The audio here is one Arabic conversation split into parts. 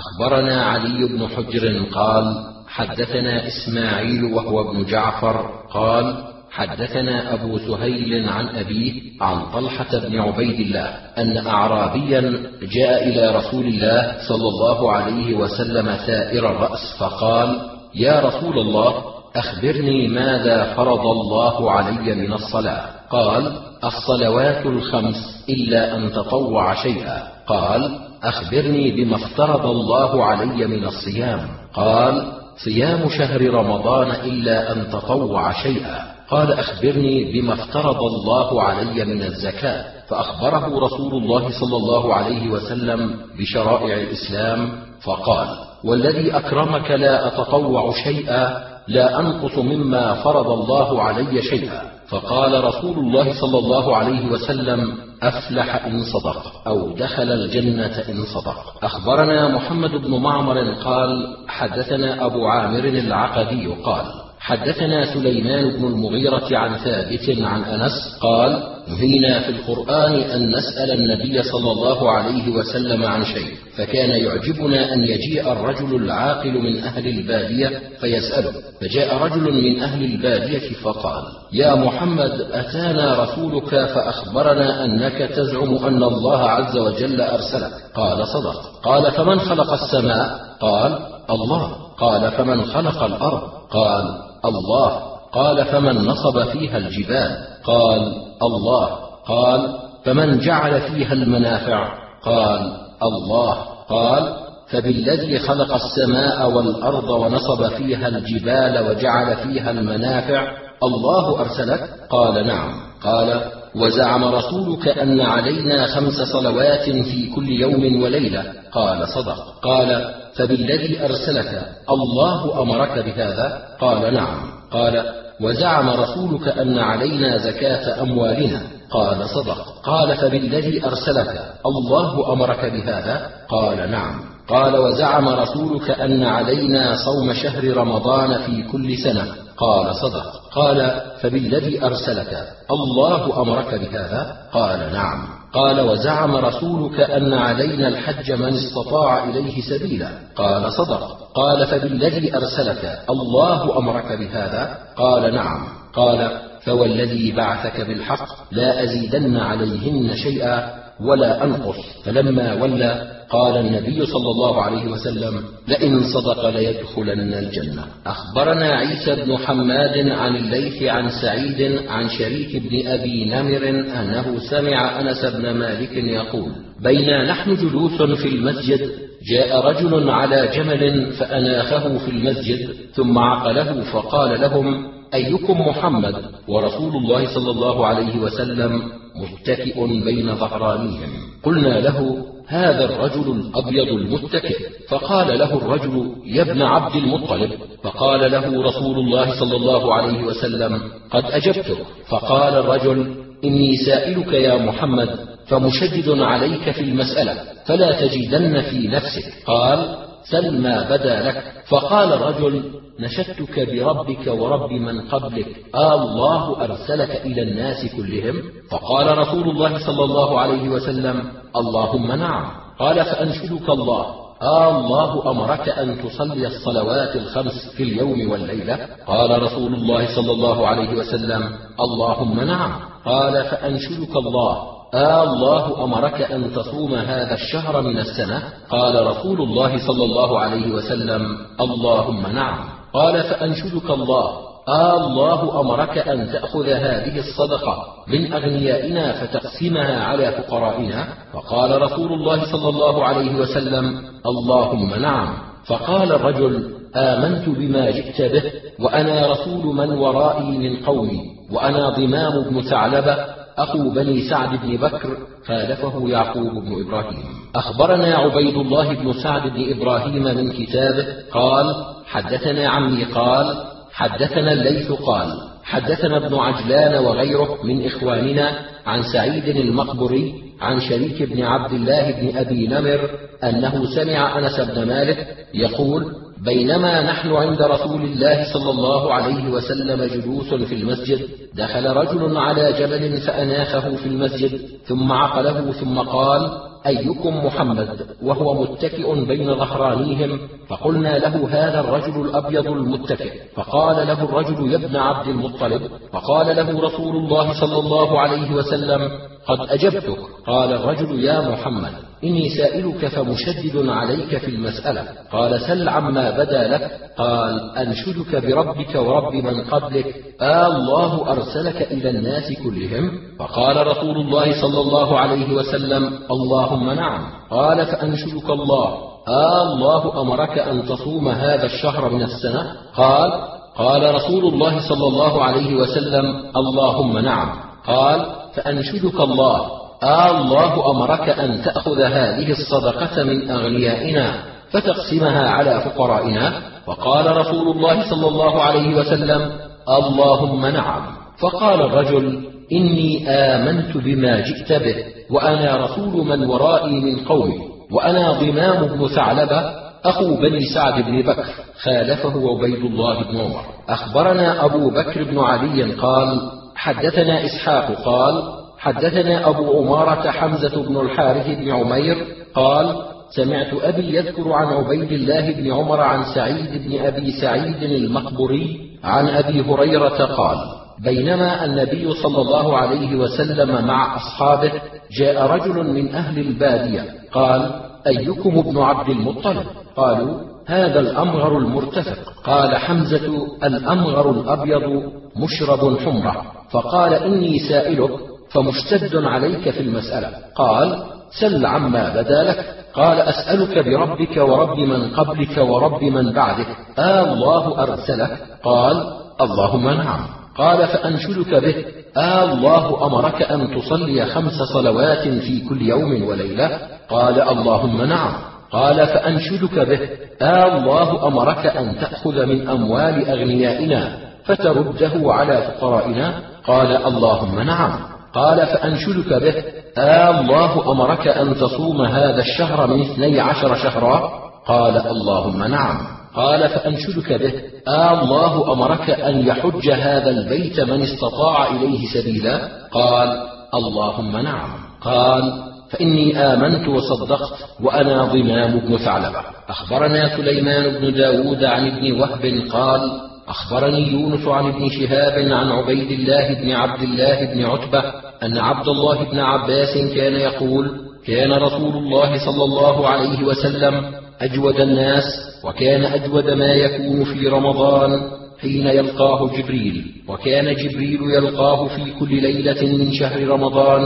أخبرنا علي بن حجر قال حدثنا إسماعيل وهو ابن جعفر قال حدثنا أبو سهيل عن أبيه عن طلحة بن عبيد الله أن اعرابيا جاء إلى رسول الله صلى الله عليه وسلم ثائر الرأس فقال يا رسول الله أخبرني ماذا فرض الله علي من الصلاة؟ قال الصلوات الخمس إلا أن تطوع شيئا. قال أخبرني بما افترض الله علي من الصيام. قال صيام شهر رمضان إلا أن تطوع شيئا. قال أخبرني بما افترض الله علي من الزكاة. فأخبره رسول الله صلى الله عليه وسلم بشرائع الإسلام فقال والذي أكرمك لا أتطوع شيئا لا أنقص مما فرض الله علي شيئا. فقال رسول الله صلى الله عليه وسلم أفلح إن صدق أو دخل الجنة إن صدق. أخبرنا محمد بن معمر قال حدثنا أبو عامر العقدي قال حدثنا سليمان بن المغيرة عن ثابت عن أنس قال نهينا في القرآن أن نسأل النبي صلى الله عليه وسلم عن شيء فكان يعجبنا أن يجيء الرجل العاقل من أهل البادية فيسأله فجاء رجل من أهل البادية فقال يا محمد أتانا رسولك فأخبرنا أنك تزعم أن الله عز وجل أرسلك. قال صدق قال فمن خلق السماء؟ قال الله. قال فمن خلق الأرض؟ قال الله. قال فمن نصب فيها الجبال قال الله قال فمن جعل فيها المنافع قال الله قال فبالذي خلق السماء والأرض ونصب فيها الجبال وجعل فيها المنافع الله أرسلك؟ قال نعم. قال وزعم رسولك أن علينا خمس صلوات في كل يوم وليلة. قال صدق. قال فبالذي أرسلك الله أمرك بهذا؟ قال نعم. قال وزعم رسولك أن علينا زكاة أموالنا. قال صدق. قال فبالذي أرسلك؟ الله أمرك بهذا؟ قال نعم. قال وزعم رسولك أن علينا صوم شهر رمضان في كل سنة. قال صدق. قال فبالذي أرسلك؟ الله أمرك بهذا؟ قال نعم. قال وزعم رسولك أن علينا الحج من استطاع إليه سبيلا. قال صدق. قال فبالذي أرسلك الله أمرك بهذا؟ قال نعم. قال فوالذي بعثك بالحق لا أزيدن عليهن شيئا ولا أنقص. فلما ولى قال النبي صلى الله عليه وسلم لئن صدق ليدخلن الجنة. أخبرنا عيسى بن حماد عن الليث عن سعيد عن شريك بن أبي نمر أنه سمع أنس بن مالك يقول بينا نحن جلوس في المسجد. جاء رجل على جمل فأناخه في المسجد ثم عقله فقال لهم أيكم محمد؟ ورسول الله صلى الله عليه وسلم متكئ بين ظهرانيهم. قلنا له هذا الرجل الأبيض المتكئ. فقال له الرجل يا ابن عبد المطلب. فقال له رسول الله صلى الله عليه وسلم قد أجبتك. فقال الرجل إني سائلك يا محمد فمشدد عليك في المسألة فلا تجدن في نفسك. قال سل ما بدا لك. فقال الرجل نشدتك بربك ورب من قبلك. آه الله أرسلك إلى الناس كلهم؟ فقال رسول الله صلى الله عليه وسلم اللهم نعم. قال فأنشدك الله. آه الله أمرك أن تصلي الصلوات الخمس في اليوم والليلة؟ قال رسول الله صلى الله عليه وسلم اللهم نعم. قال فأنشدك الله. آه الله أمرك أن تصوم هذا الشهر من السنة؟ قال رسول الله صلى الله عليه وسلم اللهم نعم. قال فأنشدك الله. آه الله أمرك أن تأخذ هذه الصدقة من أغنيائنا فتقسمها على فقرائنا. فقال رسول الله صلى الله عليه وسلم اللهم نعم. فقال الرجل آمنت بما جئت به وأنا رسول من ورائي من قومي وأنا ضمام بن ثعلبة أخو بني سعد بن بكر خالفه يعقوب بن إبراهيم. أخبرنا عبيد الله بن سعد بن إبراهيم من كتابه قال حدثنا عمي قال حدثنا الليث قال حدثنا ابن عجلان وغيره من إخواننا عن سعيد المقبري عن شريك بن عبد الله بن أبي نمر أنه سمع أنس بن مالك يقول بينما نحن عند رسول الله صلى الله عليه وسلم جلوس في المسجد دخل رجل على جبل فأناخه في المسجد ثم عقله ثم قال أيكم محمد؟ وهو متكئ بين ظهرانيهم فقلنا له هذا الرجل الأبيض المتكئ. فقال له الرجل يا ابن عبد المطلب. فقال له رسول الله صلى الله عليه وسلم قد أجبتك. قال الرجل يا محمد. إني سائلك فمشدد عليك في المسألة. قال سل عما بدا لك. قال أنشدك بربك ورب من قبلك. آه الله أرسلك إلى الناس كلهم. فقال رسول الله صلى الله عليه وسلم اللهم نعم. قال فأنشدك الله. آه الله أمرك أن تصوم هذا الشهر من السنة؟ قال قال رسول الله صلى الله عليه وسلم اللهم نعم. قال فأنشدك الله. الله أمرك أن تأخذ هذه الصدقة من أغنيائنا فتقسمها على فقرائنا. وقال رسول الله صلى الله عليه وسلم اللهم نعم. فقال الرجل إني آمنت بما جئت به وأنا رسول من ورائي من قومي وأنا ضمام بن ثعلبة أخو بني سعد بن بكر خالفه عبيد الله بن عمر. أخبرنا أبو بكر بن علي قال حدثنا إسحاق قال حدثنا أبو عمارة حمزة بن الحارث بن عمير قال سمعت أبي يذكر عن عبيد الله بن عمر عن سعيد بن أبي سعيد المقبري عن أبي هريرة قال بينما النبي صلى الله عليه وسلم مع أصحابه جاء رجل من أهل البادية قال أيكم ابن عبد المطلب؟ قالوا هذا الأمغر المرتفق. قال حمزة الأمغر الأبيض مشرب حمرة. فقال إني سائلك فمشتد عليك في المسألة. قال سل عما بدا لك. قال أسألك بربك ورب من قبلك ورب من بعدك. آه الله أرسلك قال اللهم نعم قال فأنشدك به. آه الله أمرك أن تصلي خمس صلوات في كل يوم وليلة. قال اللهم نعم قال فأنشدك به. آه الله أمرك أن تأخذ من أموال أغنيائنا فترده على فقرائنا. قال اللهم نعم قال فأنشدك به آه الله أمرك أن تصوم هذا الشهر من اثني عشر شهرا؟ قال اللهم نعم. قال فأنشدك به آه الله أمرك أن يحج هذا البيت من استطاع إليه سبيلا؟ قال اللهم نعم. قال فإني آمنت وصدقت وأنا ضمام بن ثعلبة. أخبرنا سليمان بن داود عن ابن وهب قال أخبرني يونس عن ابن شهاب عن عبيد الله بن عبد الله بن عتبة أن عبد الله بن عباس كان يقول كان رسول الله صلى الله عليه وسلم أجود الناس وكان أجود ما يكون في رمضان حين يلقاه جبريل وكان جبريل يلقاه في كل ليلة من شهر رمضان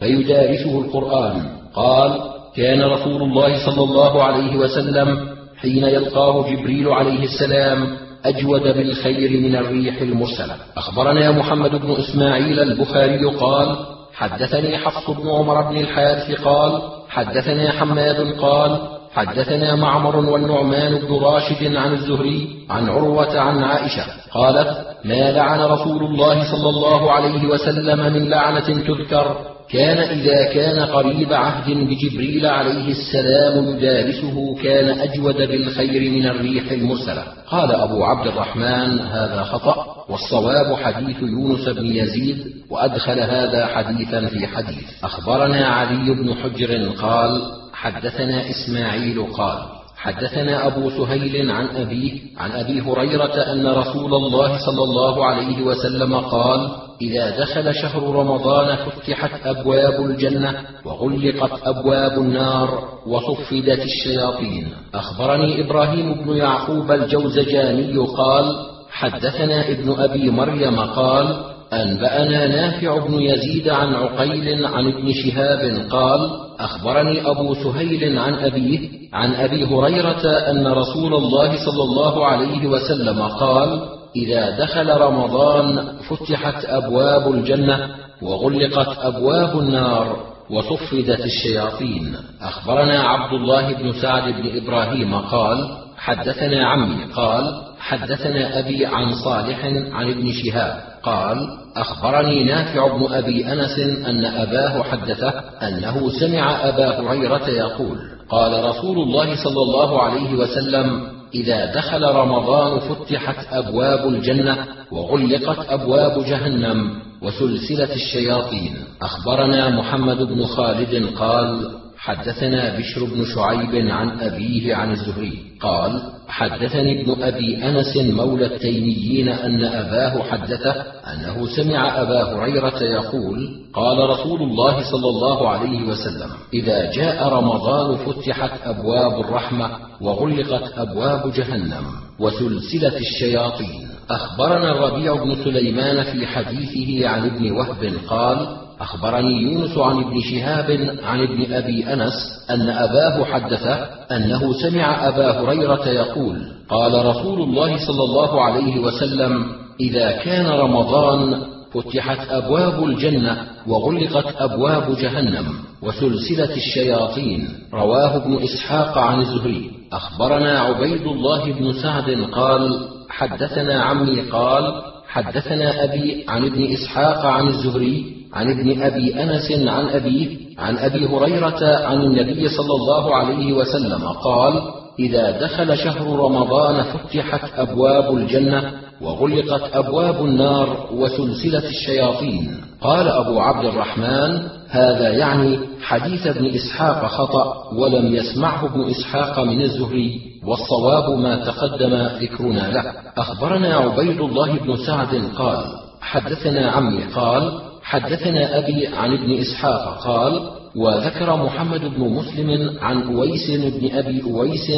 فيدارسه القرآن. قال كان رسول الله صلى الله عليه وسلم حين يلقاه جبريل عليه السلام أجود بالخير من الريح المرسلة. أخبرنا محمد بن إسماعيل البخاري قال حدثني حفص بن عمر بن الحارث قال حدثنا حماد قال حدثنا معمر والنعمان بن راشد عن الزهري عن عروة عن عائشة قالت ما لعن رسول الله صلى الله عليه وسلم من لعنة تذكر؟ كان إذا كان قريب عهد بجبريل عليه السلام يدارسه كان أجود بالخير من الريح المرسلة. قال أبو عبد الرحمن هذا خطأ والصواب حديث يونس بن يزيد وأدخل هذا حديثا في حديث. أخبرنا علي بن حجر قال حدثنا إسماعيل قال حدثنا أبو سهيل عن أبيه عن أبي هريرة أن رسول الله صلى الله عليه وسلم قال إذا دخل شهر رمضان فتحت أبواب الجنة وغلقت أبواب النار وصفدت الشياطين. أخبرني إبراهيم بن يعقوب الجوزجاني قال حدثنا ابن أبي مريم قال أنبأنا نافع بن يزيد عن عقيل عن ابن شهاب قال أخبرني أبو سهيل عن أبيه عن أبي هريرة أن رسول الله صلى الله عليه وسلم قال إذا دخل رمضان فتحت أبواب الجنة وغلقت أبواب النار وصفدت الشياطين. أخبرنا عبد الله بن سعد بن إبراهيم قال حدثنا عمي قال حدثنا أبي عن صالح عن ابن شهاب قال أخبرني نافع بن أبي أنس أن أباه حدثه أنه سمع أبا هريرة يقول قال رسول الله صلى الله عليه وسلم إذا دخل رمضان فتحت أبواب الجنة وغلقت أبواب جهنم وسلسلة الشياطين أخبرنا محمد بن خالد قال حدثنا بشر بن شعيب عن أبيه عن الزهري. قال حدثني ابن أبي أنس مولى التيميين أن أباه حدثه أنه سمع أبا هريرة يقول قال رسول الله صلى الله عليه وسلم إذا جاء رمضان فتحت أبواب الرحمة وغلقت أبواب جهنم وسلسلة الشياطين أخبرنا الربيع بن سليمان في حديثه عن ابن وهب قال أخبرني يونس عن ابن شهاب عن ابن أبي أنس أن أباه حدثه أنه سمع أبا هريرة يقول قال رسول الله صلى الله عليه وسلم إذا كان رمضان فتحت أبواب الجنة وغلقت أبواب جهنم وسلسلة الشياطين. رواه ابن إسحاق عن الزهري. أخبرنا عبيد الله بن سعد قال حدثنا عمي قال حدثنا أبي عن ابن إسحاق عن الزهري عن ابن أبي أنس عن أبيه عن أبي هريرة عن النبي صلى الله عليه وسلم قال إذا دخل شهر رمضان فتحت أبواب الجنة وغلقت أبواب النار وسلسلة الشياطين. قال أبو عبد الرحمن هذا يعني حديث ابن إسحاق خطأ ولم يسمعه ابن إسحاق من الزهري والصواب ما تقدم ذكرنا له. أخبرنا عبيد الله بن سعد قال حدثنا عمي قال حدثنا أبي عن ابن إسحاق قال وذكر محمد بن مسلم عن أويس بن أبي أويس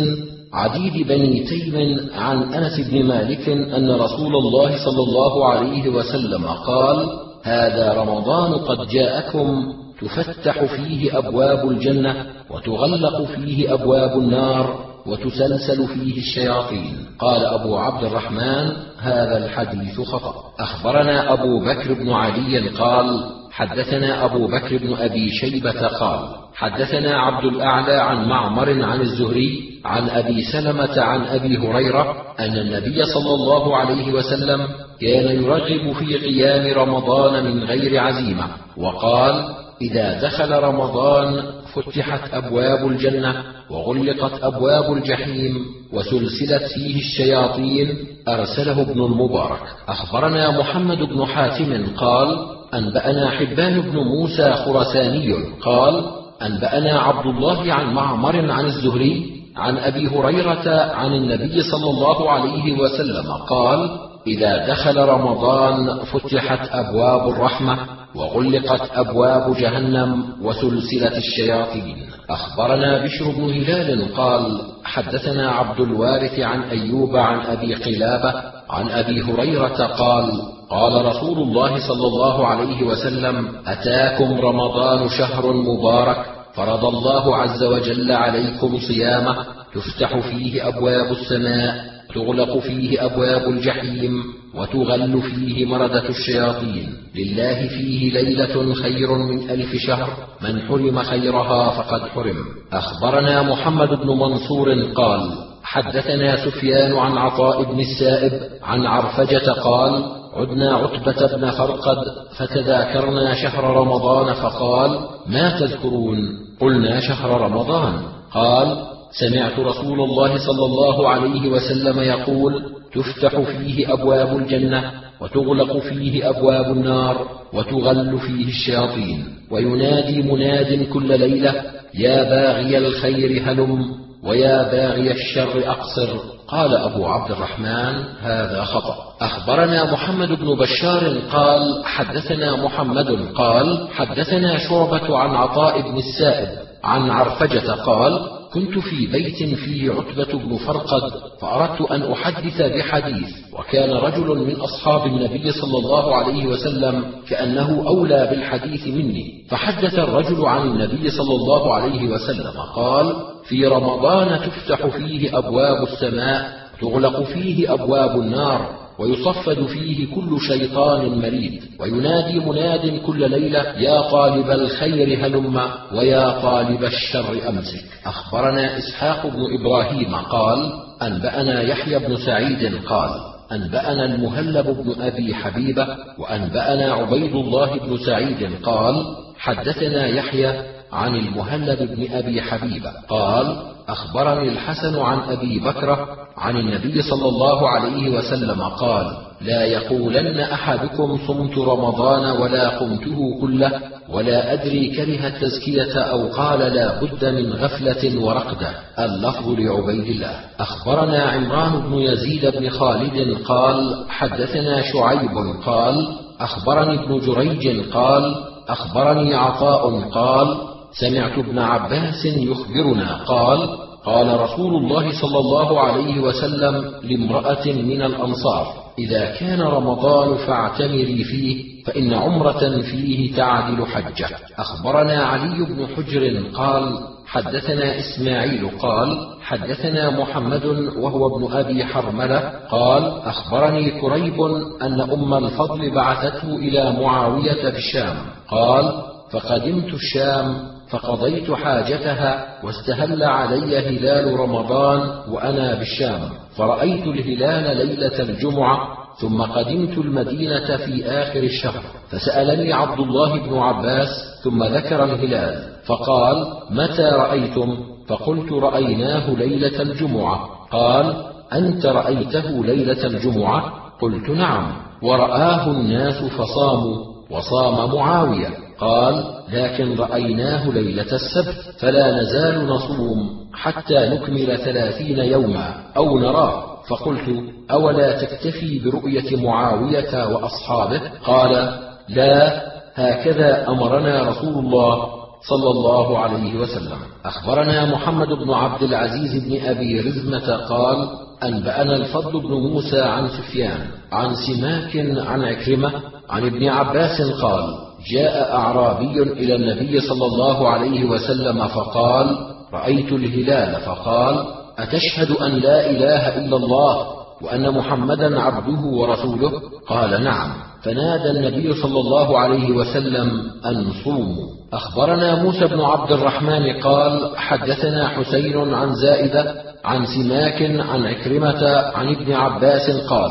عديد بني تيم عن أنس بن مالك أن رسول الله صلى الله عليه وسلم قال هذا رمضان قد جاءكم تفتح فيه أبواب الجنة وتغلق فيه أبواب النار وتسلسل فيه الشياطين. قال أبو عبد الرحمن هذا الحديث خطأ. أخبرنا أبو بكر بن علي قال حدثنا أبو بكر بن أبي شيبة قال حدثنا عبد الأعلى عن معمر عن الزهري عن أبي سلمة عن أبي هريرة أن النبي صلى الله عليه وسلم كان يرغب في قيام رمضان من غير عزيمة وقال إذا دخل رمضان فتحت أبواب الجنة وغلقت أبواب الجحيم وسلسلت فيه الشياطين أرسله ابن المبارك. أخبرنا محمد بن حاتم قال أنبأنا حبان بن موسى خرساني قال أنبأنا عبد الله عن معمر عن الزهري عن أبي هريرة عن النبي صلى الله عليه وسلم. قال إذا دخل رمضان فتحت أبواب الرحمة وغلقت أبواب جهنم وسلسلة الشياطين. أخبرنا بشر بن هلال قال حدثنا عبد الوارث عن أيوب عن أبي قلابة عن أبي هريرة قال قال رسول الله صلى الله عليه وسلم أتاكم رمضان شهر مبارك فرض الله عز وجل عليكم صيامه تفتح فيه أبواب السماء تغلق فيه أبواب الجحيم وتغل فيه مردة الشياطين. لله فيه ليلة خير من ألف شهر. من حرم خيرها فقد حرم. أخبرنا محمد بن منصور قال حدثنا سفيان عن عطاء بن السائب عن عرفجة قال عدنا عتبة بن فرقد فتذاكرنا شهر رمضان فقال ما تذكرون؟ قلنا شهر رمضان. قال سمعت رسول الله صلى الله عليه وسلم يقول تفتح فيه أبواب الجنة وتغلق فيه أبواب النار وتغل فيه الشياطين وينادي مناد كل ليلة يا باغي الخير هلم ويا باغي الشر أقصر قال أبو عبد الرحمن هذا خطأ. أخبرنا محمد بن بشار قال حدثنا محمد قال حدثنا شعبة عن عطاء بن السائب عن عرفجة قال كنت في بيت فيه عتبة بن فرقد فأردت أن أحدث بحديث وكان رجل من أصحاب النبي صلى الله عليه وسلم كأنه أولى بالحديث مني. فحدث الرجل عن النبي صلى الله عليه وسلم قال في رمضان تفتح فيه أبواب السماء تغلق فيه أبواب النار ويصفد فيه كل شيطان مريد وينادي مناد كل ليلة يا طالب الخير هلم ويا طالب الشر أمسك. أخبرنا إسحاق بن إبراهيم قال أنبأنا يحيى بن سعيد قال أنبأنا المهلب بن أبي حبيبة وأنبأنا عبيد الله بن سعيد قال حدثنا يحيى عن المهلب بن أبي حبيبة قال أخبرني الحسن عن أبي بكرة عن النبي صلى الله عليه وسلم قال لا يقولن أحدكم صمت رمضان ولا قمته كله ولا أدري كره التزكية أو قال لا بد من غفلة ورقدة. اللفظ لعبيد الله. أخبرنا عمران بن يزيد بن خالد قال حدثنا شعيب قال أخبرني ابن جريج قال أخبرني عطاء قال سمعت ابن عباس يخبرنا قال قال رسول الله صلى الله عليه وسلم لامرأة من الأنصار إذا كان رمضان فاعتمري فيه فإن عمرة فيه تعدل حجة. أخبرنا علي بن حجر قال حدثنا إسماعيل قال حدثنا محمد وهو ابن أبي حرملة قال أخبرني كريب أن أم الفضل بعثته إلى معاوية بالشام قال فقدمت الشام فقضيت حاجتها واستهل علي هلال رمضان وأنا بالشام. فرأيت الهلال ليلة الجمعة ثم قدمت المدينة في آخر الشهر. فسألني عبد الله بن عباس ثم ذكر الهلال. فقال متى رأيتم؟ فقلت رأيناه ليلة الجمعة. قال أنت رأيته ليلة الجمعة؟ قلت نعم. ورآه الناس فصاموا وصام معاوية. قال لكن رأيناه ليلة السبت فلا نزال نصوم حتى نكمل ثلاثين يوما أو نراه. فقلت أولا تكتفي برؤية معاوية وأصحابه؟ قال لا هكذا أمرنا رسول الله صلى الله عليه وسلم. أخبرنا محمد بن عبد العزيز بن أبي رزمة قال أنبأنا الفضل بن موسى عن سفيان عن سماك عن عكرمة عن ابن عباس قال جاء أعرابي إلى النبي صلى الله عليه وسلم فقال رأيت الهلال. فقال أتشهد أن لا إله إلا الله وأن محمدا عبده ورسوله؟ قال نعم. فنادى النبي صلى الله عليه وسلم أن صوموا. أخبرنا موسى بن عبد الرحمن قال حدثنا حسين عن زائدة عن سماك عن عكرمة عن ابن عباس قال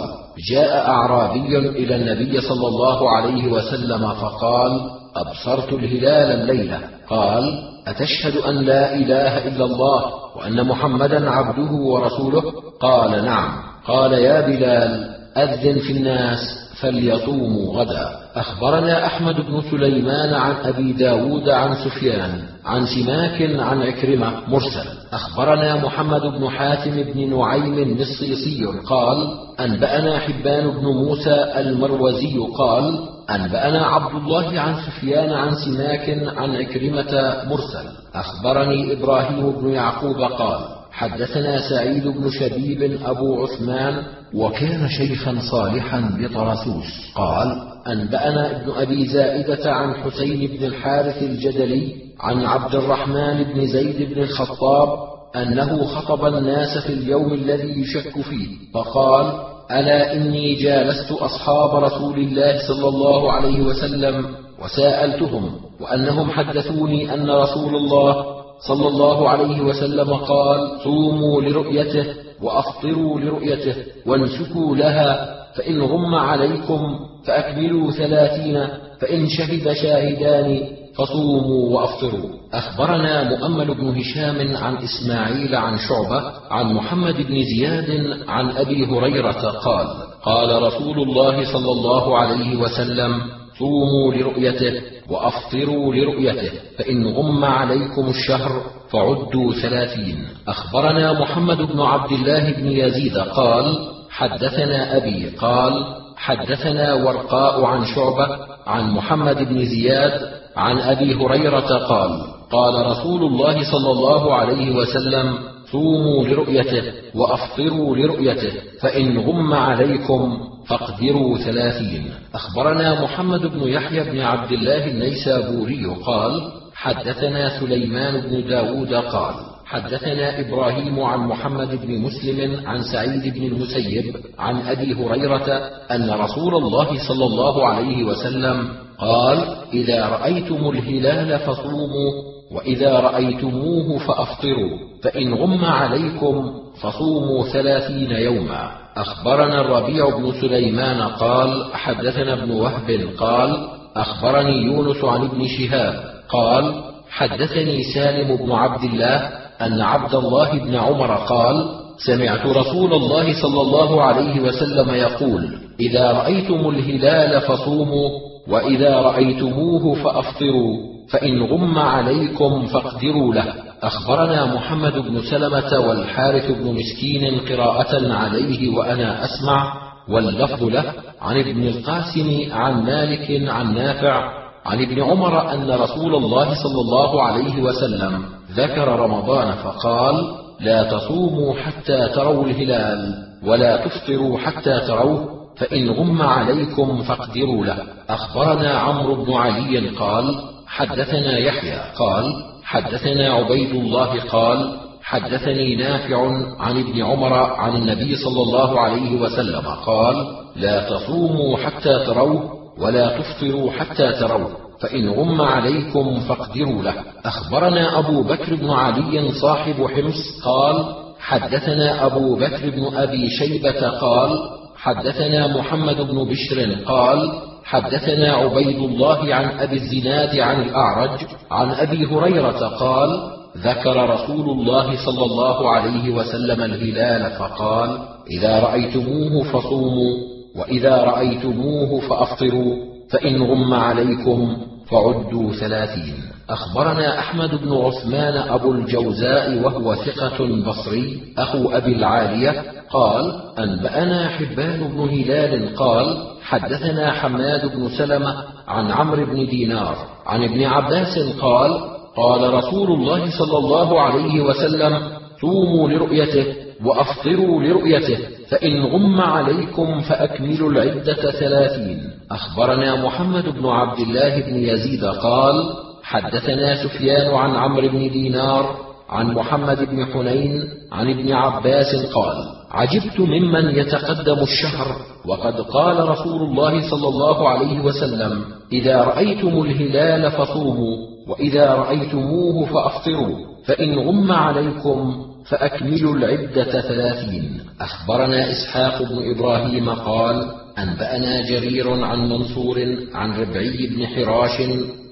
جاء أعرابي إلى النبي صلى الله عليه وسلم فقال أبصرت الهلال الليلة. قال أتشهد أن لا إله إلا الله وأن محمدا عبده ورسوله؟ قال نعم. قال يا بلال أذن في الناس فليصوموا غدا. أخبرنا أحمد بن سليمان عن أبي داود عن سفيان عن سماك عن عكرمة مرسل. أخبرنا محمد بن حاتم بن نعيم النصيصي قال أنبأنا حبان بن موسى المروزي قال أنبأنا عبد الله عن سفيان عن سماك عن عكرمة مرسل. أخبرني إبراهيم بن يعقوب قال حدثنا سعيد بن شبيب أبو عثمان وكان شيخا صالحا بطرسوس قال أنبأنا ابن أبي زائدة عن حسين بن الحارث الجدلي عن عبد الرحمن بن زيد بن الخطاب أنه خطب الناس في اليوم الذي يشك فيه فقال ألا إني جالست أصحاب رسول الله صلى الله عليه وسلم وساءلتهم وأنهم حدثوني أن رسول الله صلى الله عليه وسلم قال صوموا لرؤيته وأفطروا لرؤيته وانسكوا لها فإن غم عليكم فأكملوا ثلاثين فإن شهد شاهدان فصوموا وأفطروا. أخبرنا مؤمل بن هشام عن إسماعيل عن شعبة عن محمد بن زياد عن أبي هريرة قال قال رسول الله صلى الله عليه وسلم صوموا لرؤيته وأفطروا لرؤيته فإن غم عليكم الشهر فعدوا ثلاثين. أخبرنا محمد بن عبد الله بن يزيد قال حدثنا أبي قال حدثنا ورقاء عن شعبة عن محمد بن زياد عن أبي هريرة قال قال رسول الله صلى الله عليه وسلم صوموا لرؤيته وأفطروا لرؤيته فإن غم عليكم فاقدروا ثلاثين. أخبرنا محمد بن يحيى بن عبد الله النيسابوري قال حدثنا سليمان بن داود قال حدثنا إبراهيم عن محمد بن مسلم عن سعيد بن المسيب عن أبي هريرة أن رسول الله صلى الله عليه وسلم قال إذا رأيتم الهلال فصوموا وإذا رأيتموه فأفطروا فإن غم عليكم فصوموا ثلاثين يوما. أخبرنا الربيع بن سليمان قال حدثنا ابن وهب قال أخبرني يونس عن ابن شهاب قال حدثني سالم بن عبد الله أن عبد الله بن عمر قال سمعت رسول الله صلى الله عليه وسلم يقول إذا رأيتم الهلال فصوموا وإذا رأيتموه فأفطروا. فإن غم عليكم فاقدروا له. أخبرنا محمد بن سلمة والحارث بن مسكين قراءة عليه وأنا أسمع واللفظ له عن ابن القاسم عن مالك عن نافع عن ابن عمر أن رسول الله صلى الله عليه وسلم ذكر رمضان فقال لا تصوموا حتى تروا الهلال ولا تفطروا حتى تروه فإن غم عليكم فاقدروا له. أخبرنا عمرو بن علي قال حدثنا يحيى قال حدثنا عبيد الله قال حدثني نافع عن ابن عمر عن النبي صلى الله عليه وسلم قال لا تصوموا حتى تروه ولا تفطروا حتى تروه فإن غم عليكم فاقدروا له. أخبرنا أبو بكر بن علي صاحب حمص قال حدثنا أبو بكر بن أبي شيبة قال حدثنا محمد بن بشر قال حدثنا عبيد الله عن أبي الزناد عن الأعرج عن أبي هريرة قال ذكر رسول الله صلى الله عليه وسلم الهلال فقال إذا رأيتموه فصوموا وإذا رأيتموه فأفطروا فإن غم عليكم فعدوا ثلاثين. أخبرنا أحمد بن عثمان أبو الجوزاء وهو ثقة بصري أخو أبي العالية قال أنبأنا حبان بن هلال قال حدثنا حماد بن سلمة عن عمرو بن دينار عن ابن عباس قال قال رسول الله صلى الله عليه وسلم صوموا لرؤيته وأفطروا لرؤيته فإن غم عليكم فأكملوا العدة ثلاثين. أخبرنا محمد بن عبد الله بن يزيد قال حدثنا سفيان عن عمرو بن دينار عن محمد بن حنين عن ابن عباس قال عجبت ممن يتقدم الشهر وقد قال رسول الله صلى الله عليه وسلم إذا رأيتم الهلال فصوموا وإذا رأيتموه فأفطروا فإن غم عليكم فأكملوا العدة ثلاثين. أخبرنا إسحاق بن إبراهيم قال أنبأنا جرير عن منصور عن ربعي بن حراش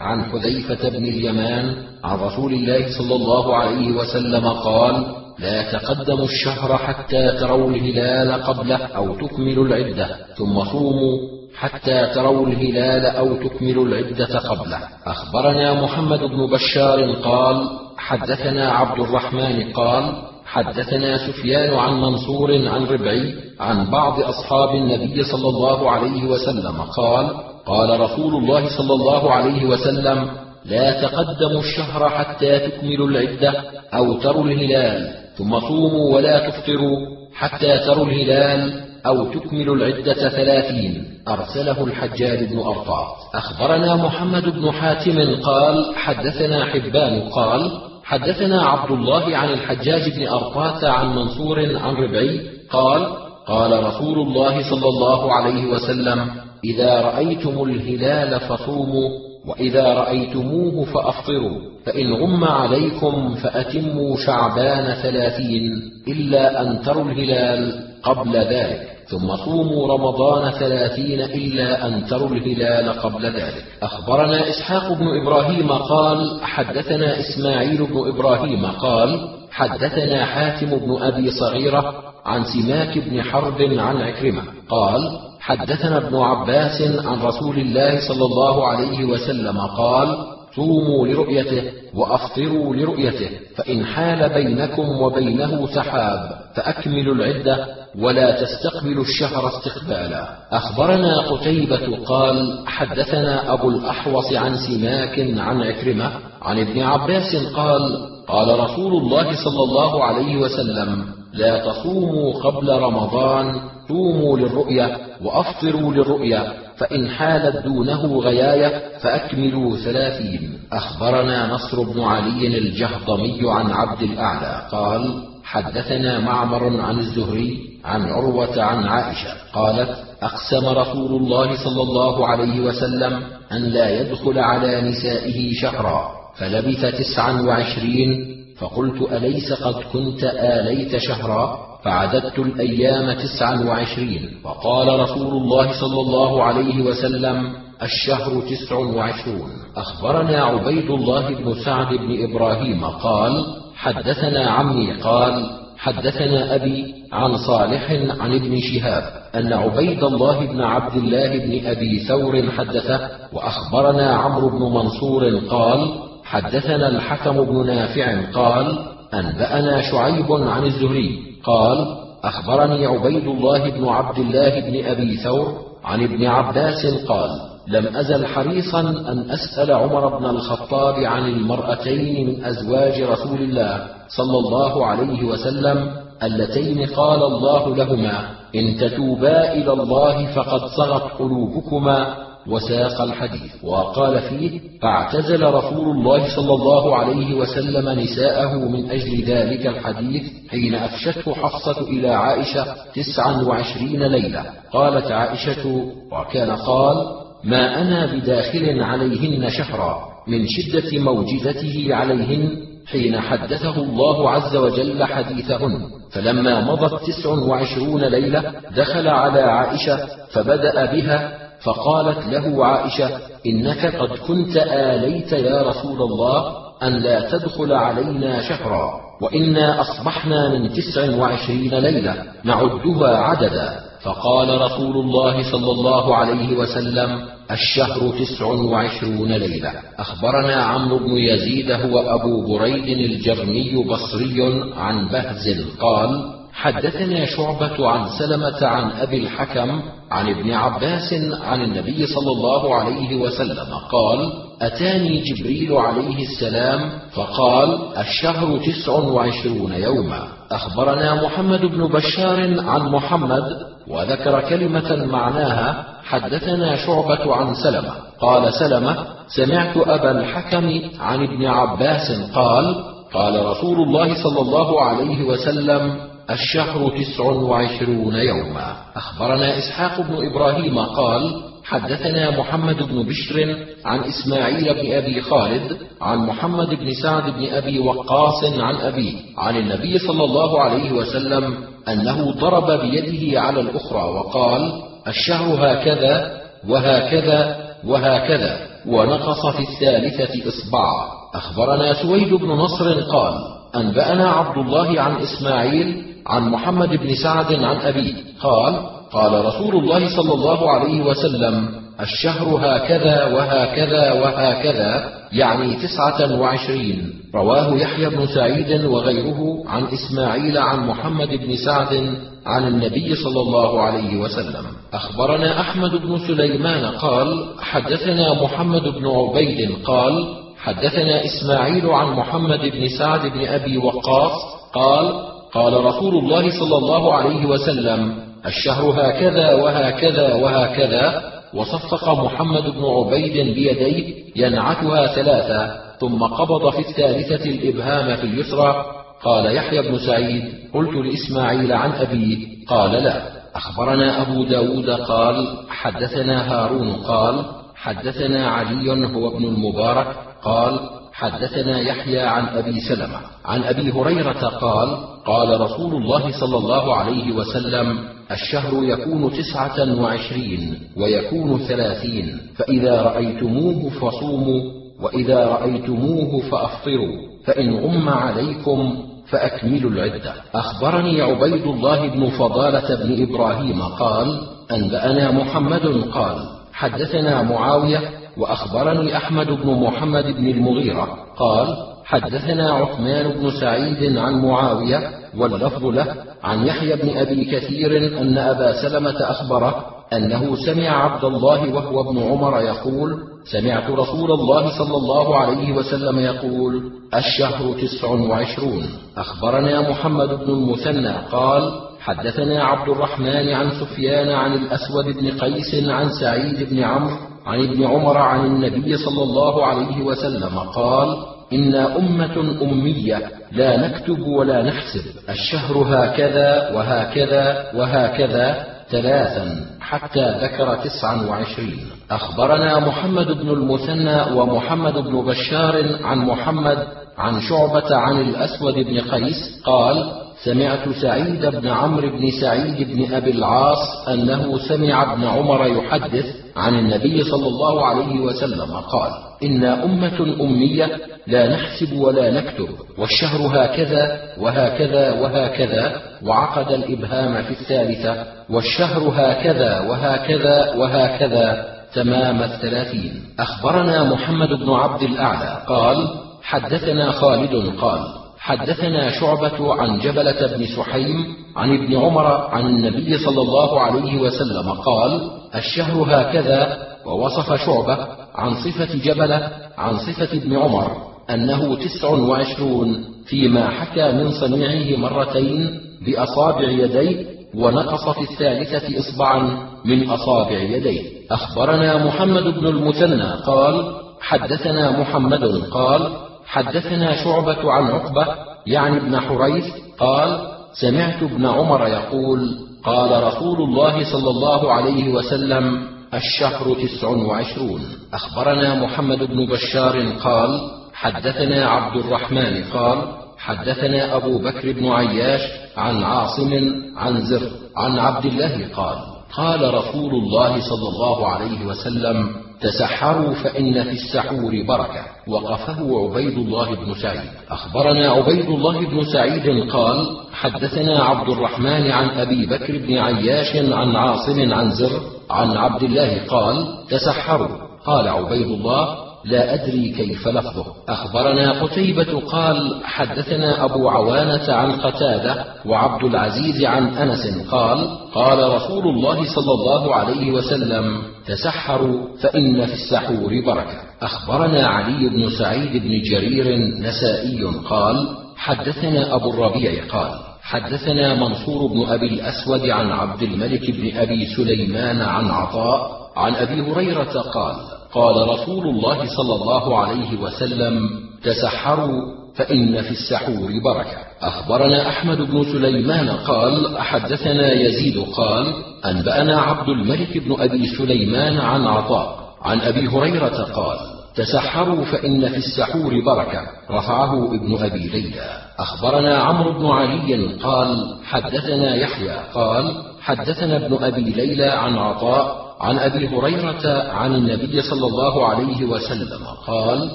عن حذيفة بن اليمان عن رسول الله صلى الله عليه وسلم قال لا تقدموا الشهر حتى تروا الهلال قبله أو تكملوا العدة ثم صوموا حتى تروا الهلال أو تكملوا العدة قبله. أخبرنا محمد بن بشار قال حدثنا عبد الرحمن قال حدثنا سفيان عن منصور عن ربعي عن بعض أصحاب النبي صلى الله عليه وسلم قال قال رسول الله صلى الله عليه وسلم لا تقدموا الشهر حتى تكملوا العدة أو تروا الهلال. ثم صوموا ولا تفطروا حتى تروا الهلال أو تكملوا العدة ثلاثين. أرسله الحجاج بن أرطاط. أخبرنا محمد بن حاتم قال حدثنا حبان قال حدثنا عبد الله عن الحجاج بن أرطاط عن منصور عن ربعي قال قال رسول الله صلى الله عليه وسلم إذا رأيتم الهلال فصوموا وإذا رأيتموه فأفطروا فإن غم عليكم فأتموا شعبان ثلاثين إلا أن تروا الهلال قبل ذلك ثم صوموا رمضان ثلاثين إلا أن تروا الهلال قبل ذلك. أخبرنا إسحاق بن إبراهيم قال حدثنا إسماعيل بن إبراهيم قال حدثنا حاتم بن أبي صغيرة عن سماك بن حرب عن عكرمة قال حدثنا ابن عباس عن رسول الله صلى الله عليه وسلم قال صوموا لرؤيته وأفطروا لرؤيته فإن حال بينكم وبينه سحاب فأكملوا العدة ولا تستقبلوا الشهر استقبالا. أخبرنا قتيبة قال حدثنا أبو الأحوص عن سماك عن عكرمة عن ابن عباس قال قال رسول الله صلى الله عليه وسلم لا تصوموا قبل رمضان صوموا للرؤيا وأفطروا للرؤيا فإن حالت دونه غياية فأكملوا ثلاثين. أخبرنا نصر بن علي الجهضمي عن عبد الأعلى قال حدثنا معمر عن الزهري عن عروة عن عائشة قالت أقسم رسول الله صلى الله عليه وسلم أن لا يدخل على نسائه شهرا فلبث تسعا وعشرين فقلت أليس قد كنت آليت شهرا؟ فعددت الأيام تسعا وعشرين. فقال رسول الله صلى الله عليه وسلم الشهر تسع وعشرون. أخبرنا عبيد الله بن سعد بن إبراهيم قال حدثنا عمي قال حدثنا أبي عن صالح عن ابن شهاب أن عبيد الله بن عبد الله بن أبي ثور حدثه وأخبرنا عمرو بن منصور قال حدثنا الحكم بن نافع قال أنبأنا شعيب عن الزهري قال أخبرني عبيد الله بن عبد الله بن أبي ثور عن ابن عباس قال لم أزل حريصا أن أسأل عمر بن الخطاب عن المرأتين من أزواج رسول الله صلى الله عليه وسلم اللتين قال الله لهما إن تتوبا إلى الله فقد صغت قلوبكما وساق الحديث وقال فيه فاعتزل رسول الله صلى الله عليه وسلم نساءه من أجل ذلك الحديث حين أفشته حفصة إلى عائشة تسعا وعشرين ليلة. قالت عائشة وكان قال ما أنا بداخل عليهن شهرا من شدة موجدته عليهن حين حدثه الله عز وجل حديثهن. فلما مضت تسع وعشرون ليلة دخل على عائشة فبدأ بها فقالت له عائشة إنك قد كنت آليت يا رسول الله أن لا تدخل علينا شهرا وإنا أصبحنا من تسع وعشرين ليلة نعدها عددا. فقال رسول الله صلى الله عليه وسلم الشهر تسع وعشرون ليلة. أخبرنا عمرو بن يزيد هو أبو بريد الجرمي بصري عن بهز قال حدثنا شعبة عن سلمة عن أبي الحكم عن ابن عباس عن النبي صلى الله عليه وسلم قال أتاني جبريل عليه السلام فقال الشهر تسع وعشرون يوما. أخبرنا محمد بن بشار عن محمد وذكر كلمة معناها حدثنا شعبة عن سلمة. قال سلمة سمعت أبا الحكم عن ابن عباس قال قال رسول الله صلى الله عليه وسلم الشهر تسع وعشرون يوما. أخبرنا إسحاق بن إبراهيم قال حدثنا محمد بن بشر عن إسماعيل بن أبي خالد عن محمد بن سعد بن أبي وقاص عن أبيه عن النبي صلى الله عليه وسلم أنه ضرب بيده على الأخرى وقال الشهر هكذا وهكذا وهكذا ونقص في الثالثة إصبع. أخبرنا سويد بن نصر قال أنبأنا عبد الله عن إسماعيل عن محمد بن سعد عن أبيه قال قال رسول الله صلى الله عليه وسلم الشهر هكذا وهكذا وهكذا يعني تسعة وعشرين. رواه يحيى بن سعيد وغيره عن إسماعيل عن محمد بن سعد عن النبي صلى الله عليه وسلم. أخبرنا أحمد بن سليمان قال حدثنا محمد بن عبيد قال حدثنا إسماعيل عن محمد بن سعد بن أبي وقاص قال قال رسول الله صلى الله عليه وسلم الشهر هكذا وهكذا وهكذا وصفق محمد بن عبيد بيديه ينعتها ثلاثة ثم قبض في الثالثة الإبهام في اليسرى. قال يحيى بن سعيد قلت لإسماعيل عن أبيه قال لا. أخبرنا أبو داود قال حدثنا هارون قال حدثنا علي هو ابن المبارك قال حدثنا يحيى عن أبي سلمة عن أبي هريرة قال قال رسول الله صلى الله عليه وسلم الشهر يكون تسعة وعشرين ويكون ثلاثين فإذا رأيتموه فصوموا وإذا رأيتموه فأفطروا فإن غم عليكم فأكملوا العدة. أخبرني عبيد الله بن فضالة بن إبراهيم قال أنبأنا محمد قال حدثنا معاوية وأخبرني أحمد بن محمد بن المغيرة قال حدثنا عثمان بن سعيد عن معاوية واللفظ له عن يحيى بن أبي كثير أن أبا سلمة أخبره أنه سمع عبد الله وهو ابن عمر يقول سمعت رسول الله صلى الله عليه وسلم يقول الشهر تسع وعشرون. أخبرنا محمد بن المثنى قال حدثنا عبد الرحمن عن سفيان عن الأسود بن قيس عن سعيد بن عمرو عن ابن عمر عن النبي صلى الله عليه وسلم قال إنا أمة أمية لا نكتب ولا نحسب الشهر هكذا وهكذا وهكذا ثلاثا حتى ذكر تسعا وعشرين. أخبرنا محمد بن المثنى ومحمد بن بشار عن محمد عن شعبة عن الأسود بن قيس قال سمعت سعيد بن عمرو بن سعيد بن أبي العاص أنه سمع ابن عمر يحدث عن النبي صلى الله عليه وسلم قال أنا أمة أمية لا نحسب ولا نكتب والشهر هكذا وهكذا وهكذا وعقد الإبهام في الثالثة والشهر هكذا وهكذا وهكذا تمام الثلاثين. أخبرنا محمد بن عبد الأعلى قال حدثنا خالد قال حدثنا شعبة عن جبلة بن سحيم عن ابن عمر عن النبي صلى الله عليه وسلم قال: الشهر هكذا ووصف شعبة عن صفة جبلة عن صفة ابن عمر أنه تسع وعشرون فيما حكى من صنيعه مرتين بأصابع يديه ونقص في الثالثة إصبعا من أصابع يديه. أخبرنا محمد بن المثنى قال حدثنا محمد قال حدثنا شعبة عن عقبة يعني ابن حريث قال سمعت ابن عمر يقول قال رسول الله صلى الله عليه وسلم الشهر تسع وعشرون. أخبرنا محمد بن بشار قال حدثنا عبد الرحمن قال حدثنا أبو بكر بن عياش عن عاصم عن زر عن عبد الله قال قال رسول الله صلى الله عليه وسلم تسحروا فإن في السحور بركة. وقفه عبيد الله بن سعيد. أخبرنا عبيد الله بن سعيد قال حدثنا عبد الرحمن عن أبي بكر بن عياش عن عاصم عن زر عن عبد الله قال تسحروا. قال عبيد الله لا أدري كيف لفظه. أخبرنا قتيبة قال حدثنا أبو عوانة عن قتادة وعبد العزيز عن أنس قال قال رسول الله صلى الله عليه وسلم تسحروا فإن في السحور بركة. أخبرنا علي بن سعيد بن جرير نسائي قال حدثنا أبو الربيع قال حدثنا منصور بن أبي الأسود عن عبد الملك بن أبي سليمان عن عطاء عن أبي هريرة قال قال رسول الله صلى الله عليه وسلم تسحروا فإن في السحور بركة. أخبرنا أحمد بن سليمان قال حدثنا يزيد قال أنبأنا عبد الملك بن أبي سليمان عن عطاء عن أبي هريرة قال تسحروا فإن في السحور بركة. رفعه ابن أبي ليلى. أخبرنا عمرو بن علي قال حدثنا يحيى قال حدثنا ابن أبي ليلى عن عطاء عن أبي هريرة عن النبي صلى الله عليه وسلم قال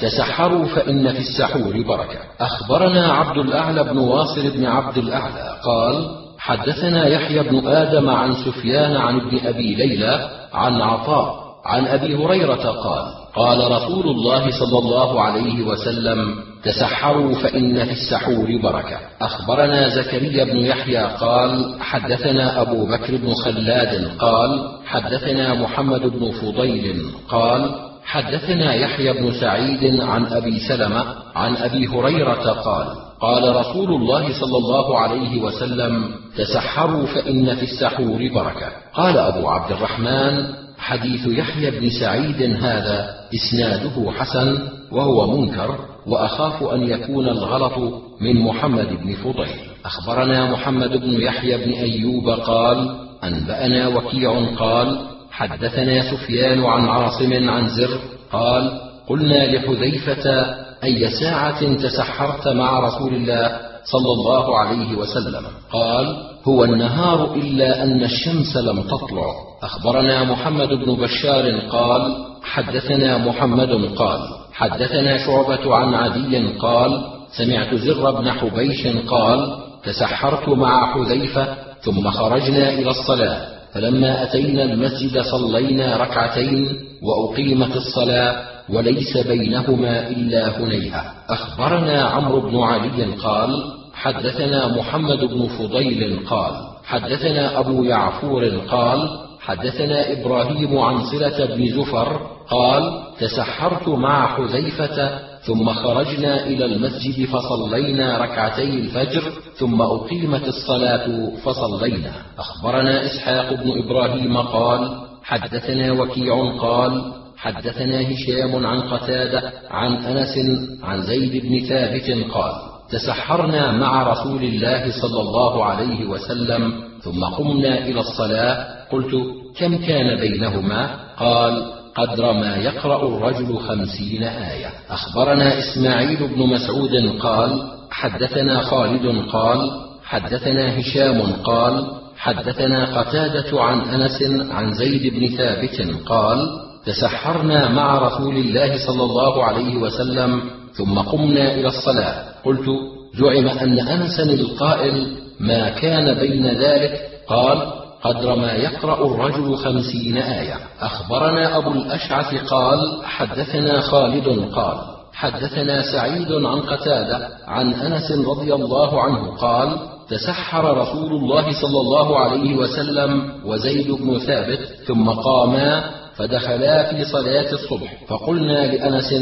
تسحروا فإن في السحور بركة. أخبرنا عبد الأعلى بن واصل بن عبد الأعلى قال حدثنا يحيى بن آدم عن سفيان عن ابن أبي ليلى عن عطاء عن أبي هريرة قال قال رسول الله صلى الله عليه وسلم تسحروا فإن في السحور بركة. أخبرنا زكريا بن يحيى قال حدثنا أبو بكر بن خلاد قال حدثنا محمد بن فضيل قال حدثنا يحيى بن سعيد عن أبي سلمة عن أبي هريرة قال قال رسول الله صلى الله عليه وسلم تسحروا فإن في السحور بركة. قال أبو عبد الرحمن حديث يحيى بن سعيد هذا إسناده حسن وهو منكر. وأخاف أن يكون الغلط من محمد بن فضيل. أخبرنا محمد بن يحيى بن أيوب قال أنبأنا وكيع قال حدثنا سفيان عن عاصم عن زر قال قلنا لحذيفة أي ساعة تسحرت مع رسول الله صلى الله عليه وسلم؟ قال هو النهار إلا أن الشمس لم تطلع. أخبرنا محمد بن بشار قال حدثنا محمد قال حدثنا شعبة عن عدي قال سمعت زر بن حبيش قال تسحرت مع حذيفة ثم خرجنا إلى الصلاة فلما أتينا المسجد صلينا ركعتين وأقيمت الصلاة وليس بينهما إلا هنيهة أخبرنا عمرو بن علي قال حدثنا محمد بن فضيل قال حدثنا أبو يعفور قال حدثنا إبراهيم عن صلة بن زفر قال تسحرت مع حذيفة ثم خرجنا إلى المسجد فصلينا ركعتي الفجر ثم أقيمت الصلاة فصلينا. أخبرنا إسحاق بن إبراهيم قال حدثنا وكيع قال حدثنا هشام عن قتادة عن أنس عن زيد بن ثابت قال تسحرنا مع رسول الله صلى الله عليه وسلم ثم قمنا إلى الصلاة قلت كم كان بينهما؟ قال قدر ما يقرأ الرجل خمسين آية. أخبرنا إسماعيل بن مسعود قال حدثنا خالد قال حدثنا هشام قال حدثنا قتادة عن أنس عن زيد بن ثابت قال تسحرنا مع رسول الله صلى الله عليه وسلم ثم قمنا إلى الصلاة. قلت زعم أن أنسا القائل ما كان بين ذلك؟ قال قدر ما يقرأ الرجل خمسين آية. أخبرنا أبو الأشعث قال حدثنا خالد قال حدثنا سعيد عن قتادة عن أنس رضي الله عنه قال تسحر رسول الله صلى الله عليه وسلم وزيد بن ثابت ثم قاما فدخلا في صلاة الصبح. فقلنا لأنس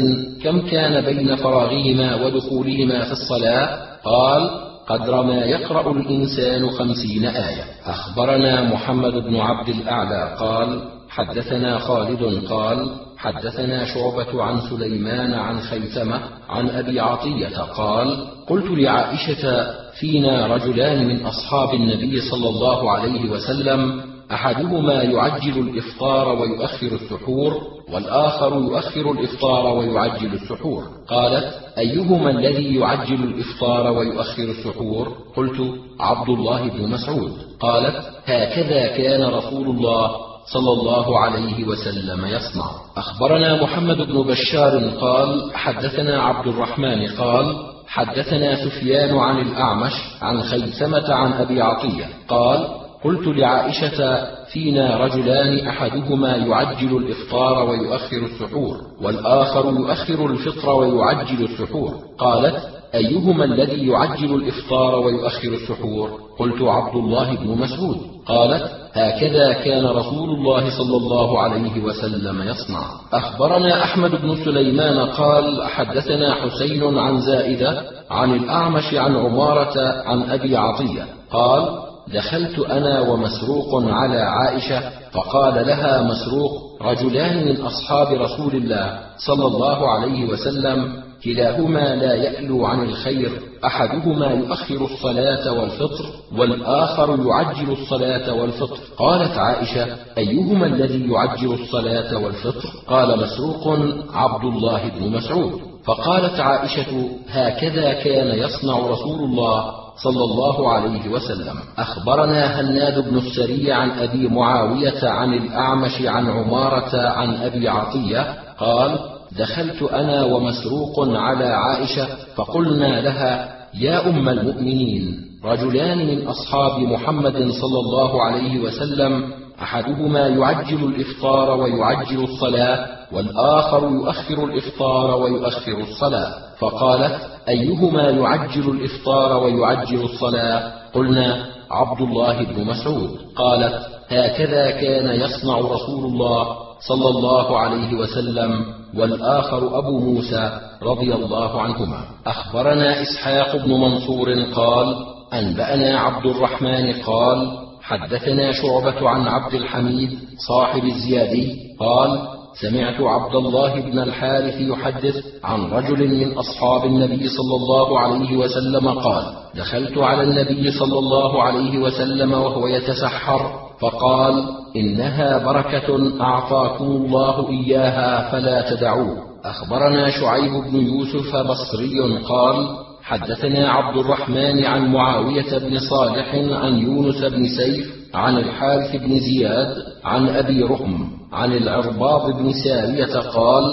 كم كان بين فراغهما ودخولهما في الصلاة؟ قال قدر ما يقرأ الإنسان خمسين آية. أخبرنا محمد بن عبد الأعلى قال حدثنا خالد قال حدثنا شعبة عن سليمان عن خيثمة عن أبي عطية قال قلت لعائشة فينا رجلان من أصحاب النبي صلى الله عليه وسلم أحدهما يعجل الإفطار ويؤخر السحور والآخر يؤخر الإفطار ويعجل السحور. قالت أيهما الذي يعجل الإفطار ويؤخر السحور؟ قلت عبد الله بن مسعود. قالت هكذا كان رسول الله صلى الله عليه وسلم يصنع. أخبرنا محمد بن بشار قال حدثنا عبد الرحمن قال حدثنا سفيان عن الأعمش عن خيثمة عن أبي عطية قال قلت لعائشة فينا رجلان أحدهما يعجل الإفطار ويؤخر السحور والآخر يؤخر الفطر ويعجل السحور. قالت أيهما الذي يعجل الإفطار ويؤخر السحور؟ قلت عبد الله بن مسعود. قالت هكذا كان رسول الله صلى الله عليه وسلم يصنع. أخبرنا أحمد بن سليمان قال حدثنا حسين عن زائدة عن الأعمش عن عمارة عن أبي عطية. قال دخلت أنا ومسروق على عائشة فقال لها مسروق رجلان من أصحاب رسول الله صلى الله عليه وسلم كلاهما لا يألو عن الخير أحدهما يؤخر الصلاة والفطر والآخر يعجل الصلاة والفطر. قالت عائشة أيهما الذي يعجل الصلاة والفطر؟ قال مسروق عبد الله بن مسعود. فقالت عائشة هكذا كان يصنع رسول الله صلى الله عليه وسلم. أخبرنا هناد بن السري عن أبي معاوية عن الأعمش عن عمارة عن أبي عطية قال دخلت أنا ومسروق على عائشة فقلنا لها يا أم المؤمنين رجلان من أصحاب محمد صلى الله عليه وسلم أحدهما يعجل الإفطار ويعجل الصلاة والآخر يؤخر الإفطار ويؤخر الصلاة. فقالت أيهما يعجل الإفطار ويعجل الصلاة؟ قلنا عبد الله بن مسعود. قالت هكذا كان يصنع رسول الله صلى الله عليه وسلم والآخر أبو موسى رضي الله عنهما. أخبرنا إسحاق بن منصور قال أنبأنا عبد الرحمن قال حدثنا شعبة عن عبد الحميد صاحب الزيادي قال سمعت عبد الله بن الحارث يحدث عن رجل من أصحاب النبي صلى الله عليه وسلم قال دخلت على النبي صلى الله عليه وسلم وهو يتسحر فقال إنها بركة أعطاكم الله إياها فلا تدعوه. أخبرنا شعيب بن يوسف بصري قال حدثنا عبد الرحمن عن معاوية بن صالح عن يونس بن سيف عن الحارث بن زياد عن أبي رهم عن العرباض بن سارية قال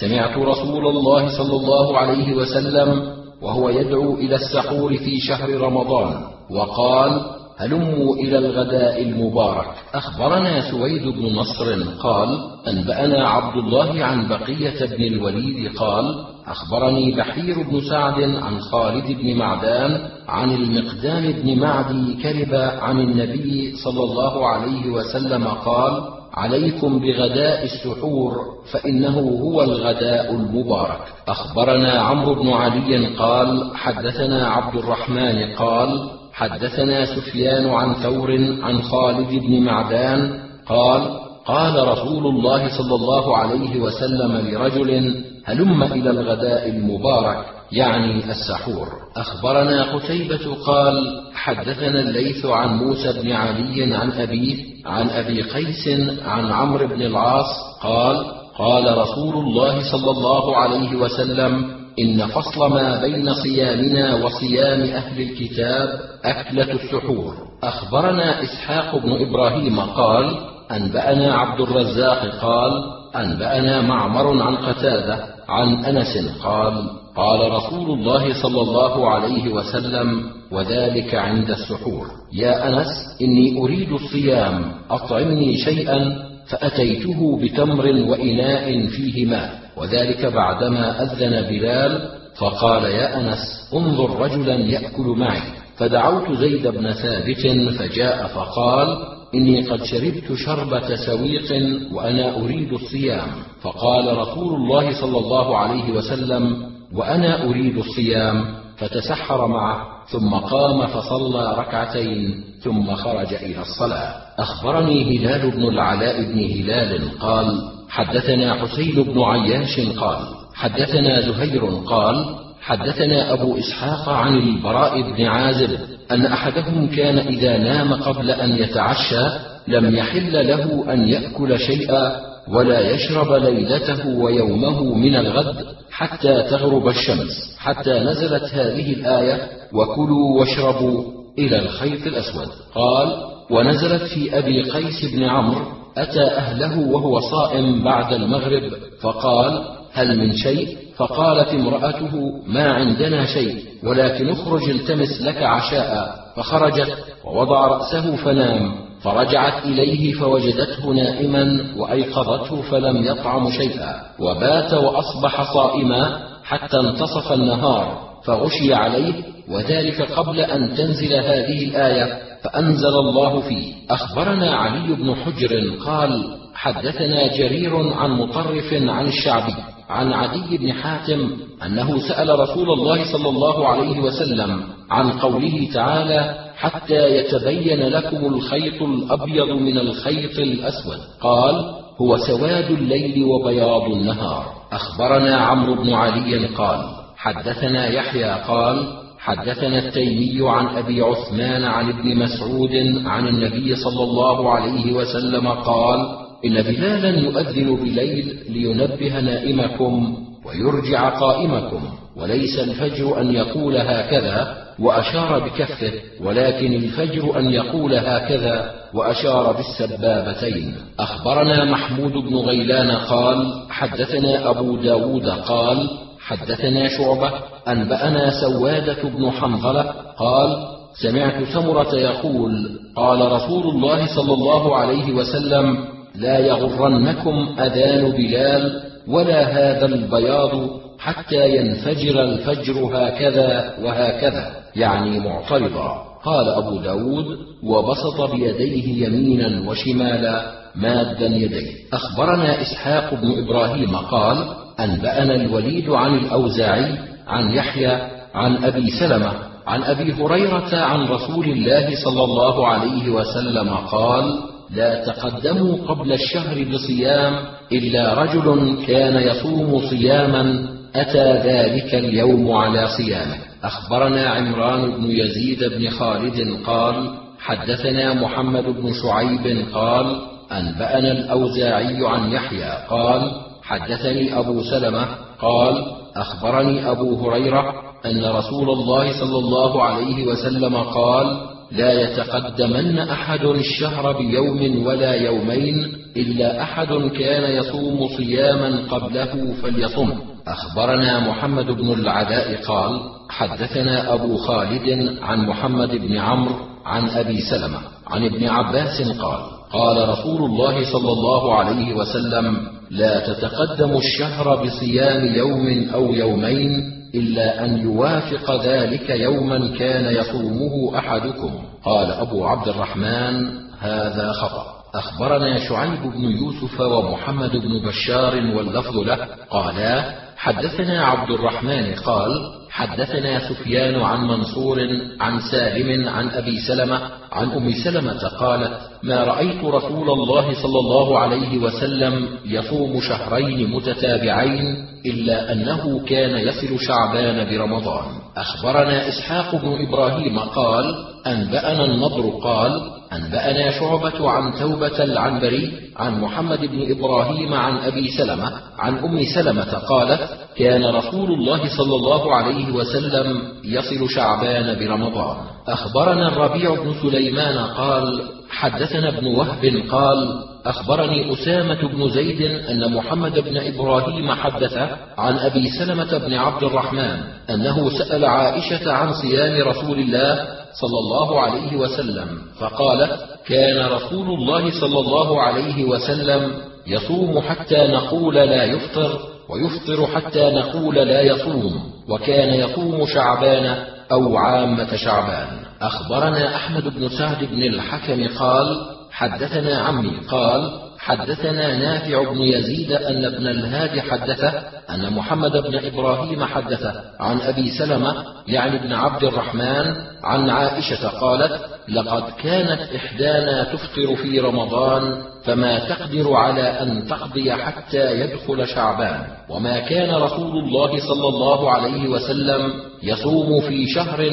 سمعت رسول الله صلى الله عليه وسلم وهو يدعو إلى السحور في شهر رمضان وقال هلموا إلى الغداء المبارك. أخبرنا سويد بن نصر قال أنبأنا عبد الله عن بقية بن الوليد قال أخبرني بحير بن سعد عن خالد بن معدان عن المقدام بن معدي كرب عن النبي صلى الله عليه وسلم قال عليكم بغداء السحور فإنه هو الغداء المبارك. أخبرنا عمرو بن علي قال حدثنا عبد الرحمن قال حدثنا سفيان عن ثور عن خالد بن معدان قال قال رسول الله صلى الله عليه وسلم لرجل هلم إلى الغداء المبارك يعني السحور. أخبرنا قتيبة قال حدثنا الليث عن موسى بن علي عن ابيه عن أبي قيس عن عمرو بن العاص قال قال رسول الله صلى الله عليه وسلم إن فصل ما بين صيامنا وصيام أهل الكتاب أكلة السحور. أخبرنا إسحاق بن إبراهيم قال أنبأنا عبد الرزاق قال أنبأنا معمر عن قتادة عن أنس قال قال رسول الله صلى الله عليه وسلم وذلك عند السحور. يا أنس إني أريد الصيام أطعمني شيئا فأتيته بتمر وإناء فيه ماء وذلك بعدما أذن بلال فقال يا أنس انظر رجلا يأكل معي. فدعوت زيد بن ثابت فجاء فقال إني قد شربت شربة سويق وأنا أريد الصيام. فقال رسول الله صلى الله عليه وسلم وأنا أريد الصيام. فتسحر معه ثم قام فصلى ركعتين ثم خرج إلى الصلاة. أخبرني هلال بن العلاء بن هلال قال حدثنا حسين بن عياش قال حدثنا زهير قال حدثنا أبو إسحاق عن البراء بن عازب أن أحدهم كان إذا نام قبل أن يتعشى لم يحل له أن يأكل شيئا ولا يشرب ليلته ويومه من الغد حتى تغرب الشمس حتى نزلت هذه الآية وكلوا واشربوا إلى الخيط الأسود قال ونزلت في أبي قيس بن عمرو أتى أهله وهو صائم بعد المغرب فقال هل من شيء؟ فقالت امرأته ما عندنا شيء ولكن اخرج التمس لك عشاء. فخرجت ووضع رأسه فنام فرجعت إليه فوجدته نائما وأيقظته فلم يطعم شيئا وبات وأصبح صائما حتى انتصف النهار فغشي عليه وذلك قبل أن تنزل هذه الآية. فأنزل الله فيه. أخبرنا علي بن حجر قال حدثنا جرير عن مطرف عن الشعبي عن عدي بن حاتم أنه سأل رسول الله صلى الله عليه وسلم عن قوله تعالى حتى يتبين لكم الخيط الأبيض من الخيط الأسود. قال هو سواد الليل وبياض النهار. أخبرنا عمرو بن علي قال حدثنا يحيى قال حدثنا التيمي عن أبي عثمان عن ابن مسعود عن النبي صلى الله عليه وسلم قال إن بلالا يؤذن بليل لينبه نائمكم ويرجع قائمكم وليس الفجر أن يقول هكذا وأشار بكفه ولكن الفجر أن يقول هكذا وأشار بالسبابتين. أخبرنا محمود بن غيلان قال حدثنا أبو داود قال حدثنا شعبة أنبأنا سوادة بن حنظلة قال سمعت سمرة يقول قال رسول الله صلى الله عليه وسلم لا يغرنكم أذان بلال ولا هذا البياض حتى ينفجر الفجر هكذا وهكذا يعني معترضا. قال أبو داود وبسط بيديه يمينا وشمالا مادا يديه. أخبرنا إسحاق بن إبراهيم قال أنبأنا الوليد عن الأوزاعي عن يحيى عن أبي سلمة عن أبي هريرة عن رسول الله صلى الله عليه وسلم قال لا تقدموا قبل الشهر بصيام إلا رجل كان يصوم صياما أتى ذلك اليوم على صيامه. أخبرنا عمران بن يزيد بن خالد قال حدثنا محمد بن شعيب قال أنبأنا الأوزاعي عن يحيى قال حدثني أبو سلمة قال أخبرني أبو هريرة أن رسول الله صلى الله عليه وسلم قال لا يتقدمن أحد الشهر بيوم ولا يومين إلا أحد كان يصوم صياما قبله فليصم. أخبرنا محمد بن العلاء قال حدثنا أبو خالد عن محمد بن عمرو عن أبي سلمة عن ابن عباس قال قال رسول الله صلى الله عليه وسلم لا تتقدم الشهر بصيام يوم أو يومين إلا أن يوافق ذلك يوما كان يصومه أحدكم. قال أبو عبد الرحمن هذا خطأ. أخبرنا شعيب بن يوسف ومحمد بن بشار واللفظ له قالا حدثنا عبد الرحمن قال حدثنا سفيان عن منصور عن سالم عن أبي سلمة عن أم سلمة قالت ما رأيت رسول الله صلى الله عليه وسلم يصوم شهرين متتابعين إلا أنه كان يصل شعبان برمضان. أخبرنا إسحاق بن إبراهيم قال أنبأنا النضر قال أنبأنا شعبة عن توبة العنبري عن محمد بن إبراهيم عن أبي سلمة عن أم سلمة قالت كان رسول الله صلى الله عليه وسلم يصل شعبان برمضان. أخبرنا الربيع بن سليمان قال حدثنا ابن وهب قال أخبرني أسامة بن زيد أن محمد بن إبراهيم حدث عن أبي سلمة بن عبد الرحمن أنه سأل عائشة عن صيام رسول الله صلى الله عليه وسلم فقالت كان رسول الله صلى الله عليه وسلم يصوم حتى نقول لا يفطر ويفطر حتى نقول لا يصوم وكان يصوم شعبان أو عامة شعبان. أخبرنا أحمد بن سعد بن الحكم قال حدثنا عمي قال حدثنا نافع بن يزيد أن ابن الهادي حدثه أن محمد بن إبراهيم حدثه عن أبي سلمة يعني ابن عبد الرحمن عن عائشة قالت لقد كانت إحدانا تفطر في رمضان فما تقدر على أن تقضي حتى يدخل شعبان. وما كان رسول الله صلى الله عليه وسلم يصوم في شهر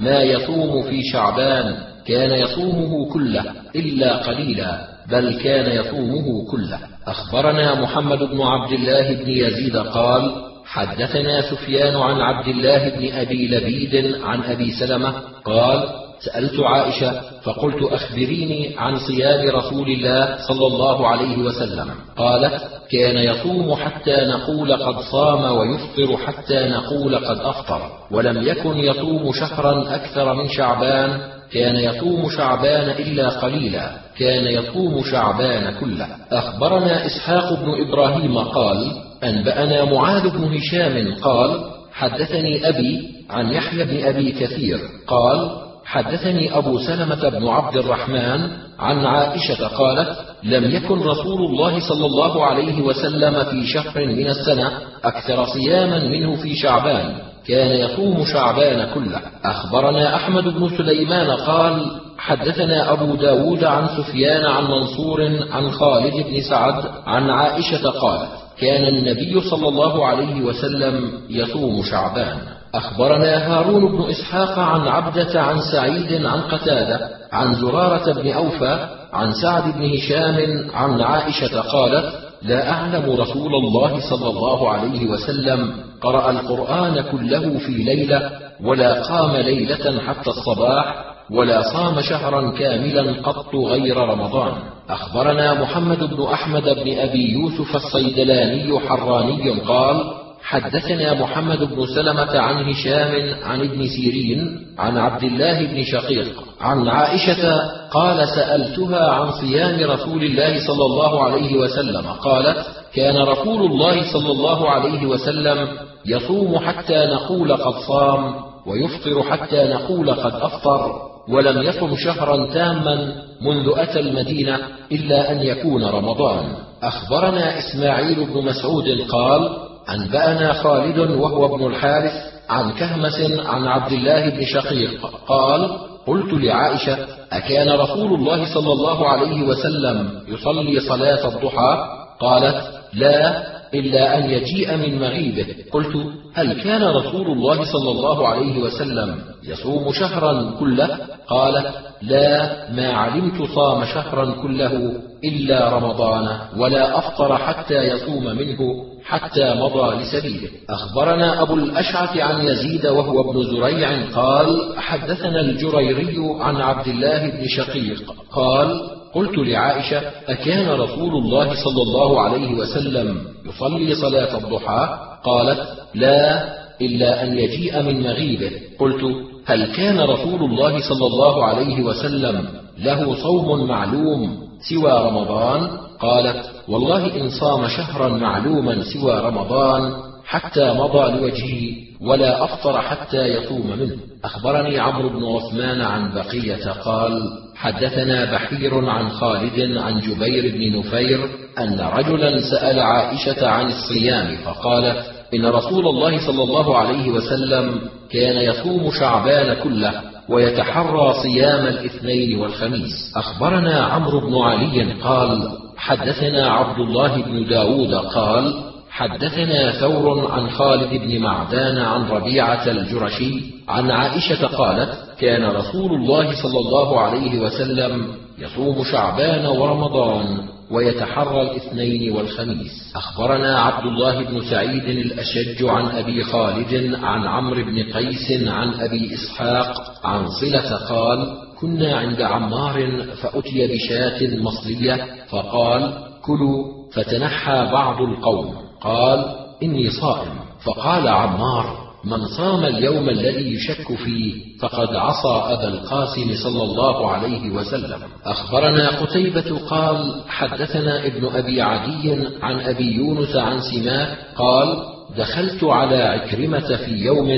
ما يصوم في شعبان كان يصومه كله إلا قليلا بل كان يصومه كله. أخبرنا محمد بن عبد الله بن يزيد قال حدثنا سفيان عن عبد الله بن أبي لبيد عن أبي سلمة قال سألت عائشة فقلت أخبريني عن صيام رسول الله صلى الله عليه وسلم. قالت كان يصوم حتى نقول قد صام ويفطر حتى نقول قد أفطر ولم يكن يصوم شهرا أكثر من شعبان. كان يصوم شعبان إلا قليلا كان يصوم شعبان كله. أخبرنا إسحاق بن إبراهيم قال أنبأنا معاذ بن هشام قال حدثني أبي عن يحيى بن أبي كثير قال حدثني أبو سلمة بن عبد الرحمن عن عائشة قالت لم يكن رسول الله صلى الله عليه وسلم في شهر من السنة أكثر صياما منه في شعبان. كان يصوم شعبان كله. أخبرنا أحمد بن سليمان قال حدثنا أبو داود عن سفيان عن منصور عن خالد بن سعد عن عائشة قالت كان النبي صلى الله عليه وسلم يصوم شعبان. أخبرنا هارون بن إسحاق عن عبدة عن سعيد عن قتادة عن زرارة بن أوفى عن سعد بن هشام عن عائشة قالت لا أعلم رسول الله صلى الله عليه وسلم قرأ القرآن كله في ليلة ولا قام ليلة حتى الصباح ولا صام شهرا كاملا قط غير رمضان. أخبرنا محمد بن أحمد بن أبي يوسف الصيدلاني حراني قال حدثنا محمد بن سلمة عن هشام عن ابن سيرين عن عبد الله بن شقيق عن عائشة قال سألتها عن صيام رسول الله صلى الله عليه وسلم قالت كان رسول الله صلى الله عليه وسلم يصوم حتى نقول قد صام ويفطر حتى نقول قد أفطر ولم يصم شهرا تاما منذ أتى المدينة إلا أن يكون رمضان. أخبرنا إسماعيل بن مسعود قال أنبأنا خالد وهو ابن الحارث عن كهمس عن عبد الله بن شقيق. قال قلت لعائشة أكان رسول الله صلى الله عليه وسلم يصلي صلاة الضحى؟ قالت لا إلا أن يجيء من مغيبه. قلت هل كان رسول الله صلى الله عليه وسلم يصوم شهرا كله؟ قالت لا ما علمت صام شهرا كله. إلا رمضان ولا أفطر حتى يصوم منه حتى مضى لسبيله. أخبرنا أبو الأشعث عن يزيد وهو ابن زريع قال حدثنا الجريري عن عبد الله بن شقيق قال قلت لعائشة أكان رسول الله صلى الله عليه وسلم يصلي صلاة الضحى؟ قالت لا إلا أن يجيء من مغيبه. قلت هل كان رسول الله صلى الله عليه وسلم له صوم معلوم؟ سوى رمضان قالت والله إن صام شهرا معلوما سوى رمضان حتى مضى لوجهه ولا أفطر حتى يصوم منه. أخبرني عمرو بن عثمان عن بقية قال حدثنا بحير عن خالد عن جبير بن نفير أن رجلا سأل عائشة عن الصيام فقالت إن رسول الله صلى الله عليه وسلم كان يصوم شعبان كله ويتحرى صيام الاثنين والخميس. أخبرنا عمرو بن علي قال حدثنا عبد الله بن داود قال حدثنا ثور عن خالد بن معدان عن ربيعة الجرشي عن عائشة قالت كان رسول الله صلى الله عليه وسلم يصوم شعبان ورمضان ويتحرى الاثنين والخميس. أخبرنا عبد الله بن سعيد الأشج عن أبي خالد عن عمرو بن قيس عن أبي إسحاق عن صلة قال كنا عند عمار فأتي بشاة مصلية فقال كلوا فتنحى بعض القوم قال إني صائم فقال عمار من صام اليوم الذي يشك فيه فقد عصى أبا القاسم صلى الله عليه وسلم. أخبرنا قتيبة قال حدثنا ابن أبي عدي عن أبي يونس عن سماك قال دخلت على عكرمة في يوم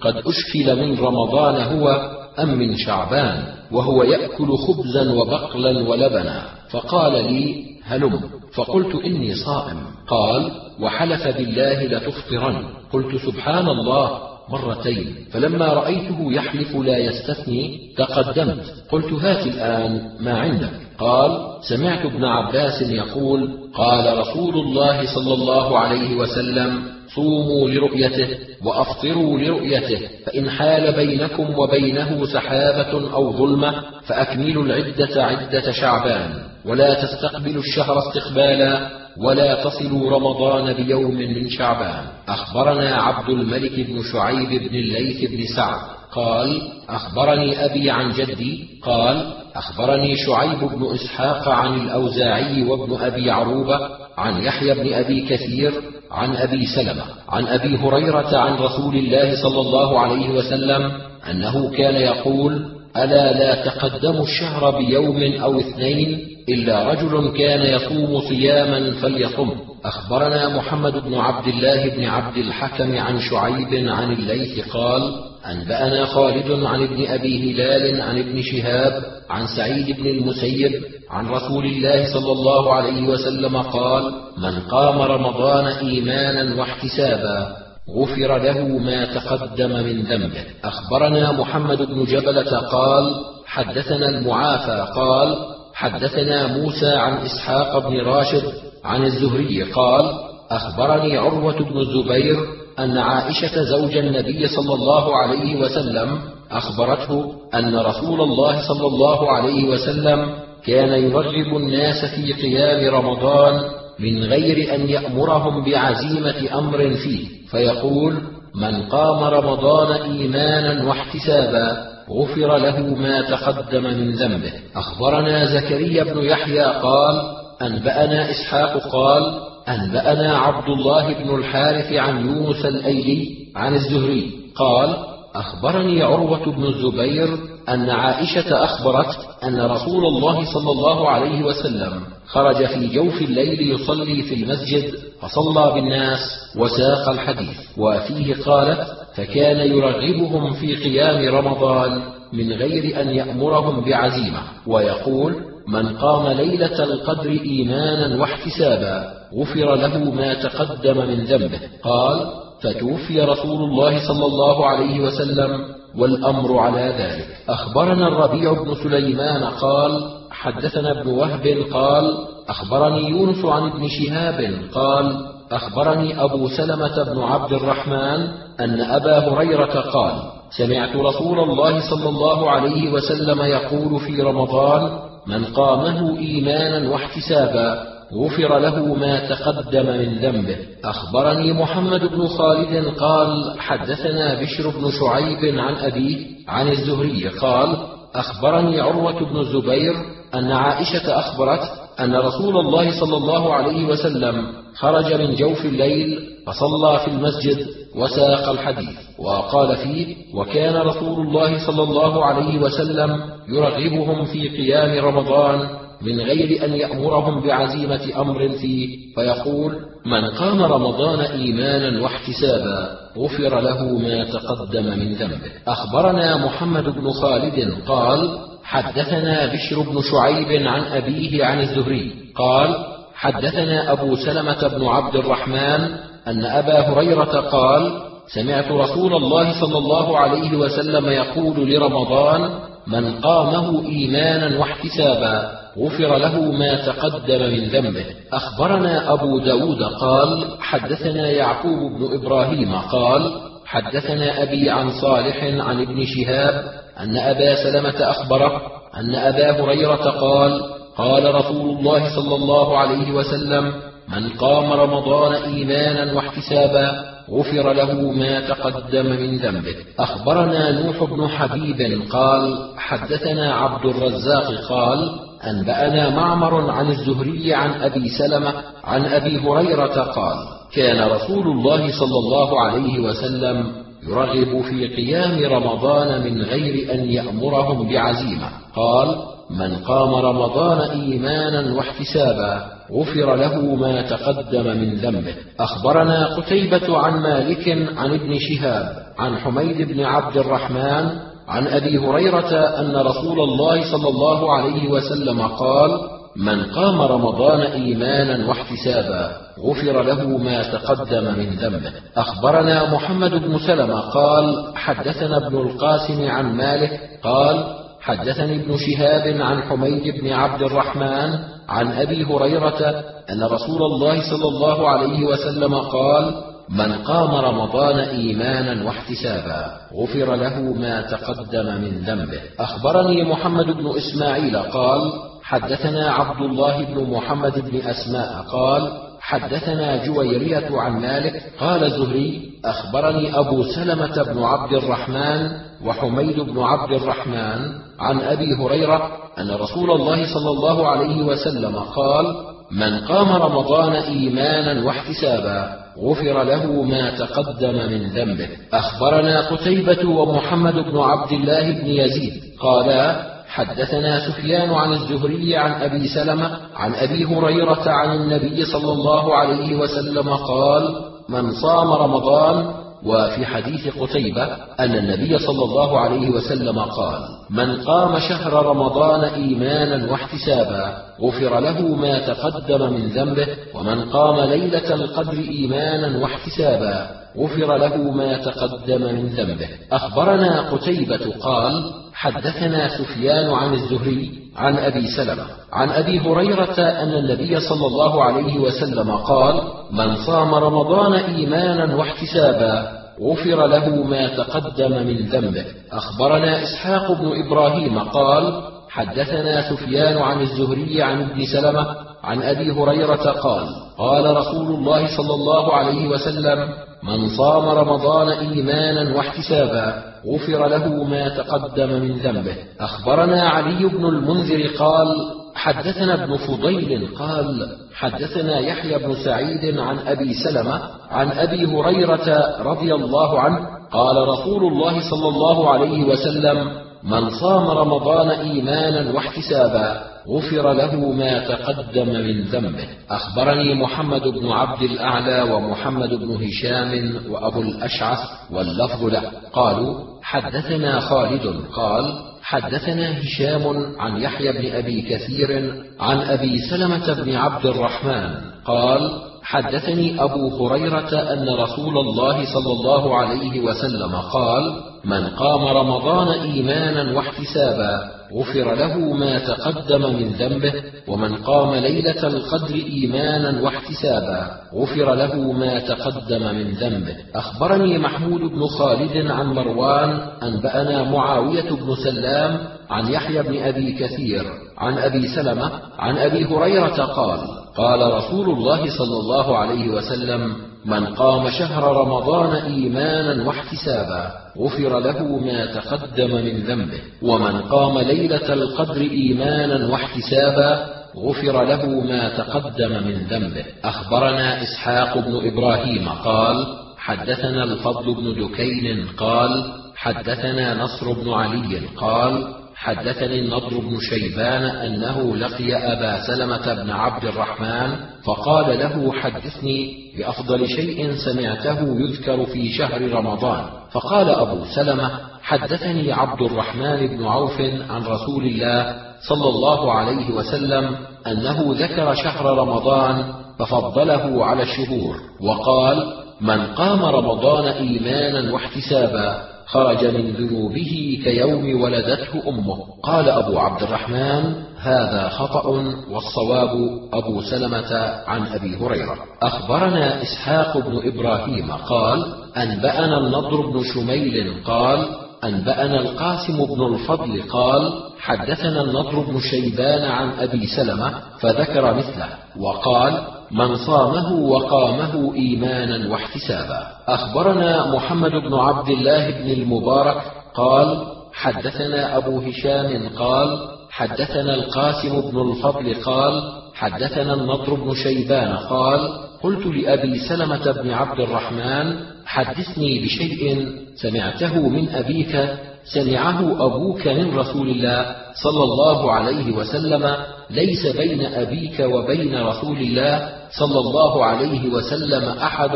قد أشكل من رمضان هو أم من شعبان وهو يأكل خبزا وبقلا ولبنا. فقال لي هلم. فقلت إني صائم. قال وحلف بالله لتفطرن. قلت سبحان الله مرتين. فلما رأيته يحلف لا يستثني تقدمت. قلت هات الآن ما عندك. قال سمعت ابن عباس يقول قال رسول الله صلى الله عليه وسلم صوموا لرؤيته وأفطروا لرؤيته فإن حال بينكم وبينه سحابة أو ظلمة فأكملوا العدة عدة شعبان ولا تستقبلوا الشهر استقبالا ولا تصلوا رمضان بيوم من شعبان. أخبرنا عبد الملك بن شعيب بن الليث بن سعد قال أخبرني أبي عن جدي قال أخبرني شعيب بن إسحاق عن الأوزاعي وابن أبي عروبة عن يحيى بن أبي كثير عن أبي سلمة عن أبي هريرة عن رسول الله صلى الله عليه وسلم أنه كان يقول ألا لا تقدموا الشهر بيوم أو اثنين إلا رجل كان يصوم صياما فليصم. أخبرنا محمد بن عبد الله بن عبد الحكم عن شعيب عن الليث قال أنبأنا خالد عن ابن أبي هلال عن ابن شهاب عن سعيد بن المسيب عن رسول الله صلى الله عليه وسلم قال من قام رمضان إيمانا واحتسابا غفر له ما تقدم من ذنبه. أخبرنا محمد بن جبلة قال حدثنا المعافى قال حدثنا موسى عن إسحاق بن راشد عن الزهري قال أخبرني عروة بن الزبير أن عائشة زوج النبي صلى الله عليه وسلم أخبرته أن رسول الله صلى الله عليه وسلم كان يرغب الناس في قيام رمضان من غير أن يأمرهم بعزيمة أمر فيه فيقول من قام رمضان إيمانا واحتسابا غفر له ما تقدم من ذنبه. أخبرنا زكريا بن يحيى قال أنبأنا إسحاق قال أنبأنا عبد الله بن الحارث عن يونس الأيلي عن الزهري قال أخبرني عروة بن الزبير أن عائشة أخبرت أن رسول الله صلى الله عليه وسلم خرج في جوف الليل يصلي في المسجد فصلى بالناس وساق الحديث وفيه قالت فكان يرغبهم في قيام رمضان من غير أن يأمرهم بعزيمة ويقول من قام ليلة القدر إيمانا واحتسابا. غفر له ما تقدم من ذنبه. قال فتوفي رسول الله صلى الله عليه وسلم والأمر على ذلك. أخبرنا الربيع بن سليمان قال حدثنا ابن وهب قال أخبرني يونس عن ابن شهاب قال أخبرني أبو سلمة بن عبد الرحمن أن أبا هريرة قال سمعت رسول الله صلى الله عليه وسلم يقول في رمضان من قامه إيمانا واحتسابا غفر له ما تقدم من ذنبه. أخبرني محمد بن خالد قال حدثنا بشر بن شعيب عن أبيه عن الزهري قال أخبرني عروة بن الزبير أن عائشة أخبرت أن رسول الله صلى الله عليه وسلم خرج من جوف الليل فصلى في المسجد وساق الحديث وقال فيه وكان رسول الله صلى الله عليه وسلم يرغبهم في قيام رمضان من غير أن يأمرهم بعزيمة أمر فيه فيقول من قام رمضان إيمانا واحتسابا غفر له ما تقدم من ذنبه. أخبرنا محمد بن خالد قال حدثنا بشر بن شعيب عن أبيه عن الزهري. قال حدثنا أبو سلمة بن عبد الرحمن أن أبا هريرة قال سمعت رسول الله صلى الله عليه وسلم يقول لرمضان من قامه إيمانا واحتسابا غفر له ما تقدم من ذنبه. أخبرنا أبو داود قال حدثنا يعقوب بن إبراهيم قال حدثنا أبي عن صالح عن ابن شهاب أن أبا سلمة أخبره أن أبا هريرة قال قال رسول الله صلى الله عليه وسلم من قام رمضان إيمانا واحتسابا غفر له ما تقدم من ذنبه. أخبرنا نوح بن حبيب قال حدثنا عبد الرزاق قال أنبأنا معمر عن الزهري عن أبي سلمة عن أبي هريرة قال كان رسول الله صلى الله عليه وسلم يرغب في قيام رمضان من غير أن يأمرهم بعزيمة. قال من قام رمضان إيمانا واحتسابا غفر له ما تقدم من ذنبه. أخبرنا قتيبة عن مالك عن ابن شهاب عن حميد بن عبد الرحمن عن أبي هريرة أن رسول الله صلى الله عليه وسلم قال من قام رمضان إيمانا واحتسابا غفر له ما تقدم من ذنبه. أخبرنا محمد بن سلمة قال حدثنا ابن القاسم عن مالك قال حدثني ابن شهاب عن حميد بن عبد الرحمن عن أبي هريرة أن رسول الله صلى الله عليه وسلم قال من قام رمضان إيمانا واحتسابا غفر له ما تقدم من ذنبه. أخبرني محمد بن إسماعيل قال حدثنا عبد الله بن محمد بن أسماء قال حدثنا جويرية عن مالك قال زهري أخبرني أبو سلمة بن عبد الرحمن وحميد بن عبد الرحمن عن أبي هريرة أن رسول الله صلى الله عليه وسلم قال من قام رمضان إيمانا واحتسابا غفر له ما تقدم من ذنبه. أخبرنا قتيبة ومحمد بن عبد الله بن يزيد قالا حدثنا سفيان عن الزهري عن أبي سلمة عن أبي هريرة عن النبي صلى الله عليه وسلم قال من صام رمضان وفي حديث قتيبة أن النبي صلى الله عليه وسلم قال: من قام شهر رمضان إيمانا واحتسابا غفر له ما تقدم من ذنبه، ومن قام ليلة القدر إيمانا واحتسابا. غفر له ما تقدم من ذنبه. أخبرنا قتيبة قال: حدثنا سفيان عن الزهري عن أبي سلمة عن أبي هريرة أن النبي صلى الله عليه وسلم قال من صام رمضان إيمانا واحتسابا غفر له ما تقدم من ذنبه أخبرنا إسحاق بن إبراهيم قال حدثنا سفيان عن الزهري عن ابن سلمة عن أبي هريرة قال قال رسول الله صلى الله عليه وسلم من صام رمضان إيمانا واحتسابا غفر له ما تقدم من ذنبه. أخبرنا علي بن المنذر قال حدثنا ابن فضيل قال حدثنا يحيى بن سعيد عن أبي سلمة عن أبي هريرة رضي الله عنه قال رسول الله صلى الله عليه وسلم من صام رمضان إيمانا واحتسابا غفر له ما تقدم من ذنبه. أخبرني محمد بن عبد الأعلى ومحمد بن هشام وأبو الأشعث واللفظ له. قالوا حدثنا خالد قال حدثنا هشام عن يحيى بن أبي كثير عن أبي سلمة بن عبد الرحمن قال حدثني أبو هريرة أن رسول الله صلى الله عليه وسلم قال من قام رمضان إيمانا واحتسابا غفر له ما تقدم من ذنبه ومن قام ليلة القدر إيمانا واحتسابا غفر له ما تقدم من ذنبه. أخبرني محمود بن خالد عن مروان أنبأنا معاوية بن سلام عن يحيى بن أبي كثير عن أبي سلمة عن أبي هريرة قال قال رسول الله صلى الله عليه وسلم من قام شهر رمضان إيمانا واحتسابا غفر له ما تقدم من ذنبه. ومن قام ليلة القدر إيمانا واحتسابا غفر له ما تقدم من ذنبه. أخبرنا إسحاق بن إبراهيم قال حدثنا الفضل بن دكين قال حدثنا نصر بن علي قال حدثني النضر بن شيبان أنه لقي أبا سلمة بن عبد الرحمن فقال له حدثني بأفضل شيء سمعته يذكر في شهر رمضان. فقال أبو سلمة حدثني عبد الرحمن بن عوف عن رسول الله صلى الله عليه وسلم أنه ذكر شهر رمضان ففضله على الشهور وقال من قام رمضان إيمانا واحتسابا خرج من ذنوبه كيوم ولدته أمه. قال أبو عبد الرحمن هذا خطأ والصواب أبو سلمة عن أبي هريرة. أخبرنا إسحاق بن إبراهيم قال أنبأنا النضر بن شميل قال أنبأنا القاسم بن الفضل قال حدثنا النضر بن شيبان عن أبي سلمة فذكر مثله وقال من صامه وقامه إيمانا واحتسابا. أخبرنا محمد بن عبد الله بن المبارك قال حدثنا أبو هشام قال حدثنا القاسم بن الفضل قال حدثنا النضر بن شيبان قال قلت لأبي سلمة بن عبد الرحمن حدثني بشيء سمعته من أبيك سمعه أبوك من رسول الله صلى الله عليه وسلم ليس بين أبيك وبين رسول الله صلى الله عليه وسلم أحد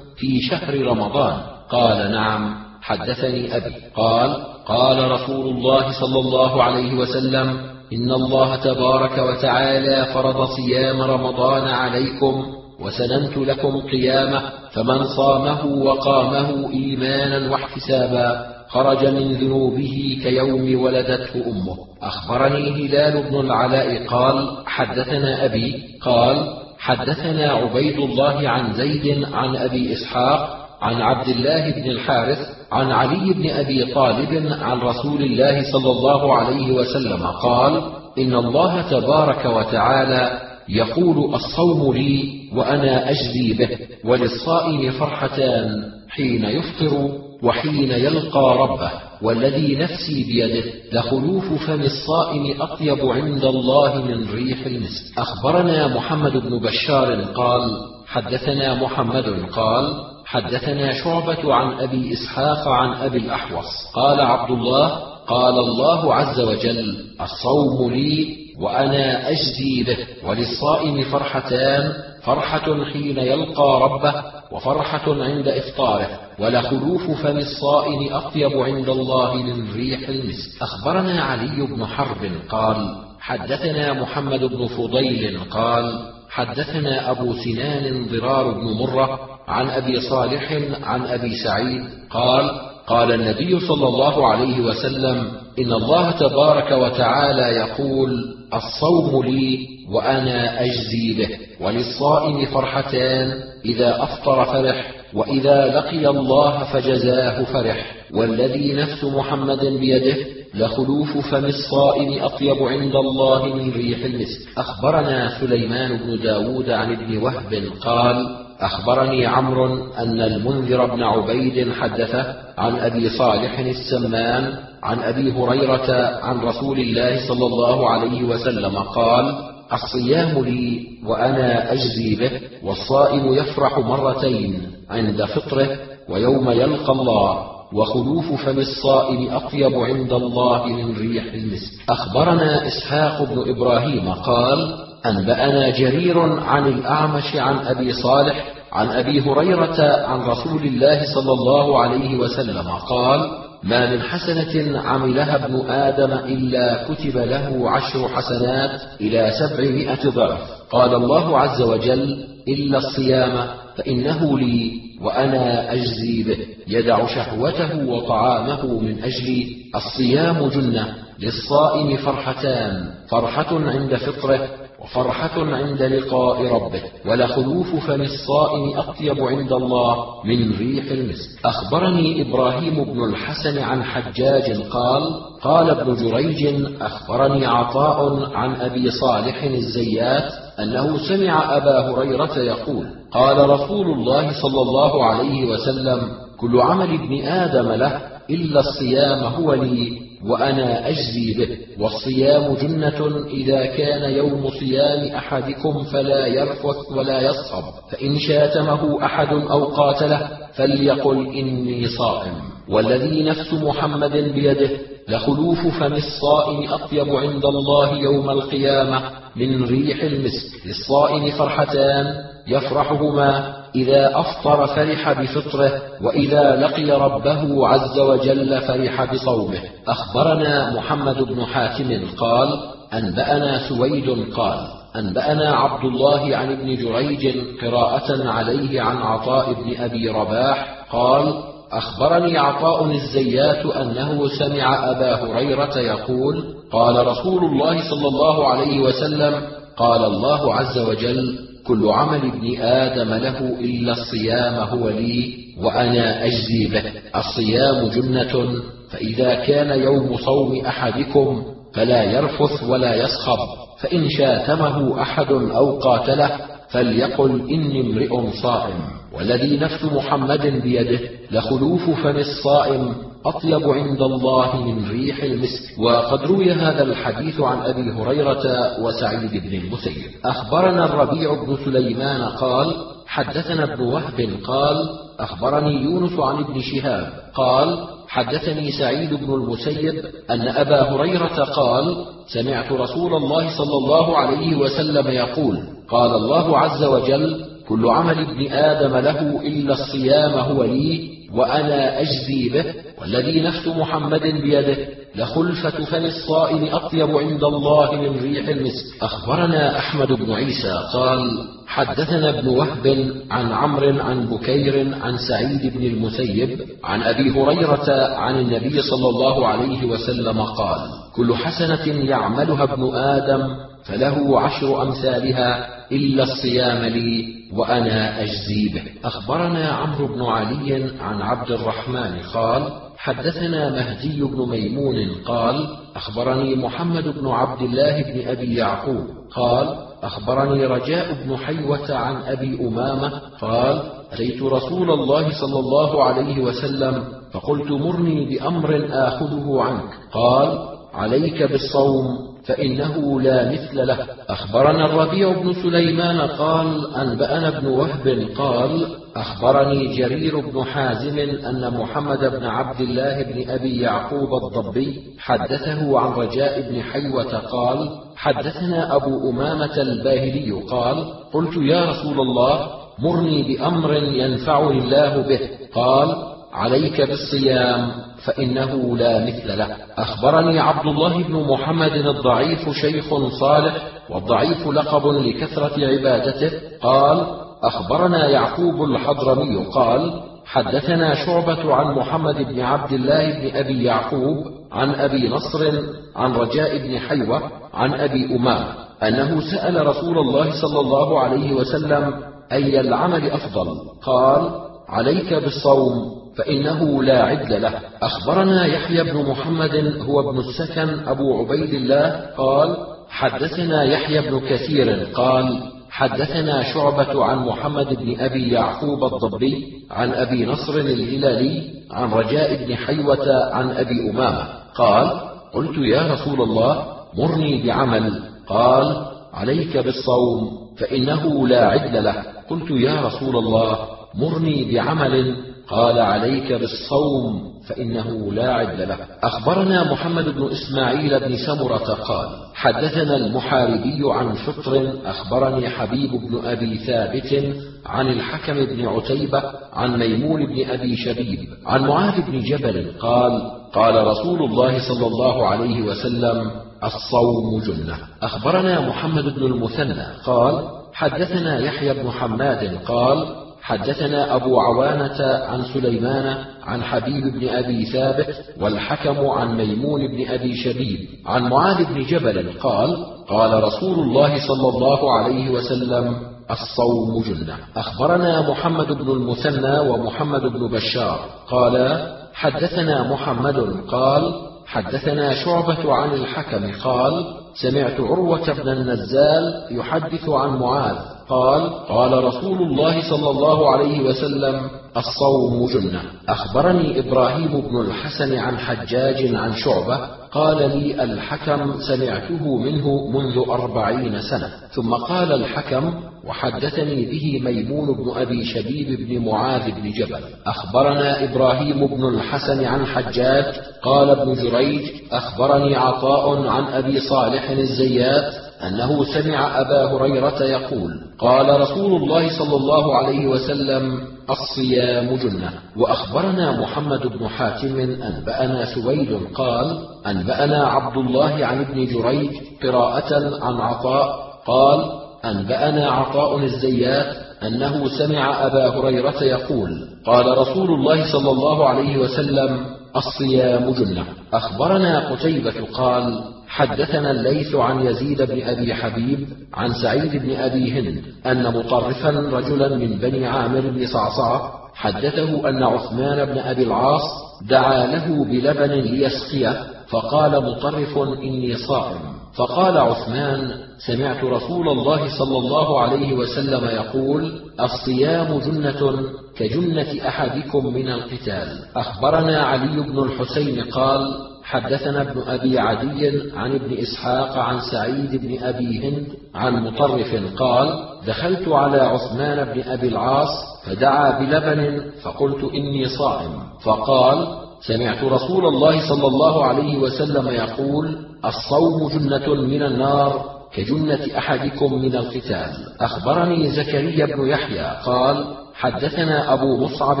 في شهر رمضان. قال نعم حدثني أبي. قال قال رسول الله صلى الله عليه وسلم إن الله تبارك وتعالى فرض صيام رمضان عليكم وسننت لكم قيامه فمن صامه وقامه إيمانا واحتسابا. خرج من ذنوبه كيوم ولدته أمه. أخبرني هلال بن العلاء قال حدثنا أبي قال حدثنا عبيد الله عن زيد عن أبي إسحاق عن عبد الله بن الحارث عن علي بن أبي طالب عن رسول الله صلى الله عليه وسلم قال إن الله تبارك وتعالى يقول الصوم لي وأنا أجزي به وللصائم فرحتان حين يفطر وحين يلقى ربه والذي نفسي بيده لخلوف فم الصائم أطيب عند الله من ريح المسك. أخبرنا محمد بن بشار قال حدثنا محمد قال حدثنا شعبة عن أبي إسحاق عن أبي الأحوص. قال عبد الله قال الله عز وجل الصوم لي وأنا أجزي به وللصائم فرحتان فرحة حين يلقى ربه وفرحة عند إفطاره ولخلوف فم الصائم أطيب عند الله من ريح المسك. أخبرنا علي بن حرب قال حدثنا محمد بن فضيل قال حدثنا أبو سنان ضرار بن مرة عن أبي صالح عن أبي سعيد قال قال النبي صلى الله عليه وسلم إن الله تبارك وتعالى يقول الصوم لي وأنا أجزي به وللصائم فرحتان إذا أفطر فرح وإذا لقي الله فجزاه فرح والذي نفس محمد بيده لخلوف فم الصائم أطيب عند الله من ريح المسك. أخبرنا سليمان بن داود عن ابن وهب قال أخبرني عمرو أن المنذر بن عبيد حدثه عن أبي صالح السمان عن أبي هريرة عن رسول الله صلى الله عليه وسلم قال الصيام لي وأنا أجزي به والصائم يفرح مرتين عند فطره ويوم يلقى الله وخلوف فم الصائم أطيب عند الله من ريح المسك. أخبرنا إسحاق بن إبراهيم قال أنبأنا جرير عن الأعمش عن أبي صالح عن أبي هريرة عن رسول الله صلى الله عليه وسلم قال ما من حسنة عملها ابن آدم إلا كتب له عشر حسنات إلى سبعمائة ضعف. قال الله عز وجل إلا الصيام فإنه لي وأنا أجزي به. يدع شهوته وطعامه من أجلي. الصيام جنة للصائم فرحتان فرحة عند فطره وفرحة عند لقاء ربه ولخلوف فم الصائم أطيب عند الله من ريح المسك. أخبرني إبراهيم بن الحسن عن حجاج قال قال ابن جريج أخبرني عطاء عن أبي صالح الزيات أنه سمع أبا هريرة يقول قال رسول الله صلى الله عليه وسلم كل عمل ابن آدم له إلا الصيام هو لي وأنا أجزي به. والصيام جنة إذا كان يوم صيام أحدكم فلا يرفث ولا يصخب فإن شاتمه أحد أو قاتله فليقل إني صائم. والذي نفس محمد بيده لخلوف فم الصائم أطيب عند الله يوم القيامة من ريح المسك. للصائم فرحتان يفرحهما إذا أفطر فرح بفطره وإذا لقي ربه عز وجل فرح بصومه. أخبرنا محمد بن حاتم قال أنبأنا سويد قال أنبأنا عبد الله عن ابن جريج قراءة عليه عن عطاء بن أبي رباح قال أخبرني عطاء الزيات أنه سمع أبا هريرة يقول قال رسول الله صلى الله عليه وسلم قال الله عز وجل كل عمل ابن آدم له إلا الصيام هو لي وأنا أجزي به. الصيام جنة فإذا كان يوم صوم أحدكم فلا يرفث ولا يسخب فإن شاتمه أحد أو قاتله فليقل إني امرئ صائم والذي نفس محمد بيده لخلوف فم الصائم أطيب عند الله من ريح المسك. وقد روي هذا الحديث عن أبي هريرة وسعيد بن المسيب. أخبرنا الربيع بن سليمان قال حدثنا ابن وهب قال أخبرني يونس عن ابن شهاب قال حدثني سعيد بن المسيب أن أبا هريرة قال سمعت رسول الله صلى الله عليه وسلم يقول قال الله عز وجل كل عمل ابن آدم له إلا الصيام هو لي وأنا أجزي به والذي نفس محمد بيده لخلفة فم الصائم أطيب عند الله من ريح المسك. أخبرنا أحمد بن عيسى قال حدثنا ابن وهب عن عمرو عن بكير عن سعيد بن المسيب عن أبي هريرة عن النبي صلى الله عليه وسلم قال كل حسنة يعملها ابن آدم فله عشر أمثالها إلا الصيام لي وأنا أجزي به. أخبرنا عمرو بن علي عن عبد الرحمن قال حدثنا مهدي بن ميمون قال أخبرني محمد بن عبد الله بن أبي يعقوب قال أخبرني رجاء بن حيوة عن أبي أمامة قال أتيت رسول الله صلى الله عليه وسلم فقلت مرني بأمر آخذه عنك. قال عليك بالصوم فإنه لا مثل له. أخبرنا الربيع بن سليمان قال أنبأنا ابن وهب قال أخبرني جرير بن حازم أن محمد بن عبد الله بن أبي يعقوب الضبي حدثه عن رجاء بن حيوة قال حدثنا أبو أمامة الباهلي قال قلت يا رسول الله مرني بأمر ينفعني الله به. قال عليك بالصيام. فإنه لا مثل له. أخبرني عبد الله بن محمد الضعيف شيخ صالح والضعيف لقب لكثرة عبادته. قال أخبرنا يعقوب الحضرمي قال حدثنا شعبة عن محمد بن عبد الله بن أبي يعقوب عن أبي نصر عن رجاء بن حيوة عن أبي أمام أنه سأل رسول الله صلى الله عليه وسلم أي العمل أفضل؟ قال عليك بالصوم. فإنه لا عدل له. أخبرنا يحيى بن محمد هو ابن السكن أبو عبيد الله قال حدثنا يحيى بن كثير قال حدثنا شعبة عن محمد بن أبي يعقوب الضبي عن أبي نصر الهلالي عن رجاء بن حيوة عن أبي أمامة قال قلت يا رسول الله مرني بعمل. قال عليك بالصوم فإنه لا عدل له. قلت يا رسول الله مرني بعمل. قال عليك بالصوم فإنه لا عدل له. أخبرنا محمد بن إسماعيل بن سمرة قال حدثنا المحاربي عن فطر أخبرني حبيب بن أبي ثابت عن الحكم بن عتيبة عن ميمون بن أبي شبيب عن معاذ بن جبل قال قال رسول الله صلى الله عليه وسلم الصوم جنة. أخبرنا محمد بن المثنى قال حدثنا يحيى بن حماد قال حدثنا أبو عوانة عن سليمان عن حبيب بن أبي ثابت والحكم عن ميمون بن أبي شبيب عن معاذ بن جبل قال قال رسول الله صلى الله عليه وسلم الصوم جنة. أخبرنا محمد بن المثنى ومحمد بن بشار. قال حدثنا محمد قال حدثنا شعبة عن الحكم قال سمعت عروة بن النزال يحدث عن معاذ قال قال رسول الله صلى الله عليه وسلم الصوم جنة أخبرني إبراهيم بن الحسن عن حجاج عن شعبة قال لي الحكم سمعته منه منذ أربعين سنة. ثم قال الحكم وحدثني به ميمون بن أبي شبيب بن معاذ بن جبل. أخبرنا إبراهيم بن الحسن عن حجاج قال ابن جريج أخبرني عطاء عن أبي صالح الزيات أنه سمع أبا هريرة يقول قال رسول الله صلى الله عليه وسلم الصيام جنة. وأخبرنا محمد بن حاتم أنبأنا سويد قال أنبأنا عبد الله عن ابن جريج قراءة عن عطاء قال أنبأنا عطاء الزيات أنه سمع أبا هريرة يقول قال رسول الله صلى الله عليه وسلم الصيام جنة. أخبرنا قتيبة قال حدثنا الليث عن يزيد بن أبي حبيب عن سعيد بن أبي هند أن مطرفا رجلا من بني عامر بن صعصعة حدثه أن عثمان بن أبي العاص دعا له بلبن ليسقيه فقال مطرف إني صائم. فقال عثمان سمعت رسول الله صلى الله عليه وسلم يقول الصيام جنة كجنة أحدكم من القتال أخبرنا علي بن الحسين قال حدثنا ابن أبي عدي عن ابن إسحاق عن سعيد بن أبي هند عن مطرف قال دخلت على عثمان بن أبي العاص فدعا بلبن فقلت إني صائم. فقال سمعت رسول الله صلى الله عليه وسلم يقول الصوم جنة من النار كجنة أحدكم من القتال. أخبرني زكريا بن يحيى قال حدثنا أبو مصعب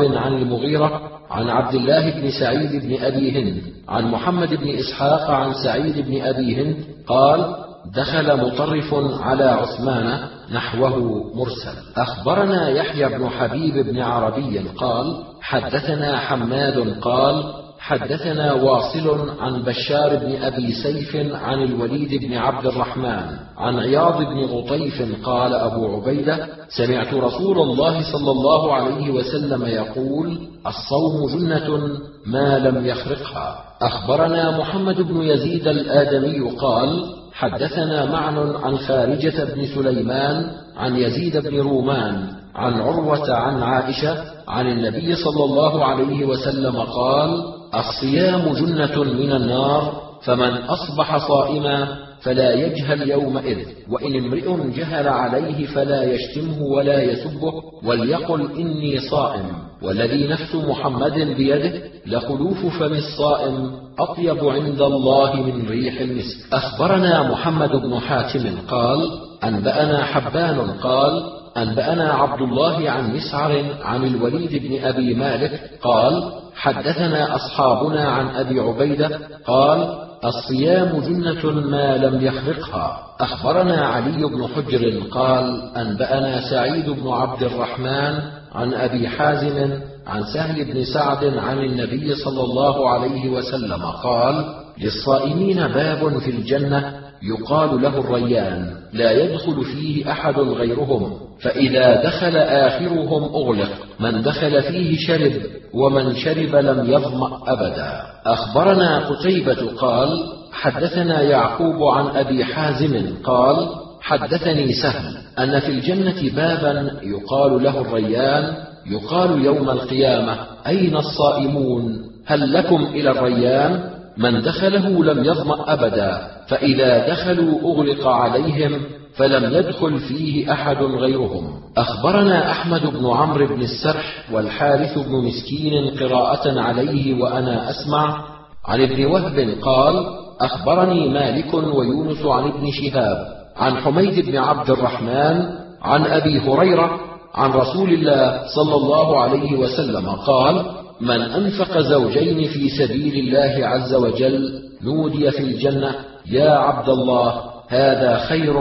عن المغيرة عن عبد الله بن سعيد بن أبي هند عن محمد بن إسحاق عن سعيد بن أبي هند قال دخل مطرف على عثمان نحوه مرسل. أخبرنا يحيى بن حبيب بن عربي قال حدثنا حماد قال حدثنا واصل عن بشار بن أبي سيف عن الوليد بن عبد الرحمن عن عياض بن غطيف قال أبو عبيدة سمعت رسول الله صلى الله عليه وسلم يقول الصوم جنة ما لم يخرقها. أخبرنا محمد بن يزيد الآدمي قال حدثنا معن عن خارجة بن سليمان عن يزيد بن رومان عن عروة عن عائشة عن النبي صلى الله عليه وسلم قال: الصيام جنة من النار فمن أصبح صائما فلا يجهل يومئذ وإن امرئ جهل عليه فلا يشتمه ولا يسبه وليقل إني صائم والذي نفس محمد بيده لخلوف فم الصائم أطيب عند الله من ريح المسك. أخبرنا محمد بن حاتم قال أنبأنا حبان قال أنبأنا عبد الله عن مسعر عن الوليد بن أبي مالك قال حدثنا أصحابنا عن أبي عبيدة قال الصيام جنة ما لم يخرقها أخبرنا علي بن حجر قال أنبأنا سعيد بن عبد الرحمن عن أبي حازم عن سهل بن سعد عن النبي صلى الله عليه وسلم قال للصائمين باب في الجنة يقال له الريان لا يدخل فيه أحد غيرهم فإذا دخل آخرهم أغلق من دخل فيه شرب ومن شرب لم يظمأ أبدا. أخبرنا قتيبة قال حدثنا يعقوب عن أبي حازم قال حدثني سهل أن في الجنة بابا يقال له الريان يقال يوم القيامة أين الصائمون؟ هل لكم إلى الريان؟ من دخله لم يظمأ أبدا فإذا دخلوا أغلق عليهم فلم يدخل فيه أحد غيرهم. أخبرنا أحمد بن عمرو بن السرح والحارث بن مسكين قراءة عليه وأنا أسمع. عن ابن وهب قال أخبرني مالك ويونس عن ابن شهاب عن حميد بن عبد الرحمن عن أبي هريرة عن رسول الله صلى الله عليه وسلم قال من أنفق زوجين في سبيل الله عز وجل نودي في الجنة يا عبد الله هذا خير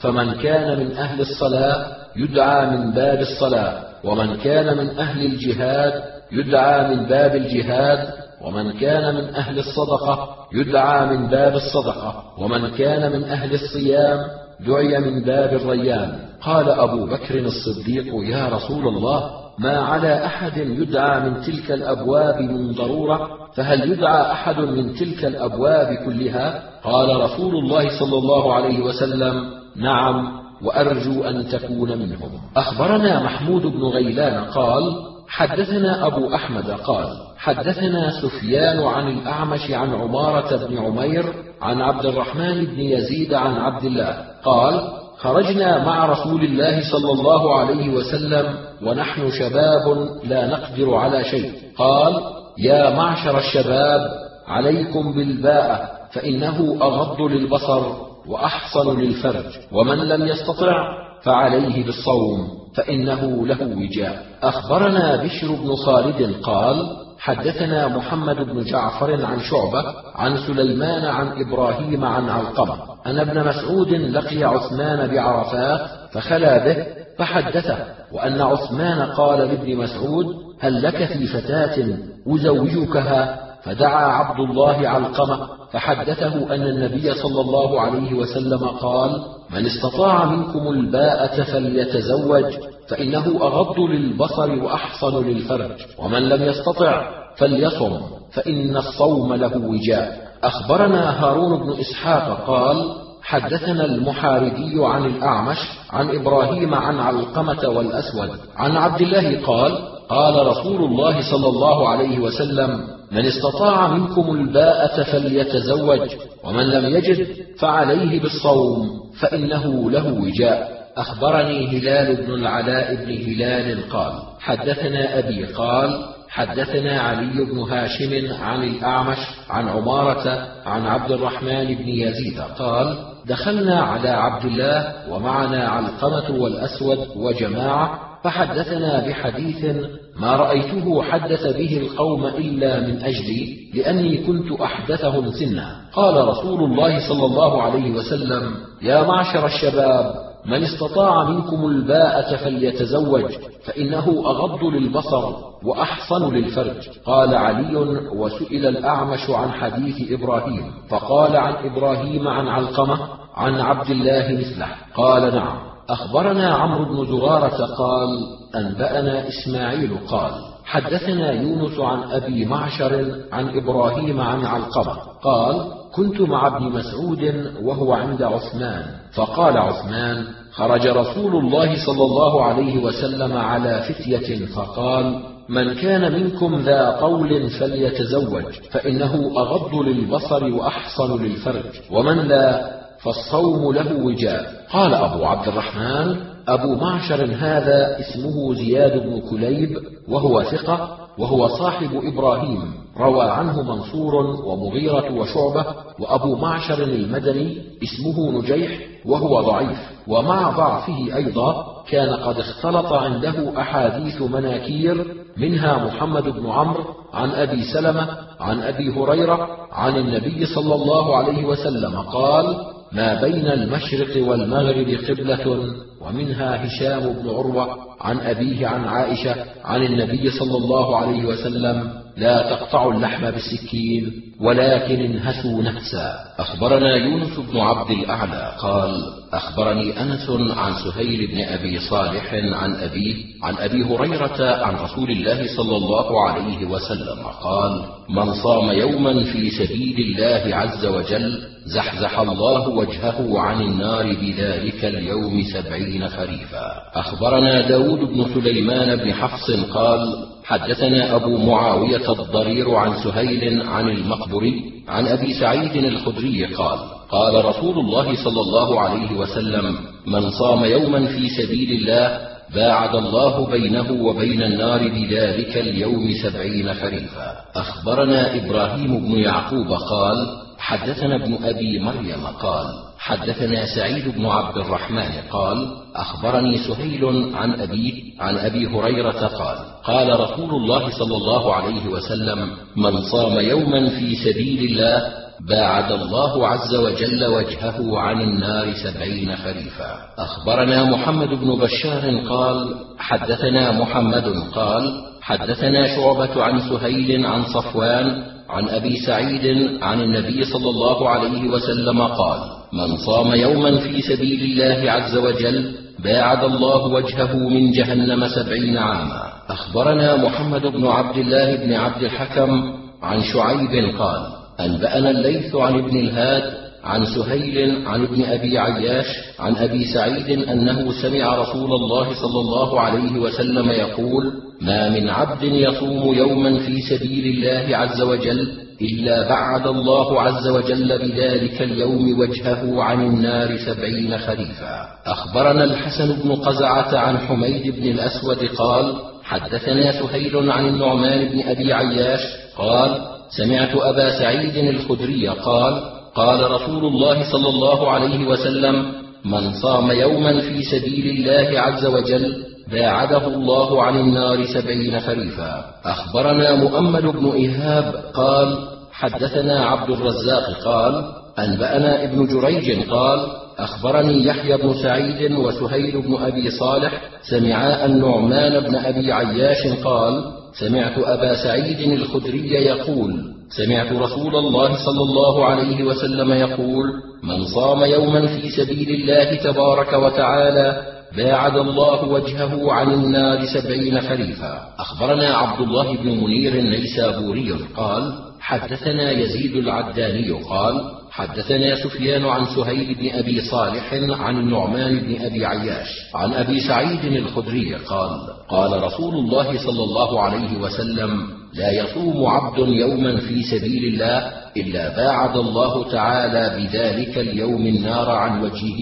فمن كان من أهل الصلاة يدعى من باب الصلاة ومن كان من أهل الجهاد يدعى من باب الجهاد ومن كان من أهل الصدقة يدعى من باب الصدقة ومن كان من أهل الصيام دعي من باب الريان. قال أبو بكر الصديق يا رسول الله ما على أحد يدعى من تلك الأبواب من ضرورة فهل يدعى أحد من تلك الأبواب كلها؟ قال رسول الله صلى الله عليه وسلم نعم وأرجو أن تكون منهم. أخبرنا محمود بن غيلان قال حدثنا أبو أحمد قال حدثنا سفيان عن الأعمش عن عمارة بن عمير عن عبد الرحمن بن يزيد عن عبد الله قال خرجنا مع رسول الله صلى الله عليه وسلم ونحن شباب لا نقدر على شيء. قال يا معشر الشباب عليكم بالباءة فإنه أغض للبصر وأحصن للفرج ومن لم يستطع فعليه بالصوم فإنه له وجاء. أخبرنا بشر بن خالد قال حدثنا محمد بن جعفر عن شعبة عن سليمان عن إبراهيم عن علقمة أن ابن مسعود لقي عثمان بعرفات فخلا به فحدثه وأن عثمان قال لابن مسعود هل لك في فتاة أزوجكها؟ فدعا عبد الله علقمة فحدثه أن النبي صلى الله عليه وسلم قال من استطاع منكم الباءة فليتزوج. فإنه أغض للبصر وأحصن للفرج ومن لم يستطع فليصم فإن الصوم له وجاء. أخبرنا هارون بن إسحاق قال حدثنا المحاربي عن الأعمش عن إبراهيم عن علقمة والأسود عن عبد الله قال قال رسول الله صلى الله عليه وسلم من استطاع منكم الباءة فليتزوج ومن لم يجد فعليه بالصوم فإنه له وجاء. أخبرني هلال بن العلاء بن هلال قال حدثنا أبي قال حدثنا علي بن هاشم عن الأعمش عن عمارة عن عبد الرحمن بن يزيد قال دخلنا على عبد الله ومعنا علقمة والأسود وجماعة فحدثنا بحديث ما رأيته حدث به القوم إلا من أجلي لأني كنت أحدثهم سنا. قال رسول الله صلى الله عليه وسلم يا معشر الشباب من استطاع منكم الباءة فليتزوج فإنه أغض للبصر وأحصن للفرج. قال علي وسئل الأعمش عن حديث إبراهيم فقال عن إبراهيم عن علقمة عن عبد الله مثله. قال نعم. أخبرنا عمرو بن زرارة قال أنبأنا إسماعيل قال حدثنا يونس عن أبي معشر عن إبراهيم عن علقمة قال كنت مع ابن مسعود وهو عند عثمان. فقال عثمان خرج رسول الله صلى الله عليه وسلم على فتية فقال من كان منكم ذا قول فليتزوج فإنه أغض للبصر وأحصن للفرج ومن لا فالصوم له وجاء. قال أبو عبد الرحمن أبو معشر هذا اسمه زياد بن كليب وهو ثقة وهو صاحب إبراهيم. روى عنه منصور ومغيرة وشعبة وأبو معشر المدني اسمه نجيح وهو ضعيف. ومع ضعفه أيضا كان قد اختلط عنده أحاديث مناكير منها محمد بن عمرو عن أبي سلمة عن أبي هريرة عن النبي صلى الله عليه وسلم قال ما بين المشرق والمغرب قبلة ومنها هشام بن عروة عن أبيه عن عائشة عن النبي صلى الله عليه وسلم لا تقطعوا اللحم بالسكين ولكن انهسوا نهسا أخبرنا يونس بن عبد الأعلى قال أخبرني أنس عن سهيل بن أبي صالح عن أبيه عن أبي هريرة عن رسول الله صلى الله عليه وسلم قال من صام يوما في سبيل الله عز وجل زحزح الله وجهه عن النار بذلك اليوم سبعين خريفا. أخبرنا داود بن سليمان بن حفص قال حدثنا أبو معاوية الضرير عن سهيل عن المقبري عن أبي سعيد الخدري قال قال رسول الله صلى الله عليه وسلم من صام يوما في سبيل الله باعد الله بينه وبين النار بذلك اليوم سبعين خريفا. أخبرنا إبراهيم بن يعقوب قال حدثنا ابن أبي مريم قال حدثنا سعيد بن عبد الرحمن قال أخبرني سهيل عن ابيه عن أبي هريرة قال قال رسول الله صلى الله عليه وسلم من صام يوما في سبيل الله باعد الله عز وجل وجهه عن النار سبعين خريفا. أخبرنا محمد بن بشار قال حدثنا محمد قال حدثنا شعبة عن سهيل عن صفوان عن أبي سعيد عن النبي صلى الله عليه وسلم قال من صام يوما في سبيل الله عز وجل باعد الله وجهه من جهنم سبعين عاما. أخبرنا محمد بن عبد الله بن عبد الحكم عن شعيب قال أنبأنا الليث عن ابن الهاد عن سهيل عن ابن أبي عياش عن أبي سعيد أنه سمع رسول الله صلى الله عليه وسلم يقول ما من عبد يصوم يوما في سبيل الله عز وجل إلا بعد الله عز وجل بذلك اليوم وجهه عن النار سبعين خريفا أخبرنا الحسن بن قزعة عن حميد بن الأسود قال حدثنا سهيل عن النعمان بن أبي عياش قال سمعت أبا سعيد الخدري قال قال رسول الله صلى الله عليه وسلم من صام يوما في سبيل الله عز وجل باعده الله عن النار سبعين خريفا. أخبرنا مؤمل بن إيهاب قال حدثنا عبد الرزاق قال أنبأنا ابن جريج قال أخبرني يحيى بن سعيد وسهيل بن أبي صالح سمعا النعمان بن أبي عياش قال سمعت أبا سعيد الخدري يقول سمعت رسول الله صلى الله عليه وسلم يقول من صام يوما في سبيل الله تبارك وتعالى باعد الله وجهه عن النار سبعين خريفا أخبرنا عبد الله بن منير النيسابوري قال حدثنا يزيد العداني قال حدثنا سفيان عن سهيل بن أبي صالح عن النعمان بن أبي عياش عن أبي سعيد الخدري قال قال رسول الله صلى الله عليه وسلم لا يصوم عبد يوما في سبيل الله إلا باعد الله تعالى بذلك اليوم النار عن وجهه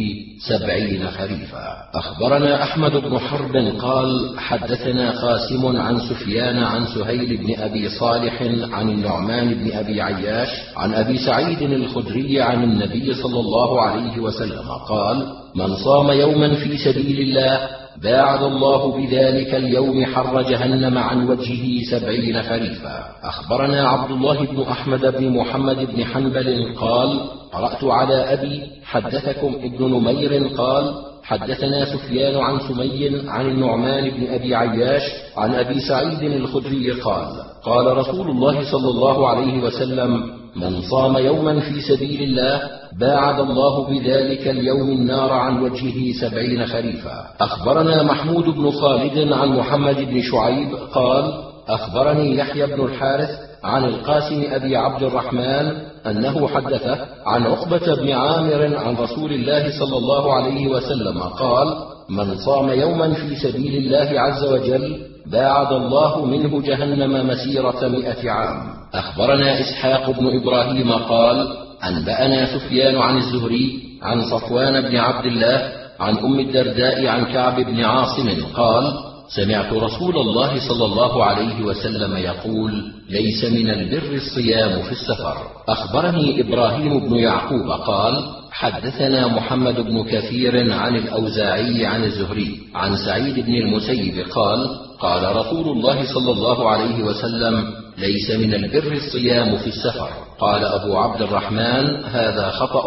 سبعين خريفا. أخبرنا أحمد بن حرب قال حدثنا قاسم عن سفيان عن سهيل بن أبي صالح عن النعمان بن أبي عياش عن أبي سعيد الخدري عن النبي صلى الله عليه وسلم قال من صام يوما في سبيل الله باعد الله بذلك اليوم حر جهنم عن وجهه سبعين خريفا أخبرنا عبد الله بن أحمد بن محمد بن حنبل قال قرأت على أبي حدثكم ابن نمير قال حدثنا سفيان عن سمي عن النعمان بن أبي عياش عن أبي سعيد الخدري قال قال رسول الله صلى الله عليه وسلم من صام يوما في سبيل الله باعد الله بذلك اليوم النار عن وجهه سبعين خريفا. أخبرنا محمود بن خالد عن محمد بن شعيب قال أخبرني يحيى بن الحارث عن القاسم أبي عبد الرحمن أنه حدثه عن عقبة بن عامر عن رسول الله صلى الله عليه وسلم قال من صام يوما في سبيل الله عز وجل باعد الله منه جهنم مسيرة مئة عام. أخبرنا إسحاق بن إبراهيم قال أنبأنا سفيان عن الزهري عن صفوان بن عبد الله عن أم الدرداء عن كعب بن عاصم قال سمعت رسول الله صلى الله عليه وسلم يقول ليس من البر الصيام في السفر. أخبرني إبراهيم بن يعقوب قال حدثنا محمد بن كثير عن الأوزاعي عن الزهري عن سعيد بن المسيب قال قال رسول الله صلى الله عليه وسلم ليس من البر الصيام في السفر. قال أبو عبد الرحمن هذا خطأ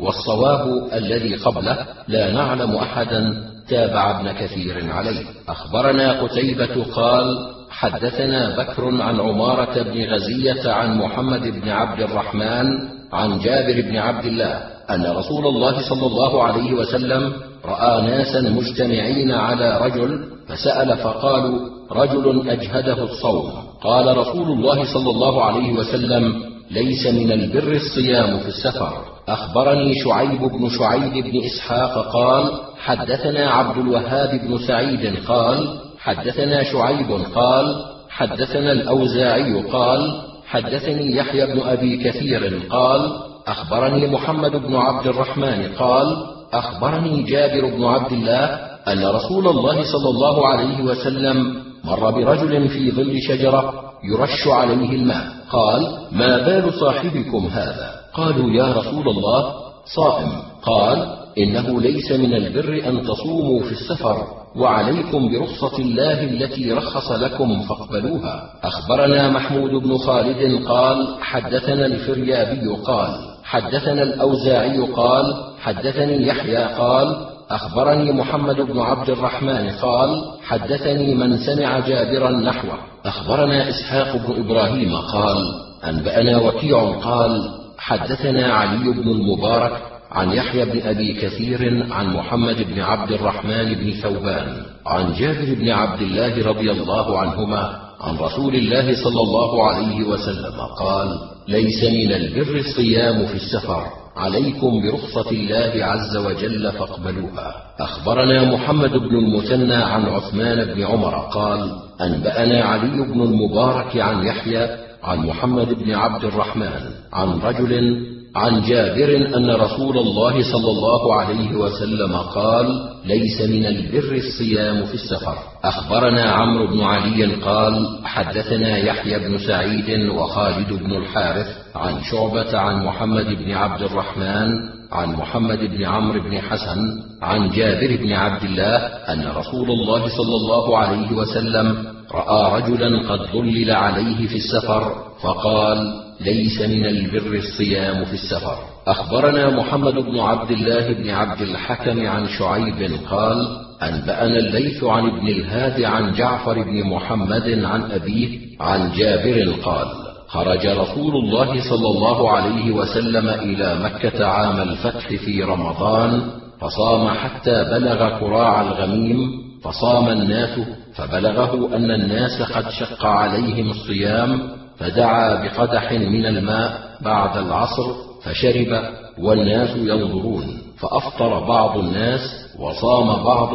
والصواب الذي قبله لا نعلم أحدا. تابع ابن كثير عليه. أخبرنا قتيبة قال حدثنا بكر عن عمارة بن غزية عن محمد بن عبد الرحمن عن جابر بن عبد الله أن رسول الله صلى الله عليه وسلم رأى ناسا مجتمعين على رجل فسأل فقالوا رجل أجهده الصوم. قال رسول الله صلى الله عليه وسلم ليس من البر الصيام في السفر. أخبرني شعيب بن شعيب بن إسحاق قال حدثنا عبد الوهاب بن سعيد قال حدثنا شعيب قال حدثنا الأوزاعي قال حدثني يحيى بن أبي كثير قال أخبرني محمد بن عبد الرحمن قال أخبرني جابر بن عبد الله أن رسول الله صلى الله عليه وسلم مر برجل في ظل شجرة يرش عليه الماء قال ما بال صاحبكم هذا؟ قالوا يا رسول الله صائم. قال إنه ليس من البر أن تصوموا في السفر وعليكم برخصة الله التي رخص لكم فاقبلوها. أخبرنا محمود بن خالد قال حدثنا الفريابي قال حدثنا الأوزاعي قال حدثني يحيى قال أخبرني محمد بن عبد الرحمن قال حدثني من سمع جابرا نحوه. أخبرنا إسحاق بن إبراهيم قال أنبأنا وكيع قال حدثنا علي بن المبارك عن يحيى بن أبي كثير عن محمد بن عبد الرحمن بن ثوبان عن جابر بن عبد الله رضي الله عنهما عن رسول الله صلى الله عليه وسلم قال ليس من البر الصيام في السفر عليكم برخصة الله عز وجل فاقبلوها. أخبرنا محمد بن المثنى عن عثمان بن عمر قال أنبأنا علي بن المبارك عن يحيى عن محمد بن عبد الرحمن عن رجل عن جابر أن رسول الله صلى الله عليه وسلم قال ليس من البر الصيام في السفر. أخبرنا عمرو بن علي قال حدثنا يحيى بن سعيد وخالد بن الحارث عن شعبة عن محمد بن عبد الرحمن عن محمد بن عمرو بن حسن عن جابر بن عبد الله أن رسول الله صلى الله عليه وسلم رأى رجلا قد ظلل عليه في السفر فقال ليس من البر الصيام في السفر. أخبرنا محمد بن عبد الله بن عبد الحكم عن شعيب قال أنبأنا الليث عن ابن الهاد عن جعفر بن محمد عن أبيه عن جابر قال خرج رسول الله صلى الله عليه وسلم إلى مكة عام الفتح في رمضان فصام حتى بلغ كراع الغميم فصام الناس فبلغه أن الناس قد شق عليهم الصيام فدعا بقدح من الماء بعد العصر فشرب والناس ينظرون فأفطر بعض الناس وصام بعض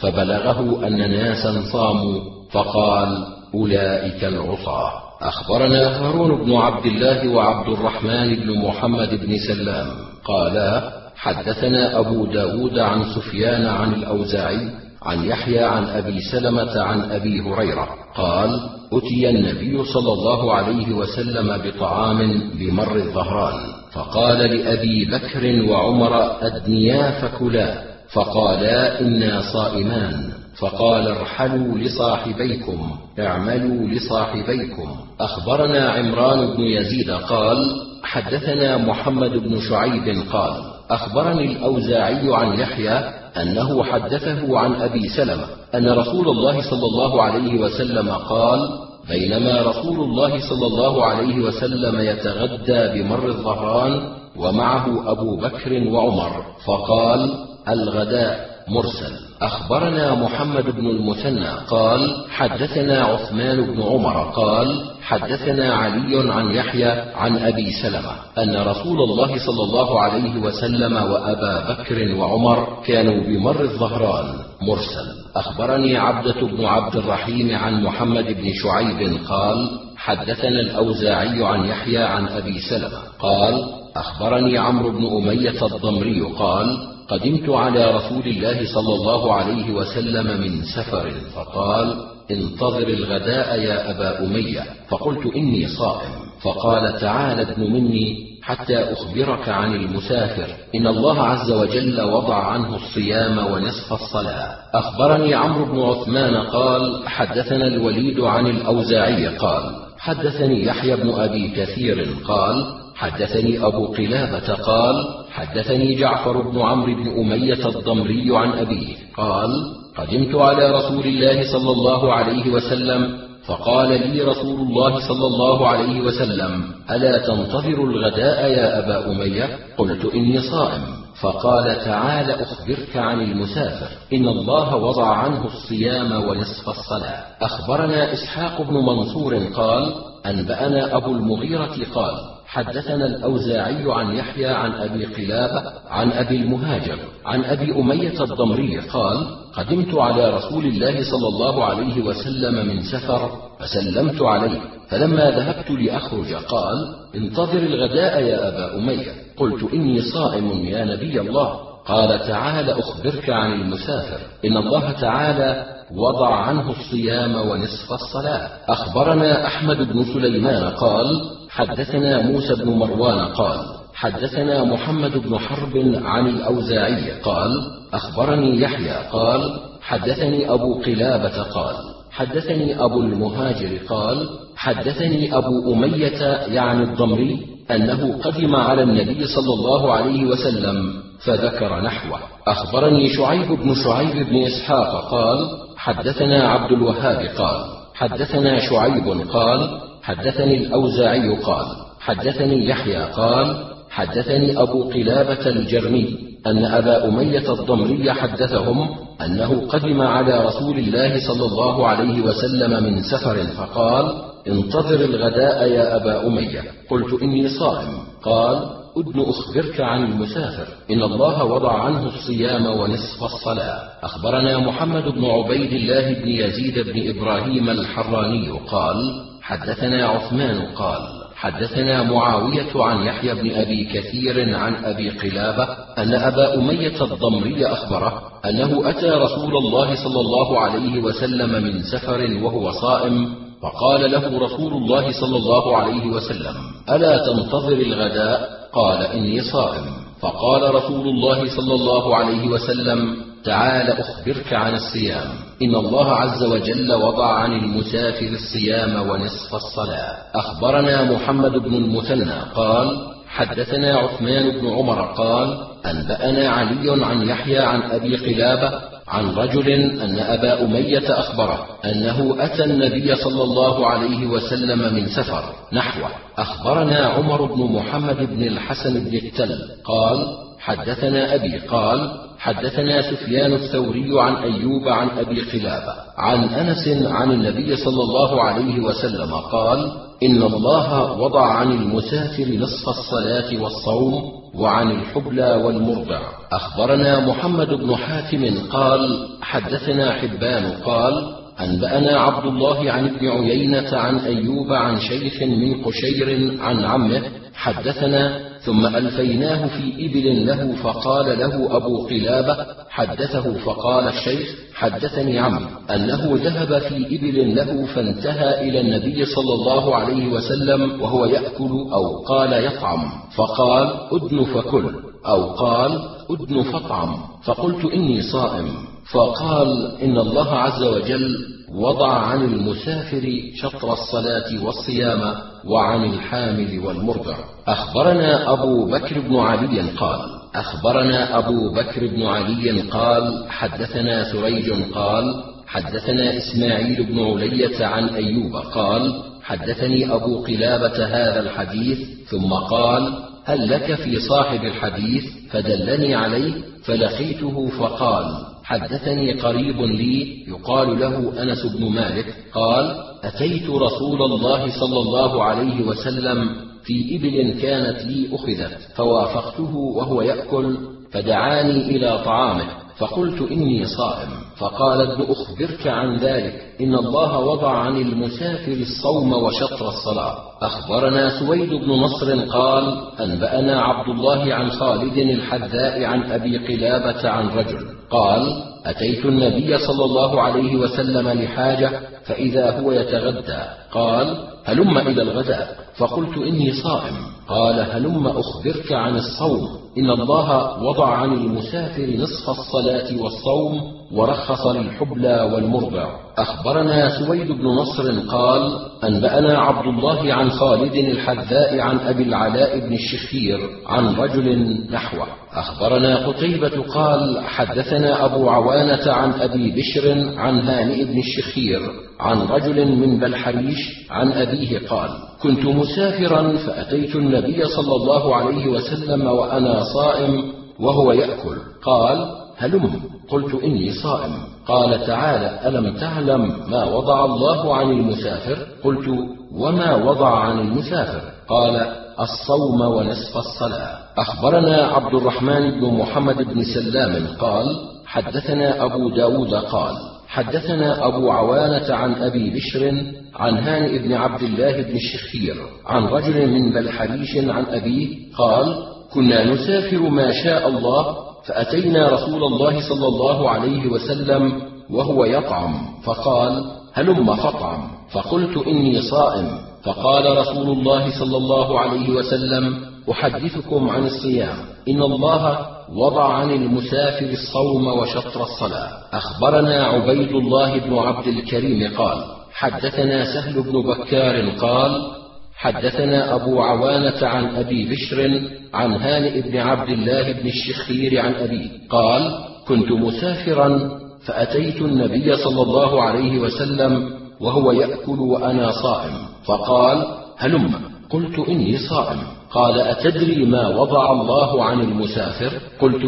فبلغه أن ناسا صاموا فقال أولئك العصاة. أخبرنا هارون بن عبد الله وعبد الرحمن بن محمد بن سلام قالا حدثنا أبو داود عن سفيان عن الأوزاعي عن يحيى عن أبي سلمة عن أبي هريرة قال أتي النبي صلى الله عليه وسلم بطعام بمر الظهران فقال لأبي بكر وعمر أدنيا فكلا فقالا إنا صائمان. فقال ارحلوا لصاحبيكم اعملوا لصاحبيكم. أخبرنا عمران بن يزيد قال حدثنا محمد بن شعيب قال أخبرني الأوزاعي عن يحيى أنه حدثه عن أبي سلمة أن رسول الله صلى الله عليه وسلم قال بينما رسول الله صلى الله عليه وسلم يتغدى بمر الظهران ومعه أبو بكر وعمر فقال الغداء. مرسل. أخبرنا محمد بن المثنى قال حدثنا عثمان بن عمر قال حدثنا علي عن يحيى عن أبي سلمة أن رسول الله صلى الله عليه وسلم وأبا بكر وعمر كانوا بمر الظهران. مرسل. أخبرني عبدة بن عبد الرحيم عن محمد بن شعيب قال حدثنا الأوزاعي عن يحيى عن أبي سلمة قال أخبرني عمرو بن أمية الضمري قال قدمت على رسول الله صلى الله عليه وسلم من سفر فقال انتظر الغداء يا أبا أمية. فقلت إني صائم. فقال تعال ابن مني حتى أخبرك عن المسافر. إن الله عز وجل وضع عنه الصيام ونصف الصلاة. أخبرني عمرو بن عثمان قال حدثنا الوليد عن الأوزاعي قال حدثني يحيى بن أبي كثير قال حدثني أبو قلابة قال حدثني جعفر بن عمرو بن أمية الضمري عن أبيه قال قدمت على رسول الله صلى الله عليه وسلم فقال لي رسول الله صلى الله عليه وسلم ألا تنتظر الغداء يا أبا أمية؟ قلت إني صائم. فقال تعال أخبرك عن المسافر إن الله وضع عنه الصيام ونصف الصلاة. أخبرنا إسحاق بن منصور قال أنبأنا أبو المغيرة قال حدثنا الأوزاعي عن يحيى عن أبي قلابة عن أبي المهاجر عن أبي أمية الضمري قال قدمت على رسول الله صلى الله عليه وسلم من سفر فسلمت عليه فلما ذهبت لأخرج قال انتظر الغداء يا أبا أمية قلت إني صائم يا نبي الله قال تعال أخبرك عن المسافر إن الله تعالى وضع عنه الصيام ونصف الصلاة أخبرنا أحمد بن سليمان قال حدثنا موسى بن مروان قال حدثنا محمد بن حرب عن الأوزاعي قال أخبرني يحيى قال حدثني أبو قلابة قال حدثني أبو المهاجر قال حدثني أبو أمية يعني الضمري أنه قدم على النبي صلى الله عليه وسلم فذكر نحوه. أخبرني شعيب بن شعيب بن إسحاق قال حدثنا عبد الوهاب قال حدثنا شعيب قال حدثني الأوزاعي قال حدثني يحيى قال حدثني أبو قلابة الجرمي أن أبا أمية الضمري حدثهم أنه قدم على رسول الله صلى الله عليه وسلم من سفر فقال انتظر الغداء يا أبا أمية. قلت إني صائم. قال أدن أخبرك عن المسافر. إن الله وضع عنه الصيام ونصف الصلاة. أخبرنا محمد بن عبيد الله بن يزيد بن إبراهيم الحراني قال حدثنا عثمان قال حدثنا معاوية عن يحيى بن أبي كثير عن أبي قلابة أن أبا أمية الضمري أخبره أنه أتى رسول الله صلى الله عليه وسلم من سفر وهو صائم فقال له رسول الله صلى الله عليه وسلم ألا تنتظر الغداء؟ قال إني صائم. فقال رسول الله صلى الله عليه وسلم تعال أخبرك عن الصيام. إن الله عز وجل وضع عن المسافر الصيام ونصف الصلاة. أخبرنا محمد بن المثنى قال حدثنا عثمان بن عمر قال أنبأنا علي عن يحيى عن أبي قلابة عن رجل أن أبا أمية أخبره أنه أتى النبي صلى الله عليه وسلم من سفر نحوه. أخبرنا عمر بن محمد بن الحسن بن التل قال حدثنا أبي قال حدثنا سفيان الثوري عن أيوب عن أبي قلابة عن أنس عن النبي صلى الله عليه وسلم قال إن الله وضع عن المسافر نصف الصلاة والصوم وعن الحبلى والمرضع أخبرنا محمد بن حاتم قال حدثنا حبان قال أنبأنا عبد الله عن ابن عيينة عن أيوب عن شيخ من قشير عن عمه. حدثنا ثم ألفيناه في إبل له فقال له أبو قلابة حدثه فقال الشيخ حدثني عمي أنه ذهب في إبل له فانتهى إلى النبي صلى الله عليه وسلم وهو يأكل أو قال يطعم فقال أدن فكل أو قال أدن فاطعم فقلت إني صائم فقال إن الله عز وجل وضع عن المسافر شطر الصلاة والصيام وعن الحامل والمرضع أخبرنا أبو بكر بن علي قال أخبرنا أبو بكر بن علي قال حدثنا سريج قال حدثنا إسماعيل بن علية عن أيوب قال حدثني أبو قلابة هذا الحديث ثم قال هل لك في صاحب الحديث؟ فدلني عليه فلقيته فقال حدثني قريب لي يقال له أنس بن مالك قال أتيت رسول الله صلى الله عليه وسلم في إبل كانت لي أخذت فوافقته وهو يأكل فدعاني إلى طعامه. فقلت إني صائم. فقال ابن أخبرك عن ذلك. إن الله وضع عن المسافر الصوم وشطر الصلاة. أخبرنا سويد بن نصر قال أنبأنا عبد الله عن خالد الحذاء عن أبي قلابة عن رجل قال أتيت النبي صلى الله عليه وسلم لحاجة فإذا هو يتغدى قال هلم إلى الغداء. فقلت إني صائم. قال هلم أخبرك عن الصوم. إن الله وضع عن المسافر نصف الصلاة والصوم ورخص للحبلى والمرضع أخبرنا سويد بن نصر قال أنبأنا عبد الله عن خالد الحذاء عن أبي العلاء بن الشخير عن رجل نحوه. أخبرنا قتيبة قال حدثنا أبو عوانة عن أبي بشر عن هانئ بن الشخير عن رجل من بلحريش عن أبيه قال كنت مسافرا فأتيت النبي صلى الله عليه وسلم وأنا صائم وهو يأكل. قال هلم. قلت إني صائم. قال تعالى ألم تعلم ما وضع الله عن المسافر؟ قلت وما وضع عن المسافر؟ قال الصوم ونصف الصلاة. أخبرنا عبد الرحمن بن محمد بن سلام قال حدثنا أبو داود قال حدثنا أبو عوانة عن أبي بشر عن هانئ بن عبد الله بن الشخير عن رجل من بلحريش عن أبيه قال كنا نسافر ما شاء الله فأتينا رسول الله صلى الله عليه وسلم وهو يطعم فقال هلم فاطعم فقلت إني صائم. فقال رسول الله صلى الله عليه وسلم أحدثكم عن الصيام. إن الله وضع عن المسافر الصوم وشطر الصلاة. أخبرنا عبيد الله بن عبد الكريم قال حدثنا سهل بن بكار قال حدثنا أبو عوانة عن أبي بشر عن هانئ بن عبد الله بن الشخير عن أبيه قال كنت مسافرا فأتيت النبي صلى الله عليه وسلم وهو يأكل وأنا صائم فقال هلم قلت إني صائم. قال أتدري ما وضع الله عن المسافر؟ قلت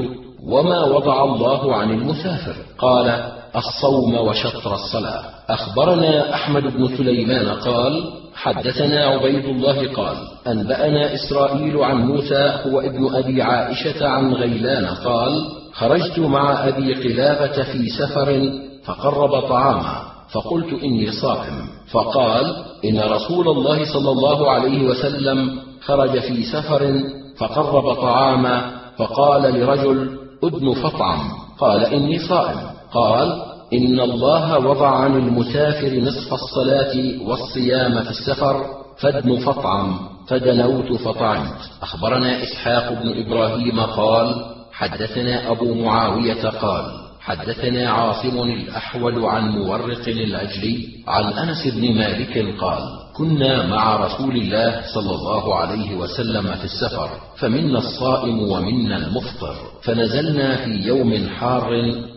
وما وضع الله عن المسافر؟ قال الصوم وشطر الصلاة. أخبرنا أحمد بن سليمان قال حدثنا عبيد الله قال أنبأنا إسرائيل عن موسى هو ابن أبي عائشة عن غيلان قال خرجت مع أبي قلابة في سفر فقرب طعاما فقلت إني صائم فقال إن رسول الله صلى الله عليه وسلم خرج في سفر فقرب طعاما فقال لرجل أدن فطعم قال إني صائم قال إن الله وضع عن المسافر نصف الصلاة والصيام في السفر فادن فطعم فدنوت فطعمت. أخبرنا إسحاق بن إبراهيم قال حدثنا أبو معاوية قال حدثنا عاصم الأحول عن مورق العجلي عن أنس بن مالك قال كنا مع رسول الله صلى الله عليه وسلم في السفر فمنا الصائم ومنا المفطر فنزلنا في يوم حار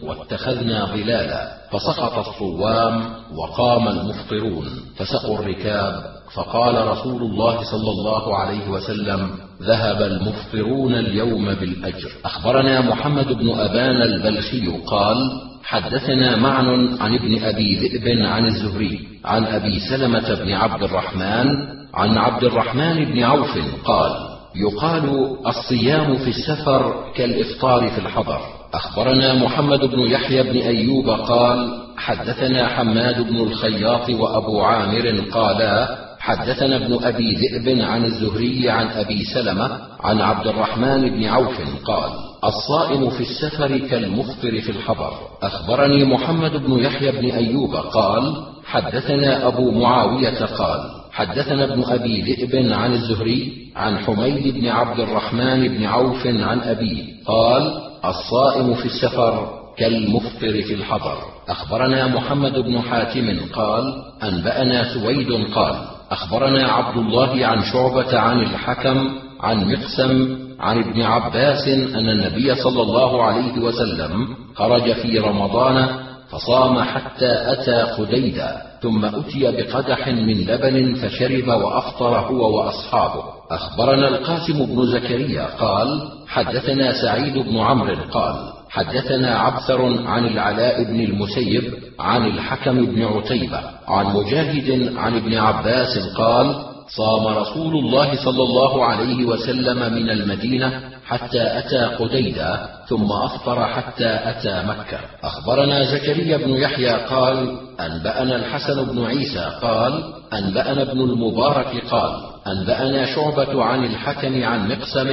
واتخذنا ظلالا فسقط الصوام وقام المفطرون فسقوا الركاب فقال رسول الله صلى الله عليه وسلم ذهب المفطرون اليوم بالأجر. أخبرنا محمد بن أبان البلخي قال حدثنا معن عن ابن أبي ذئب عن الزهري عن أبي سلمة بن عبد الرحمن عن عبد الرحمن بن عوف قال يقال الصيام في السفر كالإفطار في الحضر. أخبرنا محمد بن يحيى بن أيوب قال حدثنا حماد بن الخياط وأبو عامر قالا حدثنا ابن أبي ذئب عن الزهري عن أبي سلمة عن عبد الرحمن بن عوف قال الصائم في السفر كالمفطر في الحضر. أخبرني محمد بن يحيى بن أيوب قال حدثنا أبو معاوية قال حدثنا ابن أبي ذئب عن الزهري عن حميد بن عبد الرحمن بن عوف عن ابيه قال الصائم في السفر كالمفطر في الحضر. أخبرنا محمد بن حاتم قال أنبأنا سويد قال أخبرنا عبد الله عن شعبة عن الحكم عن مقسم عن ابن عباس أن النبي صلى الله عليه وسلم خرج في رمضان فصام حتى أتى قديدا ثم أتي بقدح من لبن فشرب وأفطر هو وأصحابه. أخبرنا القاسم بن زكريا قال حدثنا سعيد بن عمرو قال حدثنا عبثر عن العلاء بن المسيب عن الحكم بن عتيبة عن مجاهد عن ابن عباس قال صام رسول الله صلى الله عليه وسلم من المدينة حتى أتى قديدا ثم أفطر حتى أتى مكة. أخبرنا زكريا بن يحيى قال أنبأنا الحسن بن عيسى قال أنبأنا ابن المبارك قال أنبأنا شعبة عن الحكم عن مقسم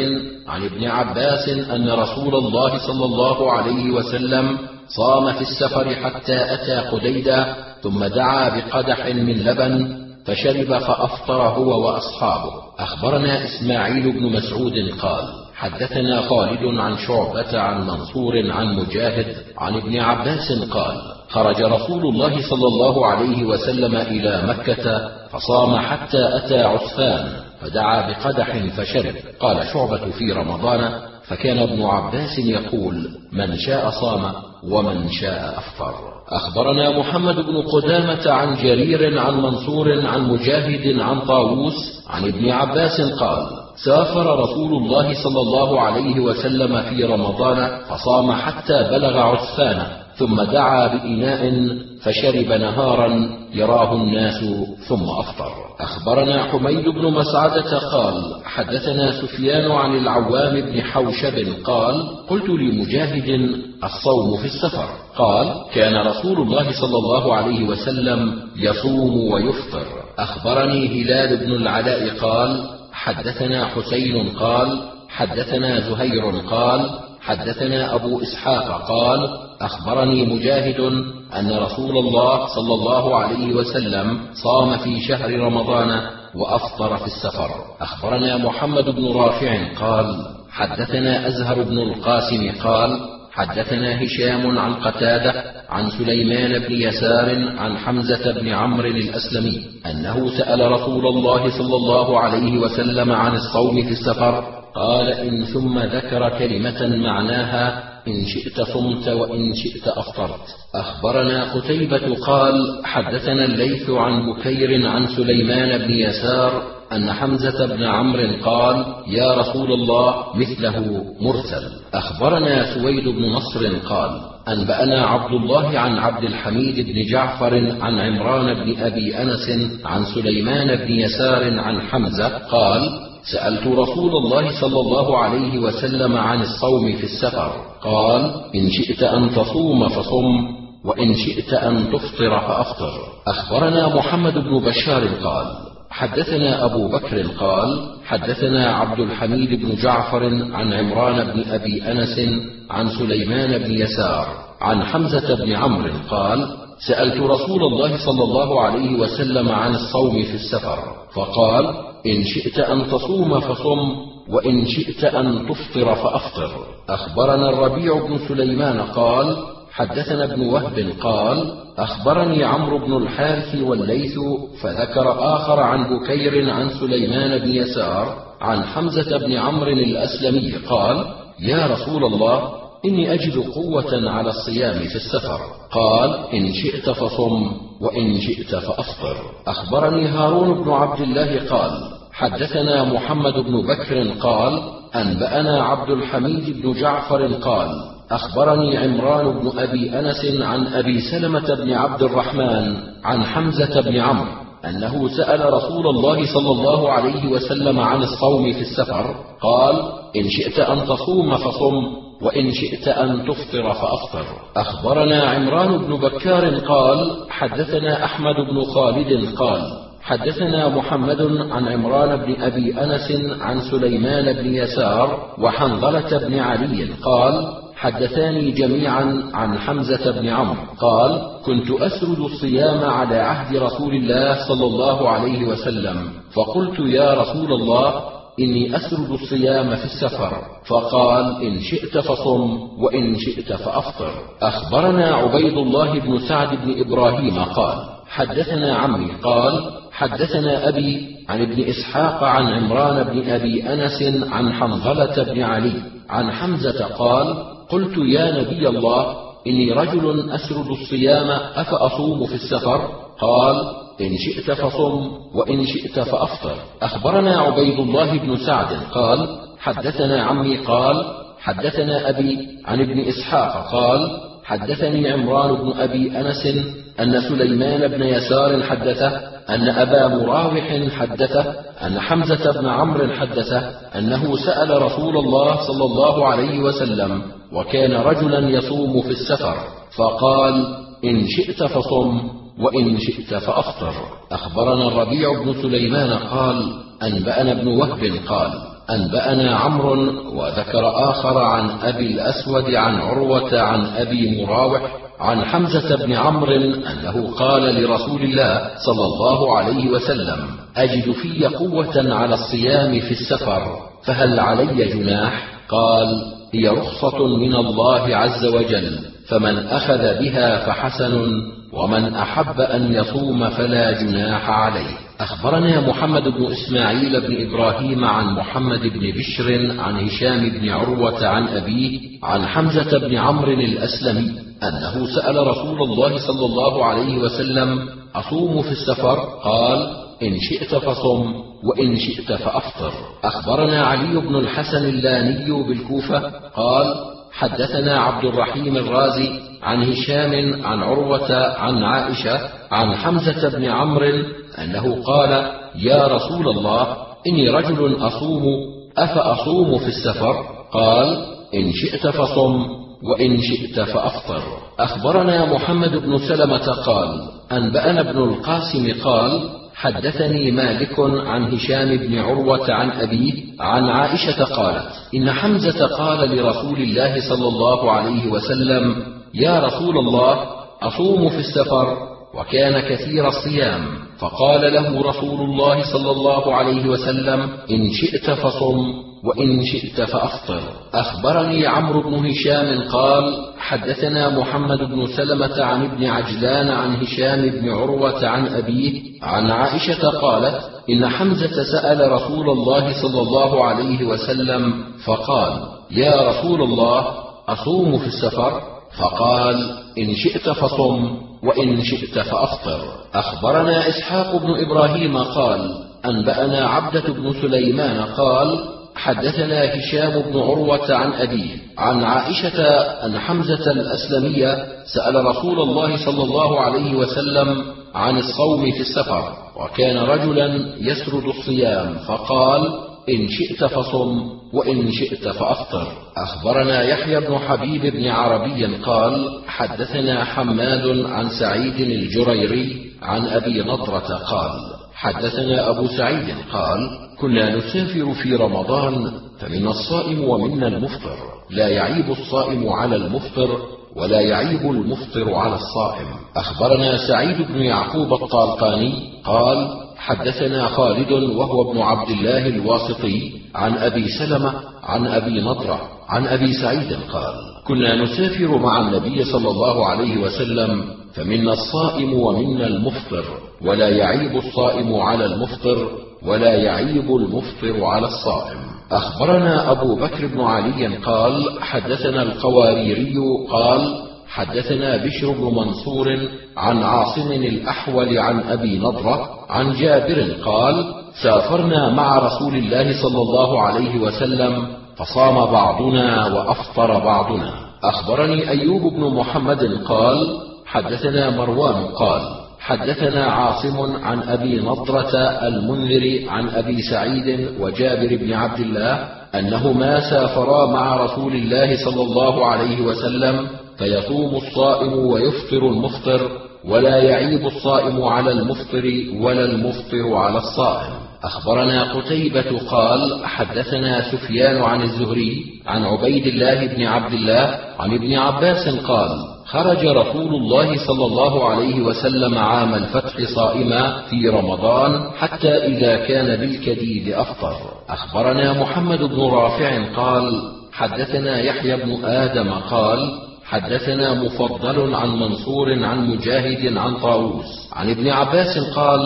عن ابن عباس أن رسول الله صلى الله عليه وسلم صام في السفر حتى أتى قديدا ثم دعا بقدح من لبن فشرب فأفطر هو وأصحابه. أخبرنا إسماعيل بن مسعود قال حدثنا خالد عن شعبة عن منصور عن مجاهد عن ابن عباس قال خرج رسول الله صلى الله عليه وسلم إلى مكة فصام حتى أتى عسفان فدعا بقدح فشرب. قال شعبة في رمضان فكان ابن عباس يقول من شاء صام ومن شاء أفطر. أخبرنا محمد بن قدامة عن جرير عن منصور عن مجاهد عن طاووس عن ابن عباس قال سافر رسول الله صلى الله عليه وسلم في رمضان فصام حتى بلغ عسفان ثم دعا بإناء فشرب نهارا يراه الناس ثم أفطر. أخبرنا حميد بن مسعدة قال حدثنا سفيان عن العوام بن حوشب قال قلت لمجاهد الصوم في السفر. قال كان رسول الله صلى الله عليه وسلم يصوم ويفطر. أخبرني هلال بن العلاء قال حدثنا حسين قال حدثنا زهير قال حدثنا أبو إسحاق قال أخبرني مجاهد أن رسول الله صلى الله عليه وسلم صام في شهر رمضان وأفطر في السفر. أخبرنا محمد بن رافع قال حدثنا أزهر بن القاسم قال حدثنا هشام عن قتادة عن سليمان بن يسار عن حمزة بن عمرو الأسلمي أنه سأل رسول الله صلى الله عليه وسلم عن الصوم في السفر قال إن ثم ذكر كلمة معناها إن شئت صمت وإن شئت أفطرت أخبرنا قتيبة قال حدثنا الليث عن بكير عن سليمان بن يسار أن حمزة بن عمرو قال يا رسول الله مثله مرسل. أخبرنا سويد بن نصر قال أنبأنا عبد الله عن عبد الحميد بن جعفر عن عمران بن أبي أنس عن سليمان بن يسار عن حمزة قال سألت رسول الله صلى الله عليه وسلم عن الصوم في السفر. قال إن شئت أن تصوم فصم وإن شئت أن تفطر فأفطر. أخبرنا محمد بن بشار قال حدثنا أبو بكر قال حدثنا عبد الحميد بن جعفر عن عمران بن أبي أنس عن سليمان بن يسار عن حمزة بن عمرو قال سألت رسول الله صلى الله عليه وسلم عن الصوم في السفر. فقال إن شئت أن تصوم فصم وإن شئت أن تفطر فأفطر. أخبرنا الربيع بن سليمان قال حدثنا ابن وهب قال أخبرني عمرو بن الحارث والليث فذكر آخر عن بكير عن سليمان بن يسار عن حمزة بن عمرو الأسلمي قال يا رسول الله إني أجد قوة على الصيام في السفر. قال إن شئت فصم وإن شئت فأفطر. أخبرني هارون بن عبد الله قال حدثنا محمد بن بكر قال أنبأنا عبد الحميد بن جعفر قال أخبرني عمران بن أبي أنس عن أبي سلمة بن عبد الرحمن عن حمزة بن عمرو أنه سأل رسول الله صلى الله عليه وسلم عن الصوم في السفر قال إن شئت أن تصوم فصم وإن شئت أن تفطر فأفطر. أخبرنا عمران بن بكار قال حدثنا أحمد بن خالد قال حدثنا محمد عن عمران بن أبي أنس عن سليمان بن يسار وحنظلة بن علي قال حدثاني جميعا عن حمزة بن عمرو قال: كنت أسرد الصيام على عهد رسول الله صلى الله عليه وسلم، فقلت يا رسول الله إني أسرد الصيام في السفر، فقال: إن شئت فصم، وإن شئت فأفطر. أخبرنا عبيد الله بن سعد بن إبراهيم قال: حدثنا عمي قال: حدثنا أبي عن ابن إسحاق عن عمران بن أبي أنس عن حنظلة بن علي عن حمزة قال: قلت يا نبي الله إني رجل أسرد الصيام أفأصوم في السفر؟ قال إن شئت فصم وإن شئت فأفطر. أخبرنا عبيد الله بن سعد قال حدثنا عمي قال حدثنا أبي عن ابن إسحاق قال حدثني عمران بن أبي أنس أن سليمان بن يسار حدثه أن أبا مراوح حدثه أن حمزة بن عمرو حدثه أنه سأل رسول الله صلى الله عليه وسلم وكان رجلا يصوم في السفر فقال إن شئت فصم وإن شئت فأفطر. أخبرنا الربيع بن سليمان قال أنبأنا ابن وهب قال أنبأنا عمرو وذكر آخر عن أبي الأسود عن عروة عن أبي مراوح عن حمزة بن عمرو أنه قال لرسول الله صلى الله عليه وسلم أجد في قوة على الصيام في السفر فهل علي جناح؟ قال هي رخصة من الله عز وجل فمن أخذ بها فحسن ومن أحب أن يصوم فلا جناح عليه. أخبرنا محمد بن إسماعيل بن إبراهيم عن محمد بن بشر عن هشام بن عروة عن أبيه عن حمزة بن عمرو الأسلمي أنه سأل رسول الله صلى الله عليه وسلم أصوم في السفر؟ قال إن شئت فصم وإن شئت فأفطر. أخبرنا علي بن الحسن اللاني بالكوفة قال حدثنا عبد الرحيم الرازي عن هشام عن عروة عن عائشة عن حمزة بن عمرو أنه قال يا رسول الله إني رجل أصوم أفأصوم في السفر؟ قال إن شئت فصم وإن شئت فأفطر. أخبرنا محمد بن سلمة قال أنبأنا ابن القاسم قال حدثني مالك عن هشام بن عروة عن أبيه عن عائشة قالت إن حمزة قال لرسول الله صلى الله عليه وسلم يا رسول الله أصوم في السفر؟ وكان كثير الصيام فقال له رسول الله صلى الله عليه وسلم إن شئت فصم وإن شئت فأفطر. أخبرني عمرو بن هشام قال حدثنا محمد بن سلمة عن ابن عجلان عن هشام بن عروة عن أبيه عن عائشة قالت إن حمزة سأل رسول الله صلى الله عليه وسلم فقال يا رسول الله أصوم في السفر؟ فقال إن شئت فصم. وإن شئت فأفطر. أخبرنا إسحاق بن إبراهيم قال أنبأنا عبدة بن سليمان قال حدثنا هشام بن عروة عن أبيه عن عائشة أن حمزة الأسلمية سأل رسول الله صلى الله عليه وسلم عن الصوم في السفر وكان رجلا يسرد الصيام فقال إن شئت فصم. وإن شئت فأفطر. أخبرنا يحيى بن حبيب بن عربي قال حدثنا حماد عن سعيد الجريري عن أبي نضرة قال حدثنا أبو سعيد قال كنا نسافر في رمضان فمنا الصائم ومنا المفطر. لا يعيب الصائم على المفطر ولا يعيب المفطر على الصائم. أخبرنا سعيد بن يعقوب الطالقاني قال حدثنا خالد وهو ابن عبد الله الواسطي عن أبي سلمة عن أبي نضرة عن أبي سعيد قال كنا نسافر مع النبي صلى الله عليه وسلم فمنا الصائم ومنا المفطر ولا يعيب الصائم على المفطر ولا يعيب المفطر على الصائم. أخبرنا أبو بكر بن علي قال حدثنا القواريري قال حدثنا بشر بن منصور عن عاصم الأحول عن أبي نضرة عن جابر قال سافرنا مع رسول الله صلى الله عليه وسلم فصام بعضنا وأفطر بعضنا. أخبرني أيوب بن محمد قال حدثنا مروان قال حدثنا عاصم عن أبي نضرة المنذر عن أبي سعيد وجابر بن عبد الله أنهما سافرا مع رسول الله صلى الله عليه وسلم فيصوم الصائم ويفطر المفطر ولا يعيب الصائم على المفطر ولا المفطر على الصائم. أخبرنا قتيبة قال حدثنا سفيان عن الزهري عن عبيد الله بن عبد الله عن ابن عباس قال خرج رسول الله صلى الله عليه وسلم عام الفتح صائما في رمضان حتى إذا كان بالكديد أفطر. أخبرنا محمد بن رافع قال حدثنا يحيى بن آدم قال حدثنا مفضل عن منصور عن مجاهد عن طاووس عن ابن عباس قال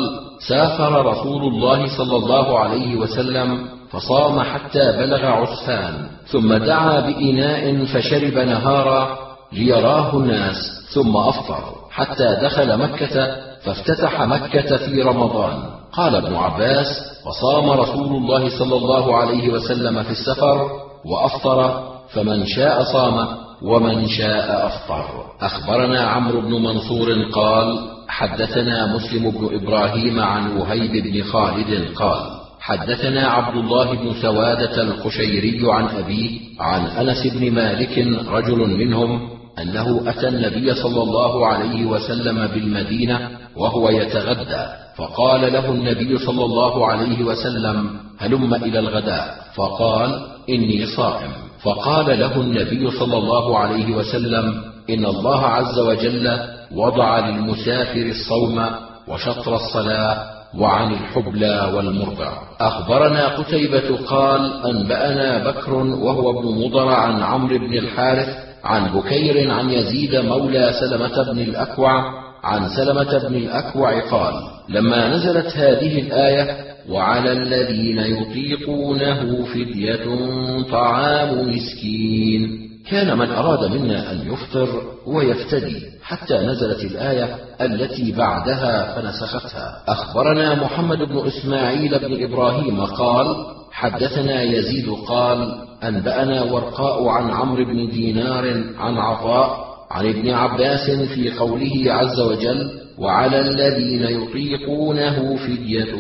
سافر رسول الله صلى الله عليه وسلم فصام حتى بلغ عسفان ثم دعا بإناء فشرب نهارا ليراه الناس ثم أفطر حتى دخل مكة فافتتح مكة في رمضان. قال ابن عباس وصام رسول الله صلى الله عليه وسلم في السفر وأفطر فمن شاء صام. ومن شاء أفطر. أخبرنا عمرو بن منصور قال حدثنا مسلم بن إبراهيم عن وهيب بن خالد قال حدثنا عبد الله بن سوادة القشيري عن أبيه عن أنس بن مالك رجل منهم أنه أتى النبي صلى الله عليه وسلم بالمدينة وهو يتغدى فقال له النبي صلى الله عليه وسلم هلم إلى الغداء؟ فقال إني صائم. فقال له النبي صلى الله عليه وسلم إن الله عز وجل وضع للمسافر الصوم وشطر الصلاة وعن الحبلى والمرضع أخبرنا قتيبة قال أنبأنا بكر وهو ابن مضر عن عمرو بن الحارث عن بكير عن يزيد مولى سلمة بن الأكوع عن سلمة بن الأكوع قال لما نزلت هذه الآية وعلى الذين يطيقونه فدية طعام مسكين. كان من أراد منا أن يفطر ويفتدي حتى نزلت الآية التي بعدها فنسختها. أخبرنا محمد بن إسماعيل بن إبراهيم قال حدثنا يزيد قال أنبأنا ورقاء عن عمرو بن دينار عن عطاء عن ابن عباس في قوله عز وجل وعلى الذين يطيقونه فدية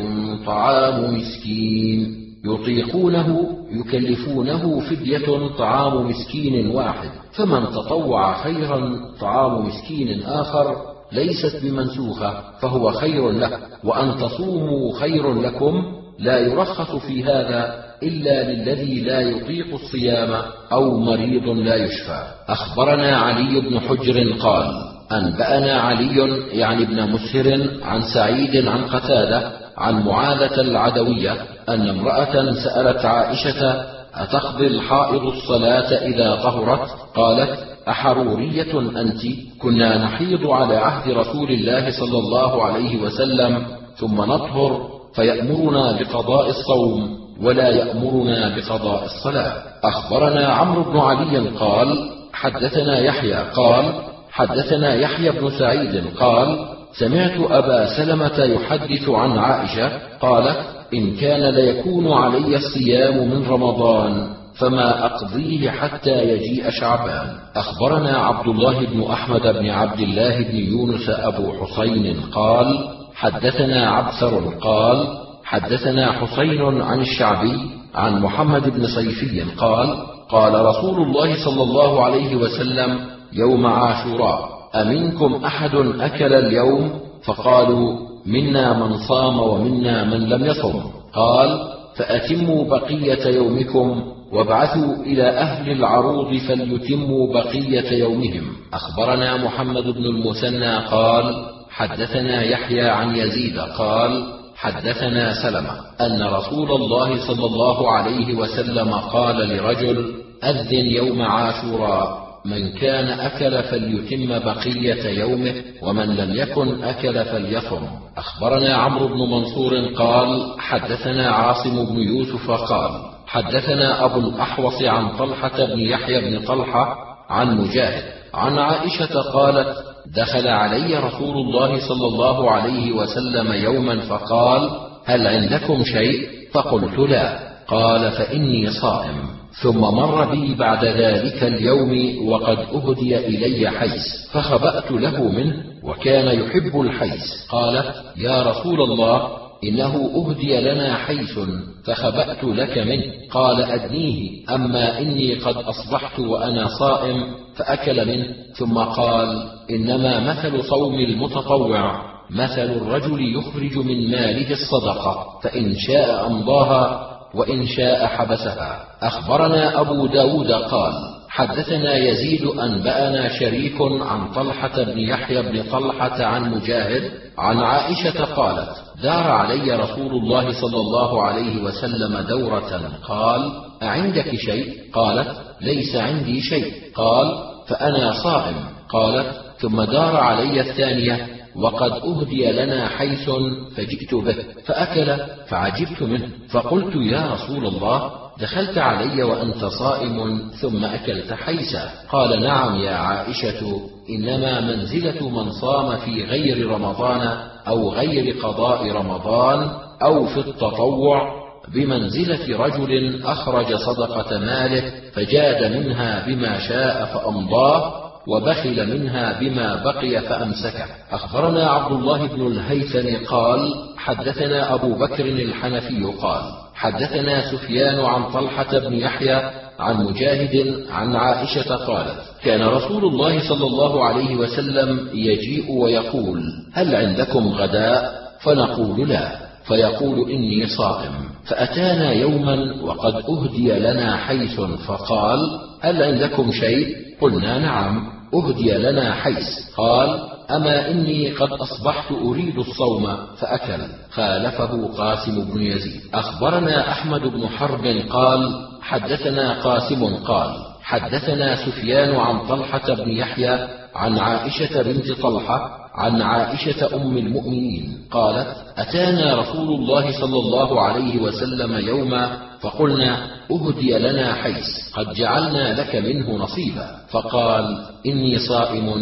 طعام مسكين. يطيقونه يكلفونه فدية طعام مسكين واحد. فمن تطوع خيرا طعام مسكين آخر ليست بمنسوخة فهو خير له وأن تصوموا خير لكم لا يرخص في هذا إلا للذي لا يطيق الصيام أو مريض لا يشفى. أخبرنا علي بن حجر قال أنبأنا علي يعني ابن مسهر عن سعيد عن قتادة عن معاذة العدوية أن امرأة سألت عائشة أتقضي الحائض الصلاة إذا طهرت؟ قالت أحرورية أنت كنا نحيض على عهد رسول الله صلى الله عليه وسلم ثم نطهر فيأمرنا بقضاء الصوم ولا يأمرنا بقضاء الصلاة. أخبرنا عمرو بن علي قال حدثنا يحيى قال حدثنا يحيى بن سعيد قال سمعت أبا سلمة يحدث عن عائشة قالت إن كان ليكون علي الصيام من رمضان فما أقضيه حتى يجيء شعبان. أخبرنا عبد الله بن أحمد بن عبد الله بن يونس أبو حسين قال حدثنا عبثر قال حدثنا حسين عن الشعبي عن محمد بن صيفي قال قال رسول الله صلى الله عليه وسلم يوم عاشوراء. أمنكم أحد أكل اليوم؟ فقالوا منا من صام ومنا من لم يصم. قال فأتموا بقية يومكم وابعثوا إلى أهل العروض فليتموا بقية يومهم. أخبرنا محمد بن المثنى قال حدثنا يحيى عن يزيد قال حدثنا سلمة أن رسول الله صلى الله عليه وسلم قال لرجل أذن يوم عاشوراء. من كان أكل فليتم بقية يومه ومن لم يكن أكل فليصم. أخبرنا عمرو بن منصور قال حدثنا عاصم بن يوسف قال حدثنا أبو الأحوص عن طلحة بن يحيى بن طلحة عن مجاهد عن عائشة قالت دخل علي رسول الله صلى الله عليه وسلم يوما فقال هل عندكم شيء؟ فقلت لا. قال فإني صائم. ثم مر بي بعد ذلك اليوم وقد أهدي إلي حيس فخبأت له منه وكان يحب الحيس قالت يا رسول الله إنه أهدي لنا حيث فخبأت لك منه. قال أدنيه أما إني قد أصبحت وأنا صائم فأكل منه. ثم قال إنما مثل صوم المتطوع مثل الرجل يخرج من ماله الصدقة فإن شاء أمضاها وإن شاء حبسها. أخبرنا أبو داود قال حدثنا يزيد أنبأنا شريك عن طلحة بن يحيى بن طلحة عن مجاهد عن عائشة قالت دار علي رسول الله صلى الله عليه وسلم دورة. قال أعندك شيء؟ قالت ليس عندي شيء. قال فأنا صائم. قالت ثم دار علي الثانية. وقد أهدي لنا حيث فجئت به فأكل فعجبت منه فقلت يا رسول الله دخلت علي وأنت صائم ثم أكلت حيسا قال نعم يا عائشة إنما منزلة من صام في غير رمضان أو غير قضاء رمضان أو في التطوع بمنزلة رجل أخرج صدقة ماله فجاد منها بما شاء فأمضاه وبخل منها بما بقي فأمسكه. أخبرنا عبد الله بن الهيثم قال حدثنا أبو بكر الحنفي قال حدثنا سفيان عن طلحة بن يحيى عن مجاهد عن عائشة قالت كان رسول الله صلى الله عليه وسلم يجيء ويقول هل عندكم غداء؟ فنقول لا فيقول إني صائم. فأتانا يوما وقد أهدي لنا حيث فقال هل عندكم شيء؟ قلنا نعم. أهدي لنا حيث. قال أما إني قد أصبحت أريد الصوم فأكل. خالفه قاسم بن يزيد. أخبرنا أحمد بن حرب قال حدثنا قاسم قال حدثنا سفيان عن طلحة بن يحيى عن عائشة بنت طلحة عن عائشة أم المؤمنين قالت أتانا رسول الله صلى الله عليه وسلم يوما فقلنا أهدي لنا حيث قد جعلنا لك منه نصيبا. فقال إني صائم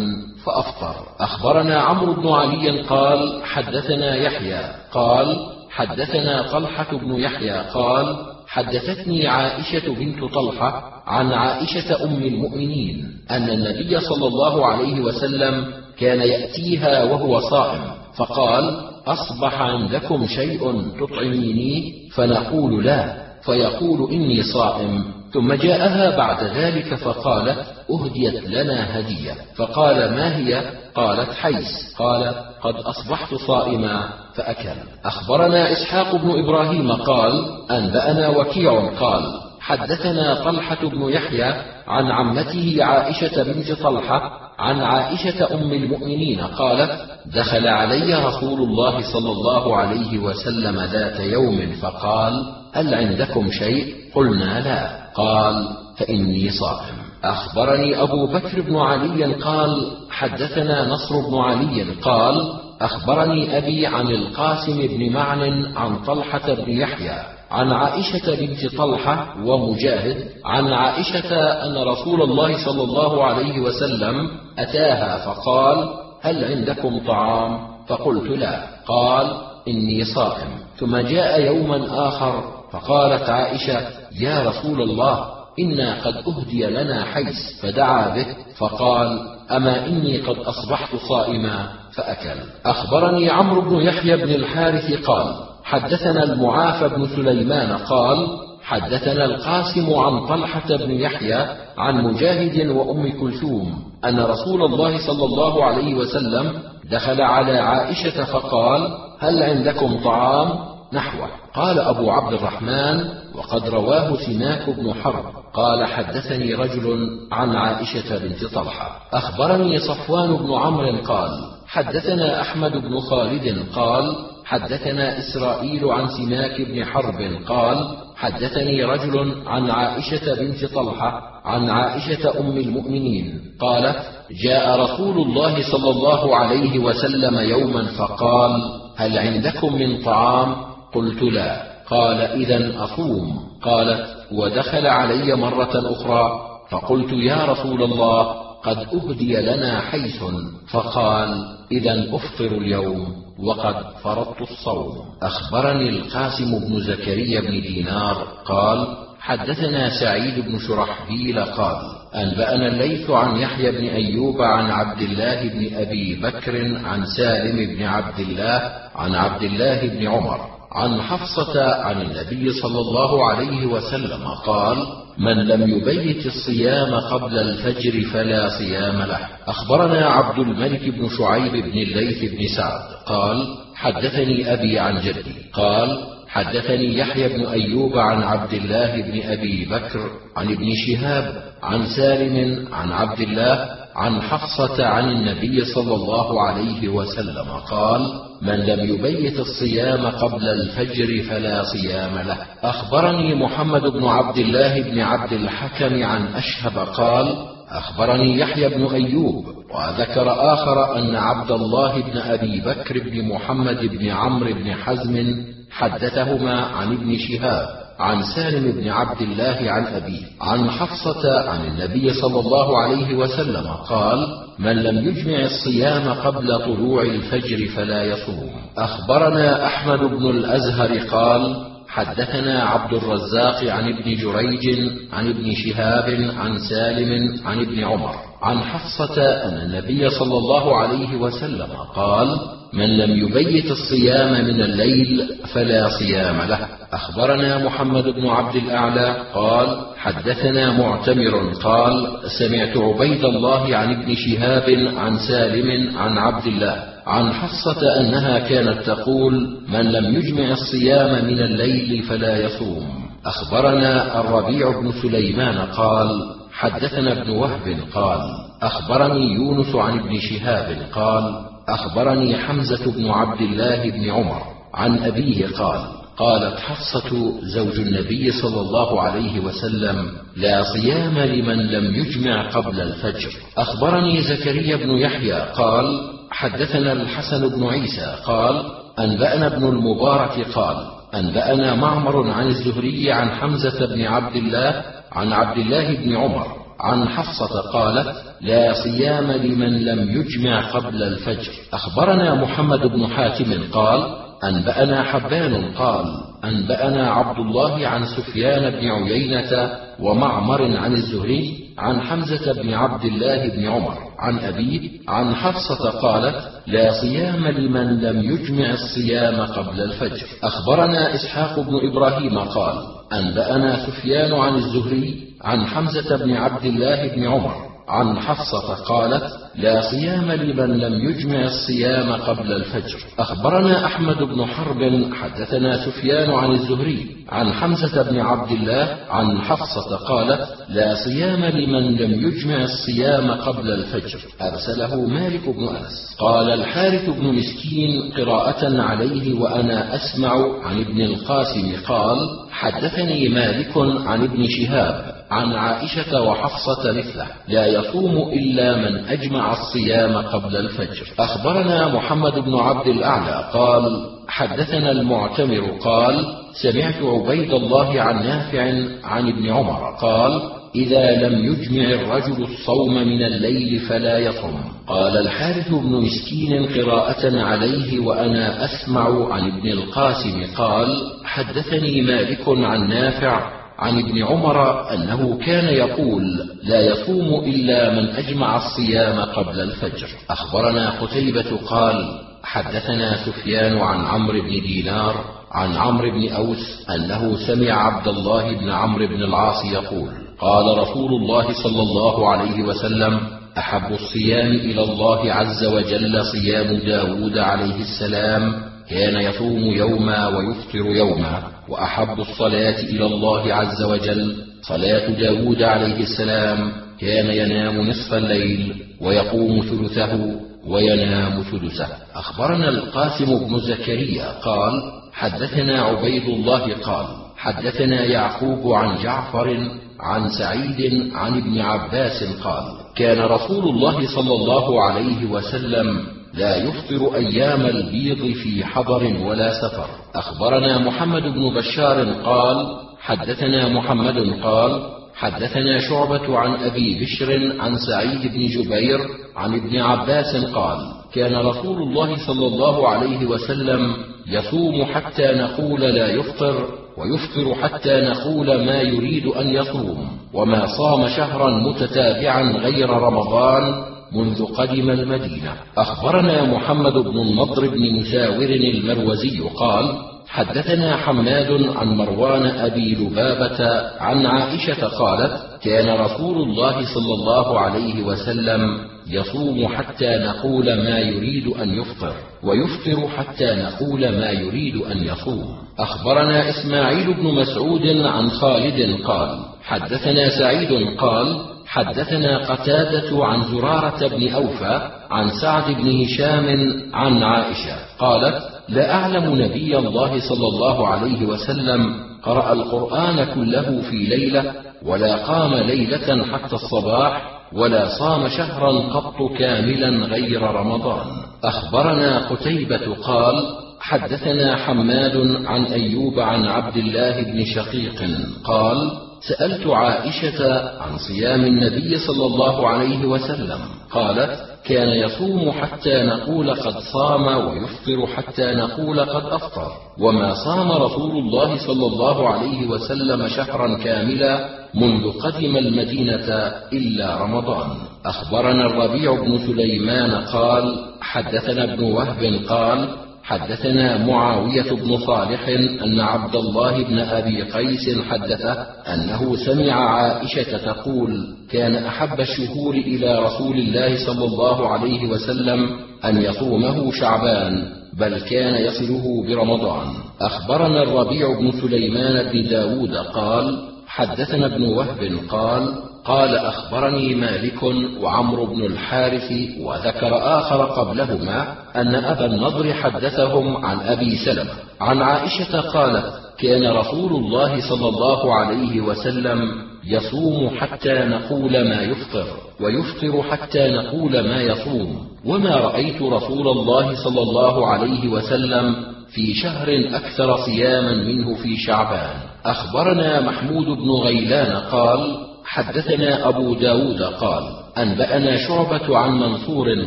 فأفطر. أخبرنا عمرو بن علي قال حدثنا يحيى قال حدثنا طلحة بن يحيى قال حدثتني عائشة بنت طلحة عن عائشة أم المؤمنين أن النبي صلى الله عليه وسلم كان يأتيها وهو صائم فقال أصبح عندكم شيء تطعميني؟ فنقول لا. فيقول إني صائم. ثم جاءها بعد ذلك فقالت أهديت لنا هدية. فقال ما هي؟ قالت حيس قال قد أصبحت صائما. فأكل. أخبرنا إسحاق بن إبراهيم قال أنبأنا وكيع قال حدثنا طلحة بن يحيى عن عمته عائشة بنت طلحة عن عائشة أم المؤمنين قالت دخل علي رسول الله صلى الله عليه وسلم ذات يوم فقال هل عندكم شيء؟ قلنا لا. قال فإني صائم. أخبرني أبو بكر بن علي قال حدثنا نصر بن علي قال أخبرني أبي عن القاسم بن معن عن طلحة بن يحيى عن عائشة بنت طلحة ومجاهد عن عائشة أن رسول الله صلى الله عليه وسلم أتاها فقال هل عندكم طعام؟ فقلت لا. قال إني صائم. ثم جاء يوما آخر فقالت عائشة يا رسول الله إنا قد أهدي لنا حيث فدعا به. فقال أما إني قد أصبحت صائما فأكل. أخبرني عمرو بن يحيى بن الحارث قال حدثنا المعافى بن سليمان قال حدثنا القاسم عن طلحة بن يحيى عن مجاهد وأم كلثوم أن رسول الله صلى الله عليه وسلم دخل على عائشة فقال هل عندكم طعام؟ نحوه. قال أبو عبد الرحمن وقد رواه سماك بن حرب. قال حدثني رجل عن عائشة بنت طلحة. أخبرني صفوان بن عمرو قال حدثنا أحمد بن خالد قال حدثنا إسرائيل عن سماك بن حرب قال حدثني رجل عن عائشة بنت طلحة عن عائشة أم المؤمنين قالت جاء رسول الله صلى الله عليه وسلم يوما فقال هل عندكم من طعام؟ قلت لا. قال اذا أصوم. قالت ودخل علي مرة أخرى فقلت يا رسول الله قد اهدي لنا حيث. فقال اذا أفطر اليوم وقد فرضت الصوم. أخبرني القاسم بن زكريا بن دينار قال حدثنا سعيد بن شرحبيل قال انبانا الليث عن يحيى بن أيوب عن عبد الله بن أبي بكر عن سالم بن عبد الله عن عبد الله بن عمر عن حفصة عن النبي صلى الله عليه وسلم قال من لم يبيت الصيام قبل الفجر فلا صيام له. أخبرنا عبد الملك بن شعيب بن الليث بن سعد قال حدثني أبي عن جدي. قال حدثني يحيى بن أيوب عن عبد الله بن أبي بكر عن ابن شهاب عن سالم عن عبد الله عن حفصة عن النبي صلى الله عليه وسلم قال من لم يبيت الصيام قبل الفجر فلا صيام له. أخبرني محمد بن عبد الله بن عبد الحكم عن أشهب قال أخبرني يحيى بن أيوب وذكر آخر أن عبد الله بن أبي بكر بن محمد بن عمرو بن حزم حدثهما عن ابن شهاب عن سالم بن عبد الله عن أبيه عن حفصة عن النبي صلى الله عليه وسلم قال من لم يجمع الصيام قبل طلوع الفجر فلا يصوم. أخبرنا أحمد بن الأزهر قال حدثنا عبد الرزاق عن ابن جريج عن ابن شهاب عن سالم عن ابن عمر عن حفصة أن النبي صلى الله عليه وسلم قال من لم يبيت الصيام من الليل فلا صيام له. أخبرنا محمد بن عبد الأعلى قال حدثنا معتمر قال سمعت عبيد الله عن ابن شهاب عن سالم عن عبد الله عن حصة أنها كانت تقول من لم يجمع الصيام من الليل فلا يصوم. أخبرنا الربيع بن سليمان قال حدثنا ابن وهب قال أخبرني يونس عن ابن شهاب قال أخبرني حمزة بن عبد الله بن عمر عن أبيه قال قالت حفصة زوج النبي صلى الله عليه وسلم لا صيام لمن لم يجمع قبل الفجر. أخبرني زكريا بن يحيى قال حدثنا الحسن بن عيسى قال أنبأنا ابن المبارك قال أنبأنا معمر عن الزهري عن حمزة بن عبد الله عن عبد الله بن عمر عن حفصة قالت لا صيام لمن لم يجمع قبل الفجر. أخبرنا محمد بن حاتم قال أنبأنا حبان قال أنبأنا عبد الله عن سفيان بن عيينة ومعمر عن الزهري عن حمزة بن عبد الله بن عمر عن أبيه عن حفصة قالت لا صيام لمن لم يجمع الصيام قبل الفجر. أخبرنا إسحاق بن إبراهيم قال أنبأنا سفيان عن الزهري عن حمزة بن عبد الله بن عمر عن حفصة قالت لا صيام لمن لم يجمع الصيام قبل الفجر. أخبرنا أحمد بن حرب حدثنا سفيان عن الزهري عن حمزة بن عبد الله عن حفصة قالت لا صيام لمن لم يجمع الصيام قبل الفجر. أرسله مالك بن أنس. قال الحارث بن مسكين قراءة عليه وأنا أسمع عن ابن القاسم قال حدثني مالك عن ابن شهاب عن عائشة وحفصة مثله لا يصوم إلا من أجمع الصيام قبل الفجر. أخبرنا محمد بن عبد الأعلى قال حدثنا المعتمر قال سمعت عبيد الله عن نافع عن ابن عمر قال إذا لم يجمع الرجل الصوم من الليل فلا يصم. قال الحارث بن مسكين قراءة عليه وأنا أسمع عن ابن القاسم قال حدثني مالك عن نافع عن ابن عمر أنه كان يقول لا يصوم إلا من أجمع الصيام قبل الفجر. أخبرنا قتيبة قال حدثنا سفيان عن عمرو بن دينار عن عمرو بن أوس أنه سمع عبد الله بن عمرو بن العاص يقول قال رسول الله صلى الله عليه وسلم أحب الصيام إلى الله عز وجل صيام داود عليه السلام كان يصوم يوما ويفطر يوما وأحب الصلاة إلى الله عز وجل. صلاة داود عليه السلام كان ينام نصف الليل ويقوم ثلثه وينام ثلثه. أخبرنا القاسم بن زكريا قال حدثنا عبيد الله قال حدثنا يعقوب عن جعفر عن سعيد عن ابن عباس قال كان رسول الله صلى الله عليه وسلم لا يفطر أيام البيض في حضر ولا سفر. أخبرنا محمد بن بشار قال حدثنا محمد قال حدثنا شعبة عن أبي بشر عن سعيد بن جبير عن ابن عباس قال كان رسول الله صلى الله عليه وسلم يصوم حتى نقول لا يفطر ويفطر حتى نقول ما يريد أن يصوم وما صام شهرا متتابعا غير رمضان منذ قدم المدينة. أخبرنا محمد بن النضر بن مساور المروزي قال حدثنا حماد عن مروان أبي لبابة عن عائشة قالت كان رسول الله صلى الله عليه وسلم يصوم حتى نقول ما يريد أن يفطر ويفطر حتى نقول ما يريد أن يصوم. أخبرنا إسماعيل بن مسعود عن خالد قال حدثنا سعيد قال حدثنا قتادة عن زرارة بن أوفى عن سعد بن هشام عن عائشة قالت لا أعلم نبي الله صلى الله عليه وسلم قرأ القرآن كله في ليلة ولا قام ليلة حتى الصباح ولا صام شهرا قط كاملا غير رمضان. أخبرنا قتيبة قال حدثنا حماد عن أيوب عن عبد الله بن شقيق قال سألت عائشة عن صيام النبي صلى الله عليه وسلم. قالت كان يصوم حتى نقول قد صام ويفطر حتى نقول قد أفطر. وما صام رسول الله صلى الله عليه وسلم شهرا كاملا منذ قدم المدينة إلا رمضان. أخبرنا الربيع بن سليمان قال حدثنا ابن وهب قال حدثنا معاوية بن صالح أن عبد الله بن أبي قيس حدثه أنه سمع عائشة تقول: كان أحب الشهور إلى رسول الله صلى الله عليه وسلم أن يصومه شعبان، بل كان يصله برمضان. أخبرنا الربيع بن سليمان بن داود قال: حدثنا ابن وهب قال: قال أخبرني مالك وعمرو بن الحارث وذكر آخر قبلهما أن أبا النضر حدثهم عن أبي سلمة. عن عائشة قالت كان رسول الله صلى الله عليه وسلم يصوم حتى نقول ما يفطر ويفطر حتى نقول ما يصوم. وما رأيت رسول الله صلى الله عليه وسلم في شهر أكثر صياما منه في شعبان. أخبرنا محمود بن غيلان قال حدثنا أبو داود قال أنبأنا شعبة عن منصور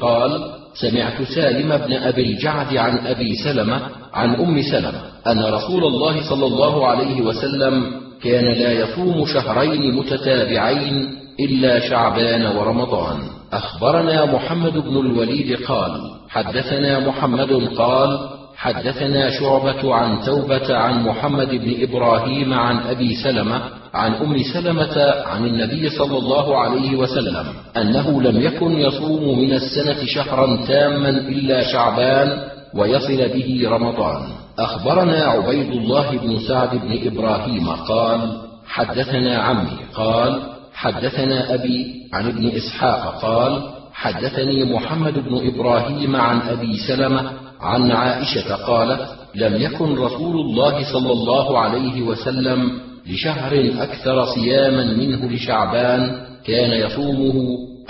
قال سمعت سالم بن أبي الجعد عن أبي سلمة عن أم سلمة أن رسول الله صلى الله عليه وسلم كان لا يصوم شهرين متتابعين إلا شعبان ورمضان. أخبرنا محمد بن الوليد قال حدثنا محمد قال حدثنا شعبة عن توبة عن محمد بن إبراهيم عن أبي سلمة عن أم سلمة عن النبي صلى الله عليه وسلم أنه لم يكن يصوم من السنة شهرا تاما إلا شعبان ويصل به رمضان. أخبرنا عبيد الله بن سعد بن إبراهيم قال حدثنا عمي قال حدثنا أبي عن ابن إسحاق قال حدثني محمد بن إبراهيم عن أبي سلمة عن عائشة قالت لم يكن رسول الله صلى الله عليه وسلم لشهر أكثر صياما منه لشعبان كان يصومه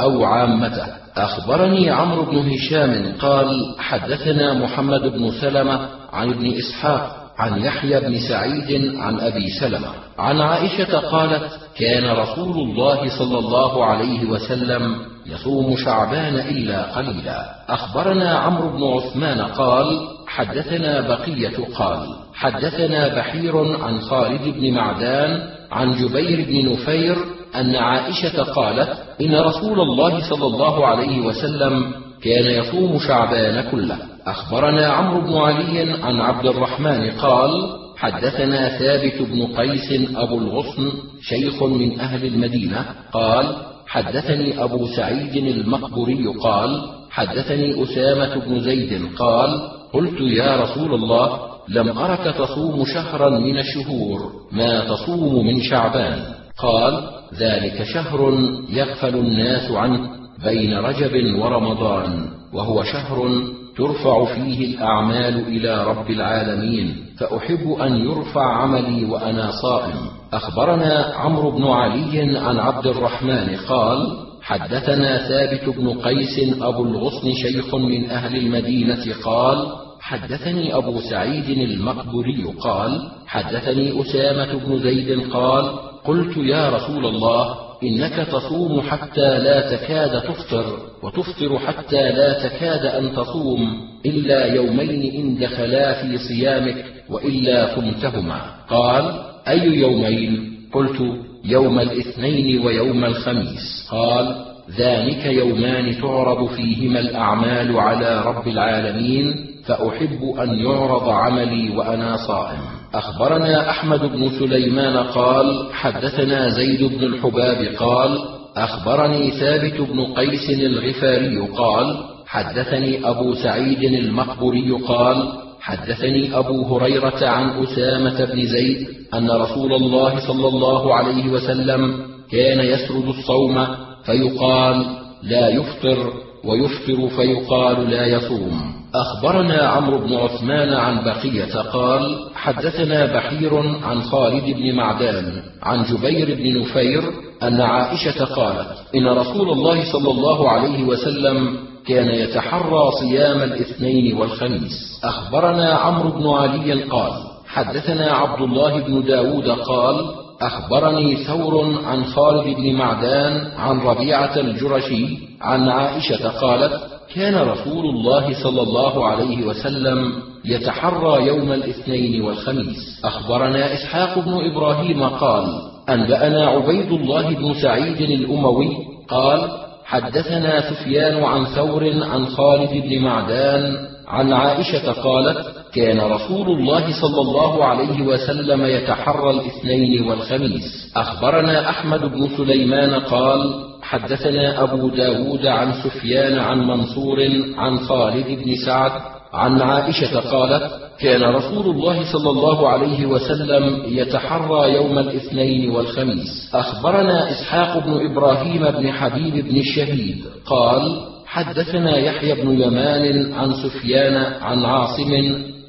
أو عامته. أخبرني عمرو بن هشام قال حدثنا محمد بن سلمة عن ابن إسحاق عن يحيى بن سعيد عن أبي سلمة. عن عائشة قالت كان رسول الله صلى الله عليه وسلم يصوم شعبان إلا قليلا. أخبرنا عمرو بن عثمان قال حدثنا بقية قال حدثنا بحير عن خالد بن معدان عن جبير بن نفير أن عائشة قالت إن رسول الله صلى الله عليه وسلم كان يصوم شعبان كله. أخبرنا عمرو بن علي عن عبد الرحمن قال حدثنا ثابت بن قيس أبو الغصن شيخ من أهل المدينة قال حدثني أبو سعيد المقبري قال حدثني أسامة بن زيد قال قلت يا رسول الله لم أرك تصوم شهرا من الشهور ما تصوم من شعبان. قال ذلك شهر يغفل الناس عنه بين رجب ورمضان وهو شهر ترفع فيه الأعمال إلى رب العالمين فأحب أن يرفع عملي وأنا صائم. أخبرنا عمرو بن علي عن عبد الرحمن قال حدثنا ثابت بن قيس أبو الغصن شيخ من أهل المدينة قال حدثني أبو سعيد المقبري قال حدثني أسامة بن زيد قال قلت يا رسول الله إنك تصوم حتى لا تكاد تفطر وتفطر حتى لا تكاد أن تصوم إلا يومين ان دخلا في صيامك وإلا قمتهما. قال أي يومين؟ قلت يوم الاثنين ويوم الخميس. قال ذلك يومان تعرض فيهما الأعمال على رب العالمين فأحب أن يعرض عملي وأنا صائم. أخبرنا أحمد بن سليمان قال حدثنا زيد بن الحباب قال أخبرني ثابت بن قيس الغفاري قال حدثني أبو سعيد المقبري قال حدثني أبو هريرة عن أسامة بن زيد أن رسول الله صلى الله عليه وسلم كان يسرد الصوم فيقال لا يفطر ويفطر فيقال لا يصوم. أخبرنا عمرو بن عثمان عن بقية قال حدثنا بحير عن خالد بن معدان عن جبير بن نفير أن عائشة قالت إن رسول الله صلى الله عليه وسلم كان يتحرى صيام الاثنين والخميس. أخبرنا عمرو بن علي قال حدثنا عبد الله بن داود قال أخبرني ثور عن خالد بن معدان عن ربيعة الجرشي عن عائشة قالت كان رسول الله صلى الله عليه وسلم يتحرى يوم الاثنين والخميس. أخبرنا إسحاق بن إبراهيم قال أنبأنا عبيد الله بن سعيد الأموي قال حدثنا سفيان عن ثور عن خالد بن معدان عن عائشة قالت كان رسول الله صلى الله عليه وسلم يتحرى الاثنين والخميس. أخبرنا أحمد بن سليمان قال حدثنا أبو داود عن سفيان عن منصور عن خالد بن سعد عن عائشة قالت كان رسول الله صلى الله عليه وسلم يتحرى يوم الاثنين والخميس. أخبرنا إسحاق بن إبراهيم بن حبيب بن الشهيد قال حدثنا يحيى بن يمان عن سفيان عن عاصم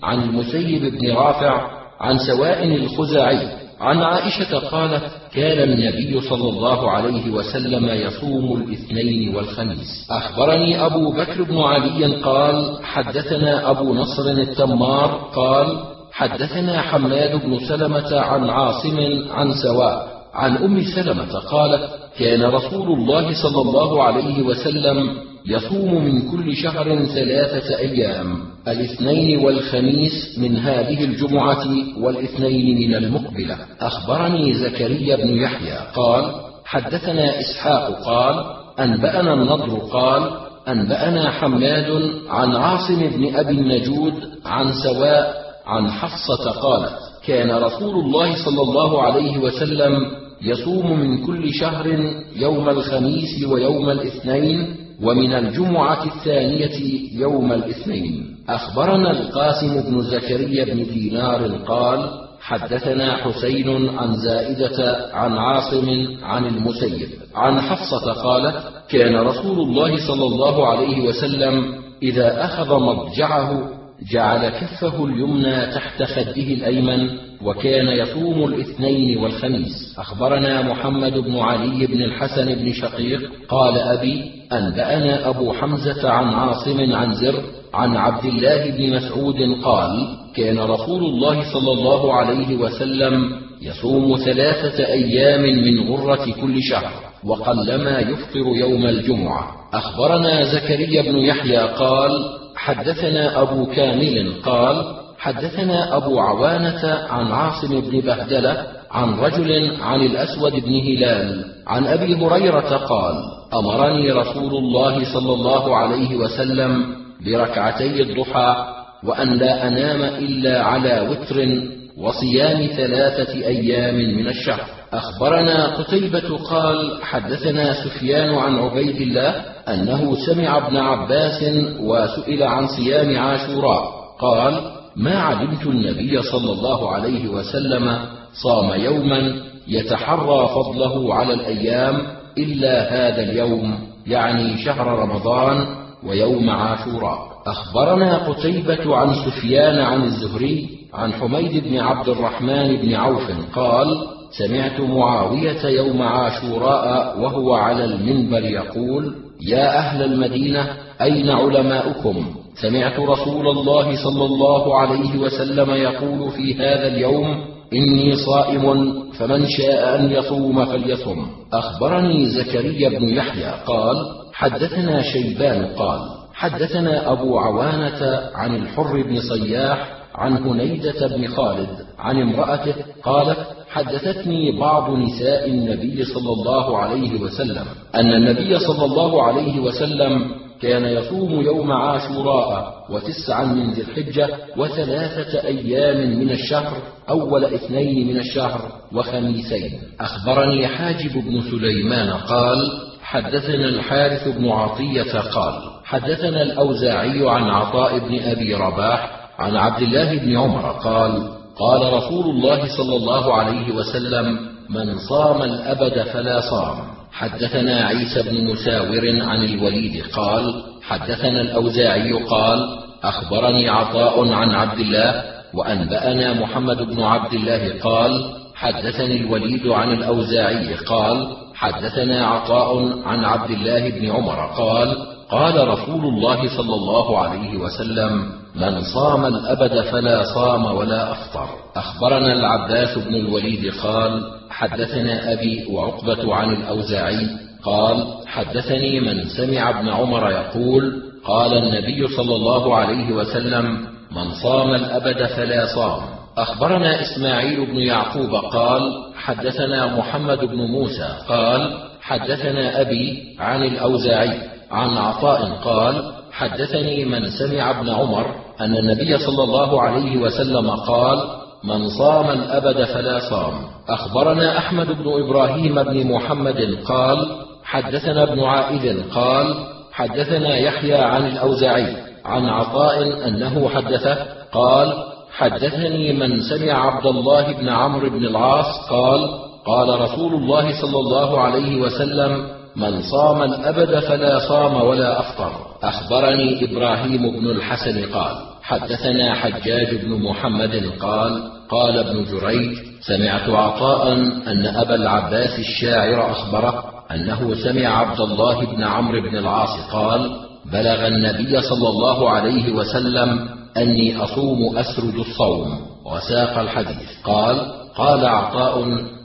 عن المسيب بن رافع عن سواء الخزاعي عن عائشة قالت كان النبي صلى الله عليه وسلم يصوم الاثنين والخميس. أخبرني أبو بكر بن علي قال حدثنا أبو نصر التمار قال حدثنا حماد بن سلمة عن عاصم عن سواء عن أم سلمة قالت كان رسول الله صلى الله عليه وسلم يصوم من كل شهر ثلاثة أيام الاثنين والخميس من هذه الجمعة والاثنين من المقبلة. أخبرني زكريا بن يحيى قال حدثنا إسحاق قال أنبأنا النضر قال أنبأنا حماد عن عاصم بن أبي النجود عن سواء عن حفصة قالت كان رسول الله صلى الله عليه وسلم يصوم من كل شهر يوم الخميس ويوم الاثنين ومن الجمعة الثانية يوم الاثنين. أخبرنا القاسم بن زكريا بن دينار قال حدثنا حسين عن زائدة عن عاصم عن المسيب. عن حفصة قالت كان رسول الله صلى الله عليه وسلم إذا أخذ مضجعه جعل كفه اليمنى تحت خده الأيمن وكان يصوم الاثنين والخميس. أخبرنا محمد بن علي بن الحسن بن شقيق قال أبي أنبأنا أبو حمزة عن عاصم عن زر عن عبد الله بن مسعود قال كان رسول الله صلى الله عليه وسلم يصوم ثلاثة أيام من غرة كل شهر وقلما يفطر يوم الجمعة. أخبرنا زكريا بن يحيى قال حدثنا أبو كامل قال حدثنا أبو عوانة عن عاصم بن بهدلة عن رجل عن الأسود بن هلال عن أبي هريرة قال أمرني رسول الله صلى الله عليه وسلم بركعتي الضحى وأن لا أنام إلا على وتر وصيام ثلاثة أيام من الشهر. أخبرنا قتيبة قال حدثنا سفيان عن عبيد الله أنه سمع ابن عباس وسئل عن صيام عاشوراء. قال ما علمت النبي صلى الله عليه وسلم صام يوما يتحرى فضله على الأيام إلا هذا اليوم يعني شهر رمضان ويوم عاشوراء. أخبرنا قتيبة عن سفيان عن الزهري عن حميد بن عبد الرحمن بن عوف قال سمعت معاوية يوم عاشوراء وهو على المنبر يقول يا أهل المدينة أين علماؤكم؟ سمعت رسول الله صلى الله عليه وسلم يقول في هذا اليوم إني صائم فمن شاء أن يصوم فليصم. أخبرني زكريا بن يحيى قال حدثنا شيبان قال حدثنا أبو عوانة عن الحر بن صياح عن هنيدة بن خالد عن امرأته قالت حدثتني بعض نساء النبي صلى الله عليه وسلم أن النبي صلى الله عليه وسلم كان يصوم يوم عاشوراء وتسعا من ذي الحجة وثلاثة أيام من الشهر أول اثنين من الشهر وخميسين. أخبرني حاجب بن سليمان قال حدثنا الحارث بن عطية قال حدثنا الأوزاعي عن عطاء بن أبي رباح عن عبد الله بن عمر قال قال رسول الله صلى الله عليه وسلم من صام الأبد فلا صام. حدثنا عيسى بن مساور عن الوليد قال حدثنا الأوزاعي قال أخبرني عطاء عن عبد الله وأنبأنا محمد بن عبد الله قال حدثني الوليد عن الأوزاعي قال حدثنا عطاء عن عبد الله بن عمر قال قال رسول الله صلى الله عليه وسلم من صام الأبد فلا صام ولا أفطر. أخبرنا العباس بن الوليد قال حدثنا أبي وعقبة عن الأوزاعي قال حدثني من سمع ابن عمر يقول قال النبي صلى الله عليه وسلم من صام الأبد فلا صام. أخبرنا إسماعيل بن يعقوب قال حدثنا محمد بن موسى قال حدثنا أبي عن الأوزاعي عن عطاء قال حدثني من سمع ابن عمر أن النبي صلى الله عليه وسلم قال من صام الأبد فلا صام. أخبرنا أحمد بن إبراهيم بن محمد قال حدثنا ابن عائذ قال حدثنا يحيى عن الأوزاعي عن عطاء أنه حدثه قال حدثني من سمع عبد الله بن عمرو بن العاص قال قال رسول الله صلى الله عليه وسلم من صام الأبد فلا صام ولا أفطر. أخبرني إبراهيم بن الحسن قال. حدثنا حجاج بن محمد قال قال ابن جريج سمعت عطاء أن أبا العباس الشاعر أخبره أنه سمع عبد الله بن عمرو بن العاص قال بلغ النبي صلى الله عليه وسلم أني أصوم أسرد الصوم وساق الحديث. قال قال عطاء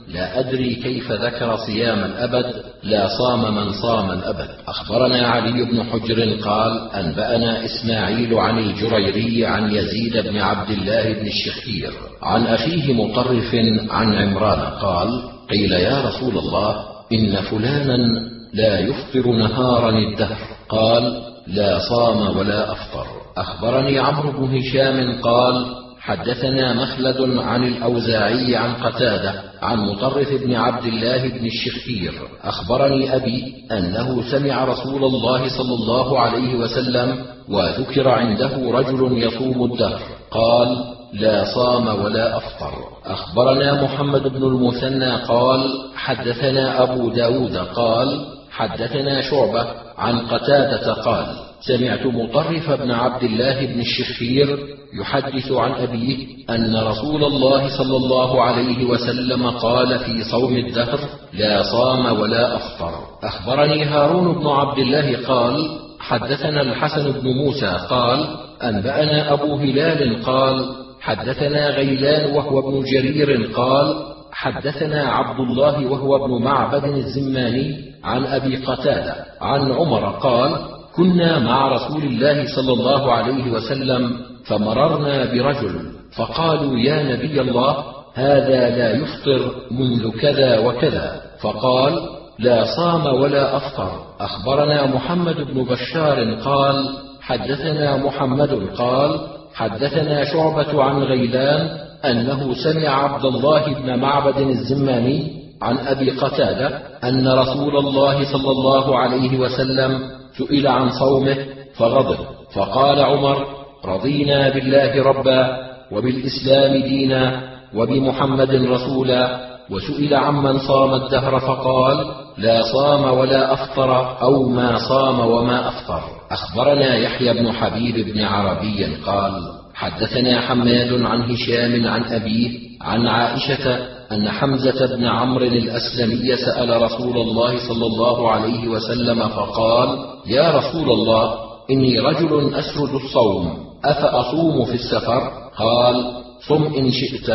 لا أدري كيف ذكر صيام الأبد لا صام من صام الأبد. أخبرنا علي بن حجر قال أنبأنا إسماعيل عن الجريري عن يزيد بن عبد الله بن الشخير عن أخيه مطرف عن عمران قال قيل يا رسول الله إن فلانا لا يفطر نهارا الدهر. قال لا صام ولا أفطر. أخبرني عمرو بن هشام قال حدثنا مخلد عن الأوزاعي عن قتادة عن مطرف بن عبد الله بن الشخير أخبرني أبي أنه سمع رسول الله صلى الله عليه وسلم وذكر عنده رجل يصوم الدهر قال لا صام ولا أفطر. أخبرنا محمد بن المثنى قال حدثنا أبو داود قال حدثنا شعبة عن قتادة قال سمعت مطرف بن عبد الله بن الشخير يحدث عن أبيه أن رسول الله صلى الله عليه وسلم قال في صوم الدهر لا صام ولا أفطر. أخبرني هارون بن عبد الله قال حدثنا الحسن بن موسى قال أنبأنا أبو هلال قال حدثنا غيلان وهو ابن جرير قال حدثنا عبد الله وهو ابن معبد الزماني عن أبي قتادة عن عمر قال كنا مع رسول الله صلى الله عليه وسلم فمررنا برجل فقالوا يا نبي الله هذا لا يفطر منذ كذا وكذا. فقال لا صام ولا أفطر. أخبرنا محمد بن بشار قال حدثنا محمد قال حدثنا شعبة عن غيلان أنه سمع عبد الله بن معبد الزماني عن أبي قتادة أن رسول الله صلى الله عليه وسلم سئل عن صومه فغضب. فقال عمر رضينا بالله ربا وبالإسلام دينا وبمحمد رسولا. وسئل عمن صام الدهر فقال لا صام ولا أفطر أو ما صام وما أفطر. أخبرنا يحيى بن حبيب بن عربي قال حدثنا حماد عن هشام عن أبيه عن عائشة أن حمزة بن عمرو الأسلمي سأل رسول الله صلى الله عليه وسلم فقال يا رسول الله إني رجل اسرد الصوم أفأصوم في السفر؟ قال صم إن شئت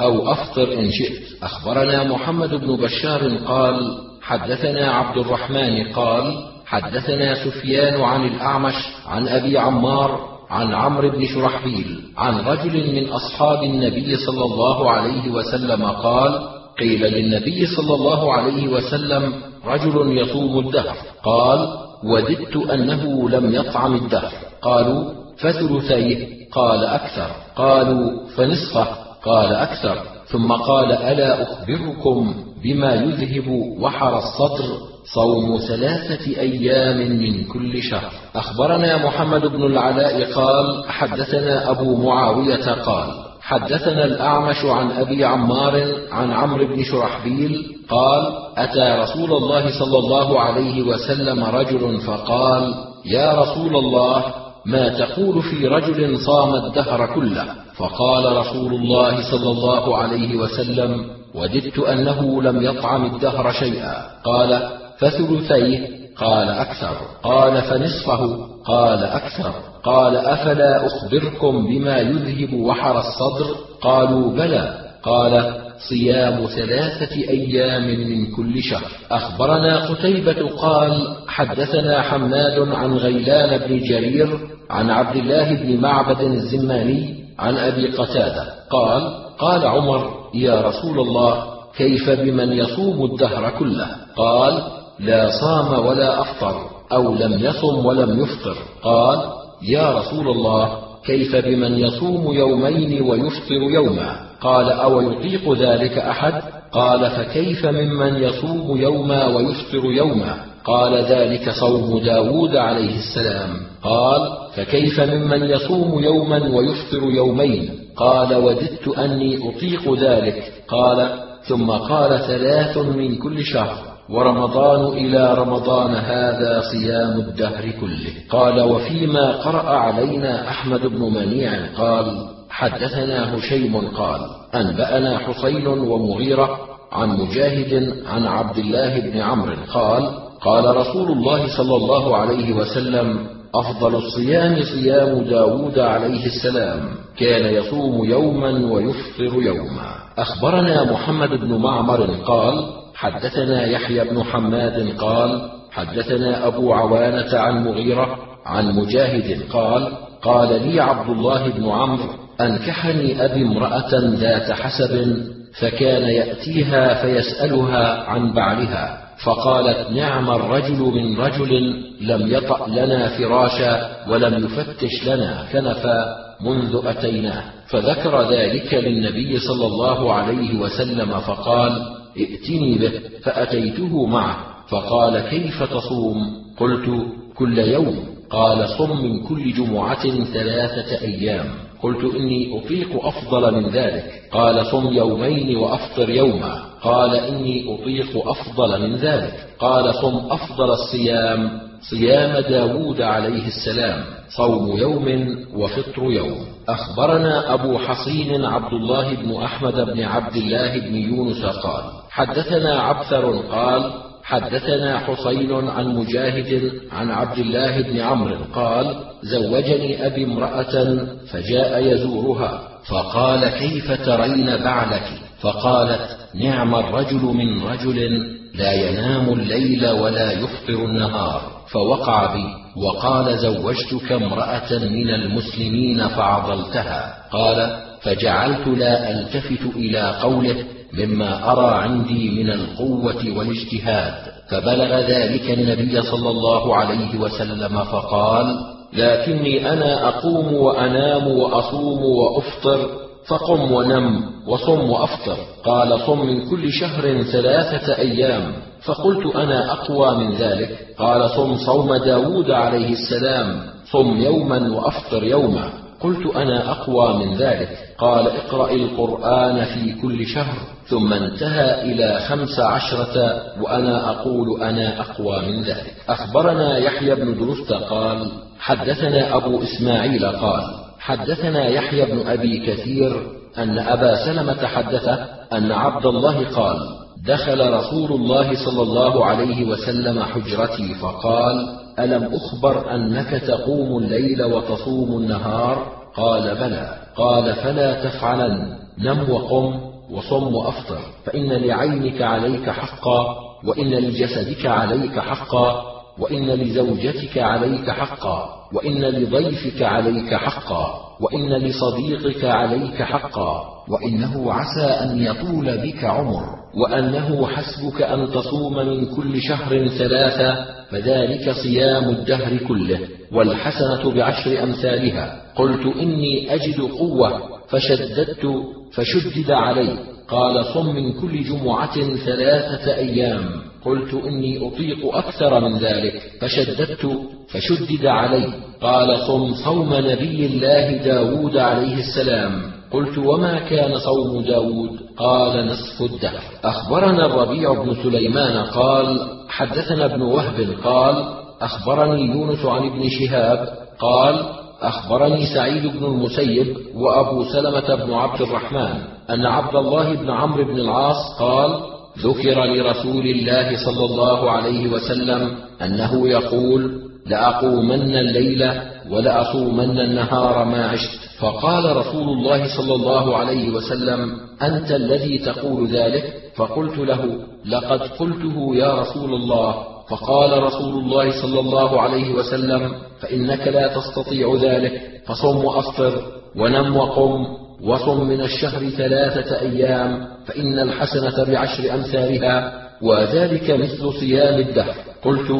أو أفطر إن شئت. أخبرنا محمد بن بشار قال حدثنا عبد الرحمن قال حدثنا سفيان عن الأعمش عن أبي عمار عن عمرو بن شرحبيل عن رجل من أصحاب النبي صلى الله عليه وسلم قال قيل للنبي صلى الله عليه وسلم رجل يصوم الدهر. قال وددت أنه لم يطعم الدهر. قالوا فثلثيه؟ قال أكثر. قالوا فنصفه؟ قال أكثر. ثم قال ألا أخبركم بما يذهب وحر الصدر؟ صوم ثلاثة أيام من كل شهر. أخبرنا محمد بن العلاء قال حدثنا أبو معاوية قال حدثنا الأعمش عن أبي عمار عن عمرو بن شرحبيل قال أتى رسول الله صلى الله عليه وسلم رجل فقال يا رسول الله ما تقول في رجل صام الدهر كله؟ فقال رسول الله صلى الله عليه وسلم وددت أنه لم يطعم الدهر شيئا. قال فثلثيه قال أكثر قال فنصفه قال أكثر قال أفلا أخبركم بما يذهب وحر الصدر قالوا بلى قال صيام ثلاثة أيام من كل شهر. أخبرنا قتيبة قال: حدثنا حماد عن غيلان بن جرير عن عبد الله بن معبد الزماني عن أبي قتادة قال: قال عمر: يا رسول الله كيف بمن يصوم الدهر كله؟ قال: لا صام ولا أفطر أو لم يصم ولم يفطر. قال: يا رسول الله كيف بمن يصوم يومين ويفطر يوما؟ قال أو يطيق ذلك أحد؟ قال فكيف ممن يصوم يوما ويفطر يوما؟ قال ذلك صوم داود عليه السلام. قال فكيف ممن يصوم يوما ويفطر يومين؟ قال وددت أني أطيق ذلك. قال ثم قال ثلاث من كل شهر. ورمضان إلى رمضان هذا صيام الدهر كله. قال وفيما قرأ علينا أحمد بن منيع قال حدثنا هشيم قال أنبأنا حسين ومغيرة عن مجاهد عن عبد الله بن عمرو قال قال رسول الله صلى الله عليه وسلم أفضل الصيام صيام داود عليه السلام كان يصوم يوما ويفطر يوما. أخبرنا محمد بن معمر قال حدثنا يحيى بن حماد قال حدثنا أبو عوانة عن مغيرة عن مجاهد قال قال لي عبد الله بن عمرو أنكحني أبي امرأة ذات حسب فكان يأتيها فيسألها عن بعلها فقالت نعم الرجل من رجل لم يطأ لنا فراشا ولم يفتش لنا كنفا منذ أتيناه فذكر ذلك للنبي صلى الله عليه وسلم فقال ائتني به فأتيته معه فقال كيف تصوم؟ قلت كل يوم. قال صم من كل جمعة ثلاثة أيام. قلت إني أطيق أفضل من ذلك. قال صم يومين وأفطر يوما. قال إني أطيق أفضل من ذلك. قال صم أفضل الصيام صيام داود عليه السلام صوم يوم وفطر يوم. أخبرنا أبو حصين عبد الله بن أحمد بن عبد الله بن يونس قال حدثنا عبثر قال حدثنا حسين عن مجاهد عن عبد الله بن عمرو قال زوجني أبي امرأة فجاء يزورها فقال كيف ترين بعلك فقالت نعم الرجل من رجل لا ينام الليل ولا يفطر النهار فوقع بي وقال زوجتك امرأة من المسلمين فعضلتها قال فجعلت لا ألتفت إلى قوله مما أرى عندي من القوة والاجتهاد. فبلغ ذلك النبي صلى الله عليه وسلم فقال لكني أنا أقوم وأنام وأصوم وأفطر فقم ونم وصم وأفطر. قال صم من كل شهر ثلاثة أيام. فقلت أنا أقوى من ذلك. قال صم صوم داود عليه السلام صم يوما وأفطر يوما. قلت أنا أقوى من ذلك. قال اقرأ القرآن في كل شهر. ثم انتهى إلى خمس عشرة وأنا أقول أنا أقوى من ذلك. أخبرنا يحيى بن درست قال حدثنا أبو إسماعيل قال حدثنا يحيى بن أبي كثير أن أبا سلمة حدثه أن عبد الله قال دخل رسول الله صلى الله عليه وسلم حجرتي فقال ألم أخبر أنك تقوم الليل وتصوم النهار؟ قال بلى. قال فلا تفعلن. نم وقم وصم وأفطر فإن لعينك عليك حقا وإن لجسدك عليك حقا وإن لزوجتك عليك حقا وإن لضيفك عليك حقا وإن لصديقك عليك حقا وإنه عسى أن يطول بك عمر. وأنه حسبك أن تصوم من كل شهر ثلاثة فذلك صيام الدهر كله والحسنة بعشر أمثالها. قلت إني أجد قوة فشددت فشدد علي. قال صم من كل جمعة ثلاثة أيام. قلت إني أطيق أكثر من ذلك فشددت فشدد علي. قال صم صوم نبي الله داود عليه السلام. قلت وما كان صوم داود؟ قال نصف الدهر. أخبرنا الربيع بن سليمان قال حدثنا ابن وهب قال أخبرني يونس عن ابن شهاب قال أخبرني سعيد بن المسيب وأبو سلمة بن عبد الرحمن أن عبد الله بن عمرو بن العاص قال ذكر لرسول الله صلى الله عليه وسلم أنه يقول لأقومن الليل ولأصومن النهار ما عشت. فقال رسول الله صلى الله عليه وسلم أنت الذي تقول ذلك؟ فقلت له لقد قلته يا رسول الله فقال رسول الله صلى الله عليه وسلم فإنك لا تستطيع ذلك فصم وأفطر ونم وقم وصم من الشهر ثلاثة أيام فإن الحسنة بعشر أمثالها وذلك مثل صيام الدهر. قلت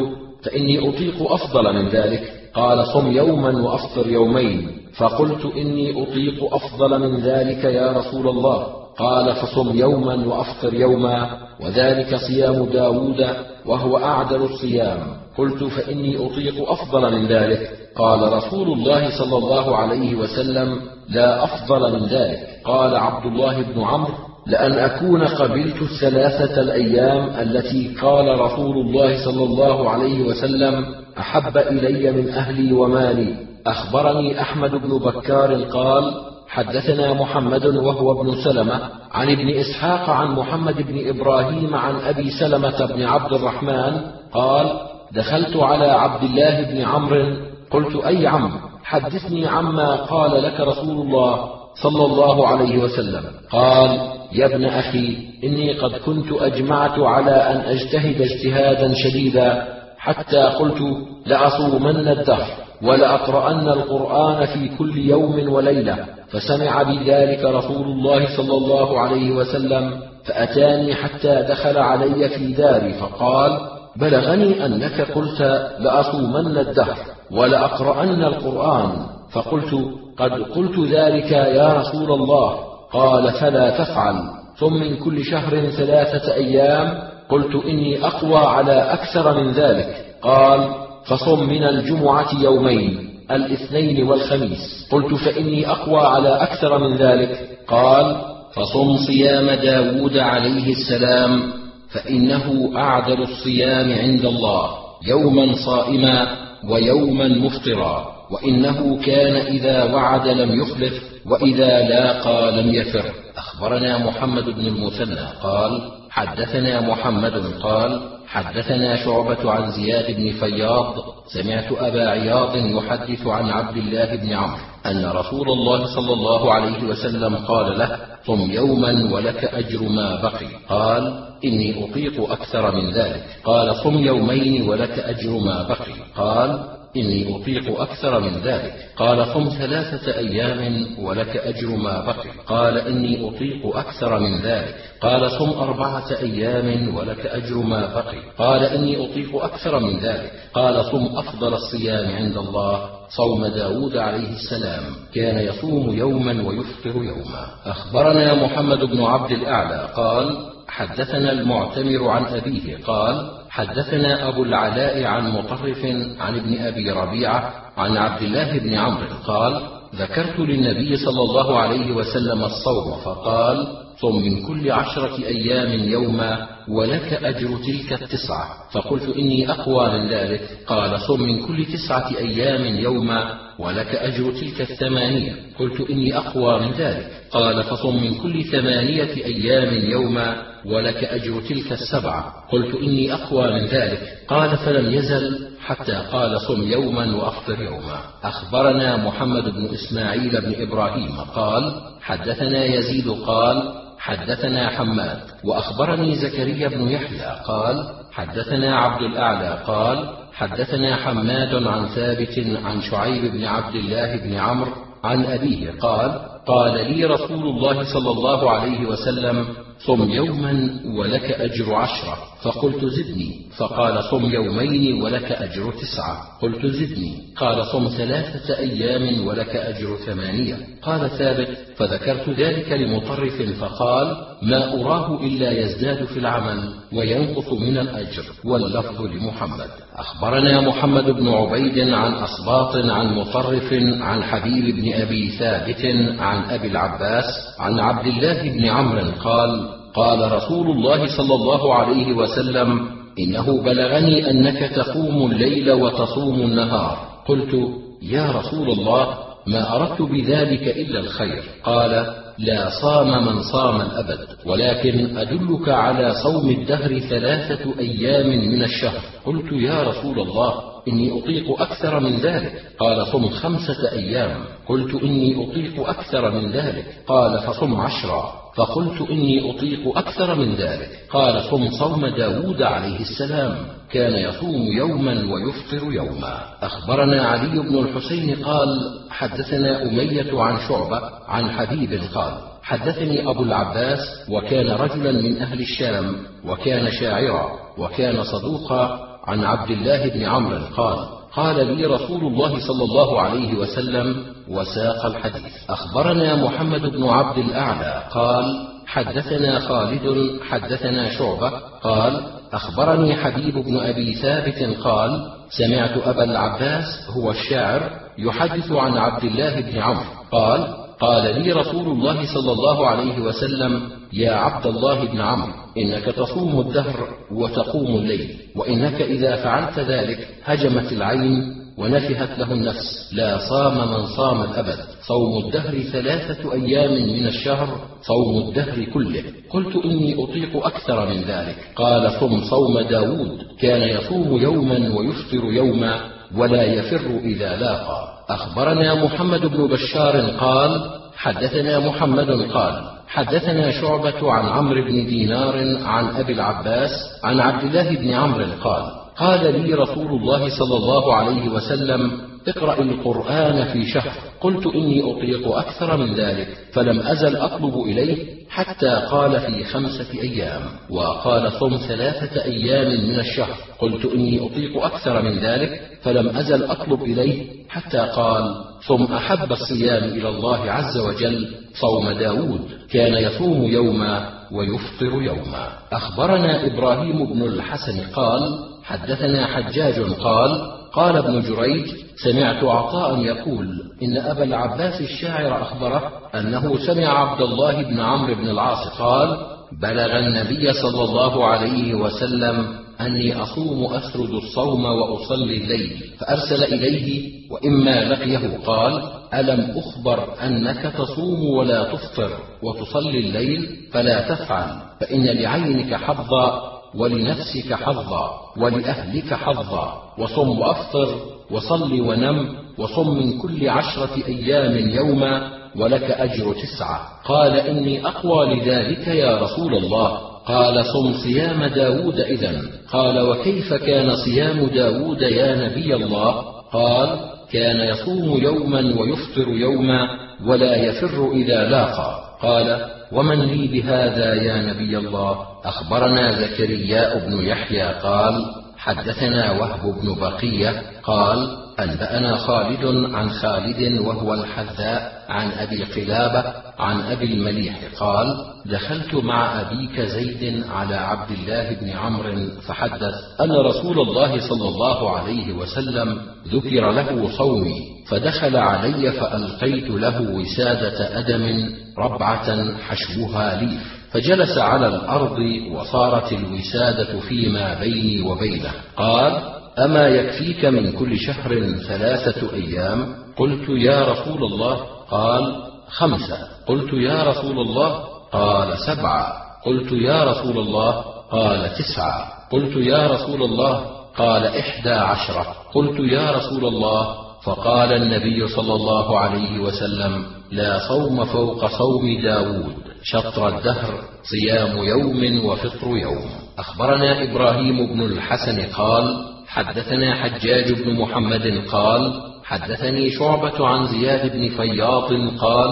فإني أطيق أفضل من ذلك. قال صم يوما وأفطر يومين. فقلت إني أطيق أفضل من ذلك يا رسول الله. قال فصم يوما وأفطر يوما وذلك صيام داود وهو أعدل الصيام. قلت فإني أطيق أفضل من ذلك. قال رسول الله صلى الله عليه وسلم لا أفضل من ذلك. قال عبد الله بن عمرو لأن أكون قبلت الثلاثة الأيام التي قال رسول الله صلى الله عليه وسلم أحب إلي من أهلي ومالي. أخبرني أحمد بن بكار قال حدثنا محمد وهو ابن سلمة عن ابن إسحاق عن محمد بن إبراهيم عن أبي سلمة بن عبد الرحمن قال دخلت على عبد الله بن عمرو. قلت أي عم؟ حدثني عما قال لك رسول الله. صلى الله عليه وسلم. قال يا ابن أخي إني قد كنت أجمعت على أن أجتهد اجتهادا شديدا حتى قلت لأصومن الدهر ولأقرأن القرآن في كل يوم وليلة فسمع بذلك رسول الله صلى الله عليه وسلم فأتاني حتى دخل علي في داري فقال بلغني أنك قلت لأصومن الدهر ولأقرأن القرآن. فقلت قد قلت ذلك يا رسول الله. قال فلا تفعل. ثم من كل شهر ثلاثة أيام قلت إني أقوى على أكثر من ذلك. قال فصم من الجمعة يومين الاثنين والخميس. قلت فإني أقوى على أكثر من ذلك. قال فصم صيام داود عليه السلام فإنه أعدل الصيام عند الله يوما صائما ويوما مفطرا. وإنه كان إذا وعد لم يخلف وإذا لاقى لم يفر. أخبرنا محمد بن المثنى قال حدثنا محمد قال حدثنا شعبة عن زياد بن فياض. سمعت أبا عياض يحدث عن عبد الله بن عمرو أن رسول الله صلى الله عليه وسلم قال له صم يوما ولك أجر ما بقي. قال إني أطيق أكثر من ذلك. قال صم يومين ولك أجر ما بقي. قال إني أطيق أكثر من ذلك. قال صم ثلاثة أيام ولك أجر ما بقي. قال إني أطيق أكثر من ذلك. قال صم أربعة أيام ولك أجر ما بقي. قال إني أطيق أكثر من ذلك. قال صم أفضل الصيام عند الله. صوم داود عليه السلام كان يصوم يوما ويفطر يوما. أخبرنا محمد بن عبد الأعلى قال حدثنا المعتمر عن أبيه قال حدثنا أبو العلاء عن مطرف عن ابن أبي ربيعة عن عبد الله بن عمرو قال ذكرت للنبي صلى الله عليه وسلم الصوم فقال صم من كل عشرة أيام يوما ولك أجر تلك التسعة. فقلت إني أقوى من ذلك. قال صم من كل تسعة أيام يوما ولك أجر تلك الثمانية. قلت إني أقوى من ذلك. قال فصم من كل ثمانية أيام يوما ولك أجر تلك السبعة. قلت إني أقوى من ذلك. قال فلم يزل حتى قال صم يوما وأفطر يوما. أخبرنا محمد بن إسماعيل بن إبراهيم قال حدثنا يزيد قال حدثنا حماد وأخبرني زكريا بن يحيى قال حدثنا عبد الأعلى قال حدثنا حماد عن ثابت عن شعيب بن عبد الله بن عمرو عن أبيه قال قال لي رسول الله صلى الله عليه وسلم صم يوما ولك أجر عشرة. فقلت زدني. فقال صم يومين ولك أجر تسعة. قلت زدني. قال صم ثلاثة أيام ولك أجر ثمانية. قال ثابت فذكرت ذلك لمطرف فقال ما أراه إلا يزداد في العمل وينقص من الأجر. واللفظ لمحمد. أخبرنا محمد بن عبيد عن أصباط عن مطرف عن حبيب بن أبي ثابت عن أبي العباس عن عبد الله بن عمرو قال قال رسول الله صلى الله عليه وسلم إنه بلغني أنك تقوم الليل وتصوم النهار. قلت يا رسول الله ما أردت بذلك إلا الخير. قال لا صام من صام الأبد ولكن أدلك على صوم الدهر ثلاثة أيام من الشهر. قلت يا رسول الله إني أطيق أكثر من ذلك. قال صم خمسة أيام. قلت إني أطيق أكثر من ذلك. قال فصم عشرا. فقلت إني أطيق أكثر من ذلك. قال صم صوم داود عليه السلام. كان يصوم يوما ويفطر يوما. أخبرنا علي بن الحسين قال حدثنا أمية عن شعبة عن حبيب قال حدثني أبو العباس وكان رجلا من أهل الشام وكان شاعرا وكان صدوقا عن عبد الله بن عمرو قال قال لي رسول الله صلى الله عليه وسلم وساق الحديث. أخبرنا محمد بن عبد الأعلى قال حدثنا خالد حدثنا شعبة قال أخبرني حبيب بن أبي ثابت قال سمعت أبا العباس هو الشاعر يحدث عن عبد الله بن عمرو. قال قال لي رسول الله صلى الله عليه وسلم يا عبد الله بن عمرو إنك تصوم الدهر وتقوم الليل وإنك إذا فعلت ذلك هجمت العين ونفهت له النفس لا صام من صام الأبد. صوم الدهر ثلاثة أيام من الشهر صوم الدهر كله. قلت إني أطيق أكثر من ذلك. قال صم صوم داود كان يصوم يوما ويفطر يوما ولا يفر إذا لاقى. أخبرنا محمد بن بشار قال حدثنا محمد قال حدثنا شعبة عن عمرو بن دينار عن أبي العباس عن عبد الله بن عمرو قال قال لي رسول الله صلى الله عليه وسلم اقرأ القرآن في شهر. قلت إني أطيق أكثر من ذلك. فلم أزل أطلب إليه حتى قال في خمسة أيام وقال صم ثلاثة أيام من الشهر. قلت إني أطيق أكثر من ذلك. فلم أزل أطلب إليه حتى قال صم أحب الصيام إلى الله عز وجل. صوم داود كان يصوم يوما ويفطر يوما. أخبرنا إبراهيم بن الحسن قال حدثنا حجاج قال قال ابن جريج سمعت عطاء يقول إن أبا العباس الشاعر أخبره أنه سمع عبد الله بن عمرو بن العاص قال بلغ النبي صلى الله عليه وسلم أني أصوم أسرد الصوم وأصلي الليل فأرسل إليه وإما لقيه قال ألم أخبر أنك تصوم ولا تفطر وتصلي الليل فلا تفعل فإن لعينك حظا ولنفسك حظا ولأهلك حظا وصم وأفطر وصل ونم وصم من كل عشرة أيام يوما ولك أجر تسعة. قال إني أقوى لذلك يا رسول الله. قال صم صيام داود إذا قال وكيف كان صيام داود يا نبي الله؟ قال كان يصوم يوما ويفطر يوما ولا يفر إذا لاقى. قال ومن لي بهذا يا نبي الله؟ أخبرنا زكرياء بن يحيى قال حدثنا وهب بن بقية قال أنبأنا خالد عن خالد وهو الحذاء عن أبي قلابة عن أبي المليح قال دخلت مع أبيك زيد على عبد الله بن عمرو فحدث أن رسول الله صلى الله عليه وسلم ذكر له صومي فدخل علي فألقيت له وسادة أدم ربعة حشوها ليف فجلس على الأرض وصارت الوسادة فيما بيني وبينه قال أما يكفيك من كل شهر ثلاثة أيام؟ قلت يا رسول الله. قال خمسة. قلت يا رسول الله. قال سبعة. قلت يا رسول الله. قال تسعة. قلت يا رسول الله. قال إحدى عشرة قلت يا رسول الله. فقال النبي صلى الله عليه وسلم لا صوم فوق صوم داود. شطر الدهر صيام يوم وفطر يوم. أخبرنا إبراهيم بن الحسن قال حدثنا حجاج بن محمد قال حدثني شعبة عن زياد بن فياض قال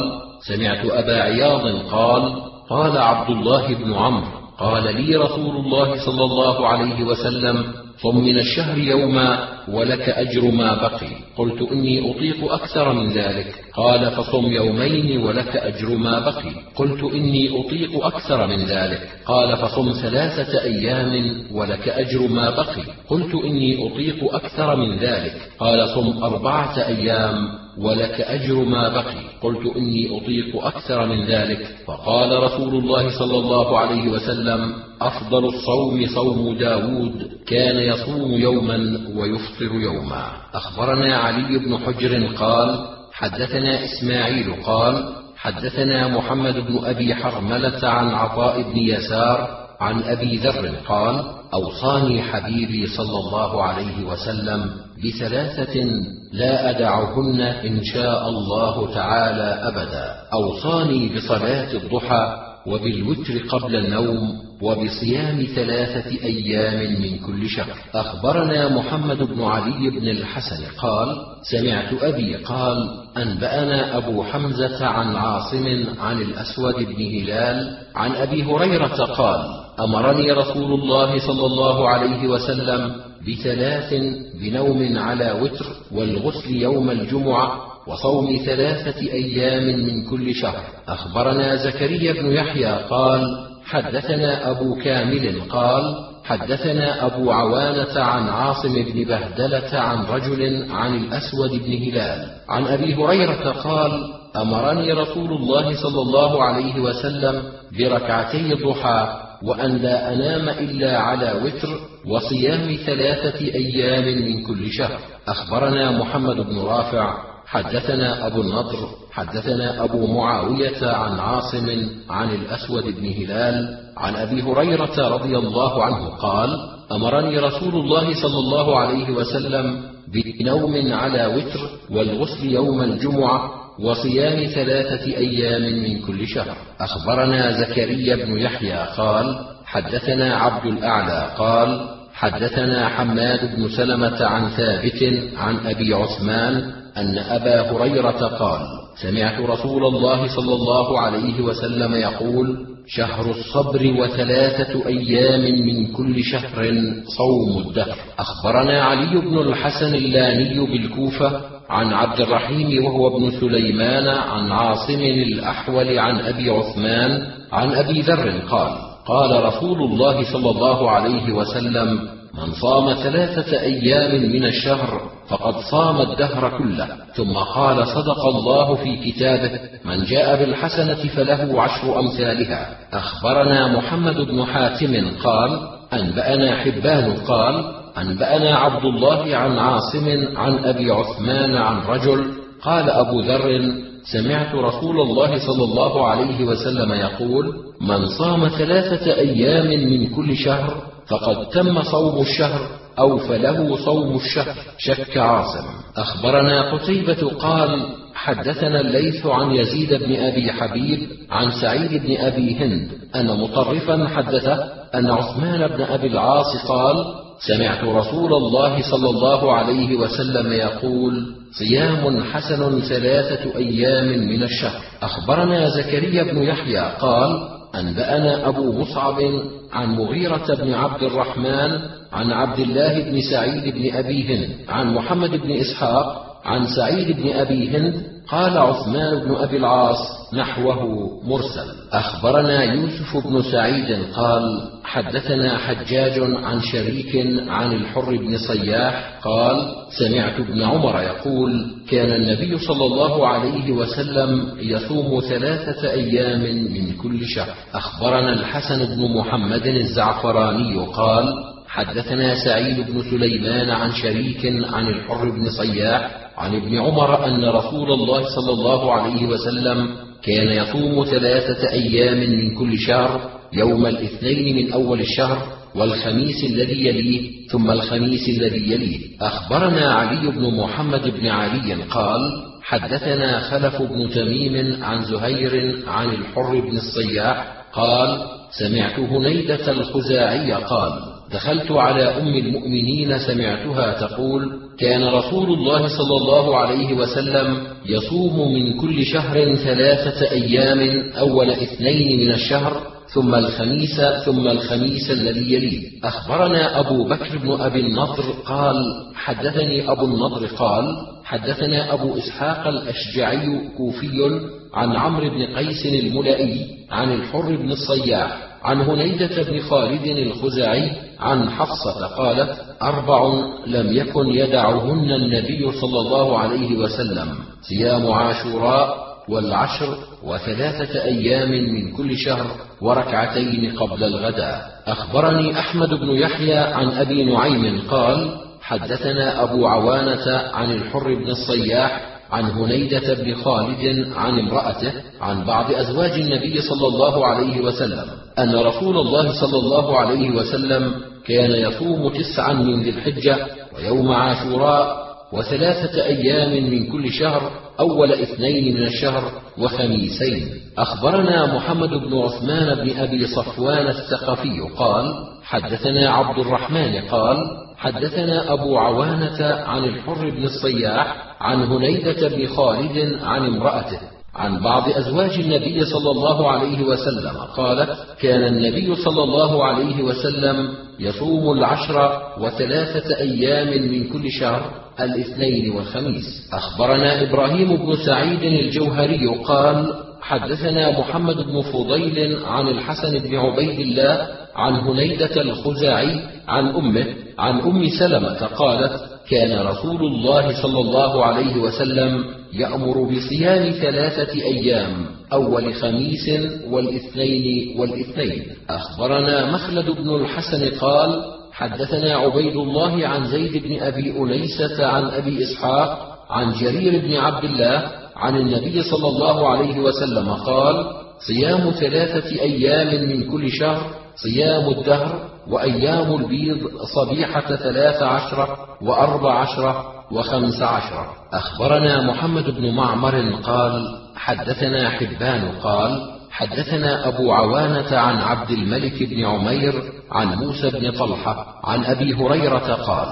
سمعت أبا عياض قال قال عبد الله بن عمرو قال لي رسول الله صلى الله عليه وسلم صم من الشهر يوما ولك أجر ما بقي. قلت إني أطيق أكثر من ذلك. قال فصم يومين ولك أجر ما بقي. قلت إني أطيق أكثر من ذلك. قال فصم ثلاثة أيام ولك أجر ما بقي. قلت إني أطيق أكثر من ذلك. قال صم أربعة أيام ولك أجر ما بقي. قلت إني أطيق أكثر من ذلك. فقال رسول الله صلى الله عليه وسلم أفضل الصوم صوم داود كان يصوم يوما ويفطر يوما. أخبرنا علي بن حجر قال حدثنا إسماعيل قال حدثنا محمد بن أبي حرملة عن عطاء بن يسار عن أبي ذر قال أوصاني حبيبي صلى الله عليه وسلم بثلاثة لا أدعهن إن شاء الله تعالى أبدا. أوصاني بصلاة الضحى وبالوتر قبل النوم وبصيام ثلاثة أيام من كل شهر. أخبرنا محمد بن علي بن الحسن قال سمعت أبي قال أنبأنا أبو حمزة عن عاصم عن الأسود بن هلال عن أبي هريرة قال أمرني رسول الله صلى الله عليه وسلم بثلاث بنوم على وتر والغسل يوم الجمعة وصوم ثلاثة أيام من كل شهر. أخبرنا زكريا بن يحيى قال حدثنا أبو كامل قال حدثنا أبو عوانة عن عاصم بن بهدلة عن رجل عن الأسود بن هلال. عن أبي هريرة قال أمرني رسول الله صلى الله عليه وسلم بركعتي الضحى وأن لا أنام إلا على وتر وصيام ثلاثة أيام من كل شهر. أخبرنا محمد بن رافع حدثنا أبو النضر حدثنا أبو معاوية عن عاصم عن الأسود بن هلال عن أبي هريرة رضي الله عنه قال أمرني رسول الله صلى الله عليه وسلم بنوم على وتر والغسل يوم الجمعة وصيام ثلاثة أيام من كل شهر. أخبرنا زكريا بن يحيى قال حدثنا عبد الأعلى قال حدثنا حماد بن سلمة عن ثابت عن أبي عثمان أن أبا هريرة قال سمعت رسول الله صلى الله عليه وسلم يقول شهر الصبر وثلاثة أيام من كل شهر صوم الدهر. أخبرنا علي بن الحسن اللاني بالكوفة عن عبد الرحيم وهو ابن سليمان عن عاصم الأحول عن أبي عثمان عن أبي ذر قال قال رسول الله صلى الله عليه وسلم من صام ثلاثة أيام من الشهر فقد صام الدهر كله ثم قال صدق الله في كتابه من جاء بالحسنة فله عشر أمثالها أخبرنا محمد بن حاتم قال أنبأنا حبان قال أنبأنا عبد الله عن عاصم عن أبي عثمان عن رجل قال أبو ذر سمعت رسول الله صلى الله عليه وسلم يقول من صام ثلاثة أيام من كل شهر فقد تم صوم الشهر أو فله صوم الشهر. شك عاصم. أخبرنا قتيبة قال حدثنا الليث عن يزيد بن أبي حبيب عن سعيد بن أبي هند أن مطرفا حدثه أن عثمان بن أبي العاص قال سمعت رسول الله صلى الله عليه وسلم يقول صيام حسن ثلاثة أيام من الشهر. أخبرنا زكريا بن يحيى قال أنبأنا أبو مصعب عن مغيرة بن عبد الرحمن عن عبد الله بن سعيد بن أبي هند عن محمد بن إسحاق عن سعيد بن أبي هند قال عثمان بن أبي العاص نحوه مرسل. أخبرنا يوسف بن سعيد قال حدثنا حجاج عن شريك عن الحر بن صياح قال سمعت ابن عمر يقول كان النبي صلى الله عليه وسلم يصوم ثلاثة أيام من كل شهر. أخبرنا الحسن بن محمد الزعفراني قال حدثنا سعيد بن سليمان عن شريك عن الحر بن صياح عن ابن عمر أن رسول الله صلى الله عليه وسلم كان يصوم ثلاثة أيام من كل شهر يوم الاثنين من أول الشهر والخميس الذي يليه ثم الخميس الذي يليه. أخبرنا علي بن محمد بن علي قال حدثنا خلف بن تميم عن زهير عن الحر بن الصياح قال سمعت هنيدة الخزاعي قال دخلت على أم المؤمنين سمعتها تقول كان رسول الله صلى الله عليه وسلم يصوم من كل شهر ثلاثة أيام أول اثنين من الشهر ثم الخميس ثم الخميس الذي يليه. أخبرنا أبو بكر بن أبي النضر قال حدثني أبو النضر قال حدثنا أبو إسحاق الأشجعي كوفي عن عمرو بن قيس الملائي عن الحر بن الصياح عن هنيدة بن خالد الخزاعي عن حفصة قالت: أربع لم يكن يدعهن النبي صلى الله عليه وسلم صيام عاشوراء والعشر وثلاثة أيام من كل شهر وركعتين قبل الغداء. أخبرني أحمد بن يحيى عن أبي نعيم قال: حدثنا أبو عوانة عن الحر بن الصياح عن هنيدة بن خالد عن امرأته عن بعض أزواج النبي صلى الله عليه وسلم أن رسول الله صلى الله عليه وسلم كان يصوم تسعا من ذي الحجة ويوم عاشوراء وثلاثة أيام من كل شهر أول اثنين من الشهر وخميسين. أخبرنا محمد بن عثمان بن أبي صفوان الثقفي قال حدثنا عبد الرحمن قال حدثنا أبو عوانة عن الحر بن الصياح عن هنيدة بن خالد عن امرأته. عن بعض أزواج النبي صلى الله عليه وسلم قالت كان النبي صلى الله عليه وسلم يصوم العشر وثلاثة أيام من كل شهر الاثنين والخميس. أخبرنا إبراهيم بن سعيد الجوهري قال حدثنا محمد بن فضيل عن الحسن بن عبيد الله عن هنيدة الخزاعي عن أمه عن أم سلمة قالت كان رسول الله صلى الله عليه وسلم يأمر بصيام ثلاثة أيام أول خميس والاثنين والاثنين. أخبرنا مخلد بن الحسن قال حدثنا عبيد الله عن زيد بن أبي أنيسة عن أبي إسحاق عن جرير بن عبد الله عن النبي صلى الله عليه وسلم قال صيام ثلاثة أيام من كل شهر صيام الدهر وأيام البيض صبيحة ثلاث عشرة وأربع عشرة وخمس عشرة. أخبرنا محمد بن معمر قال حدثنا حبان قال حدثنا أبو عوانة عن عبد الملك بن عمير عن موسى بن طلحة عن أبي هريرة قال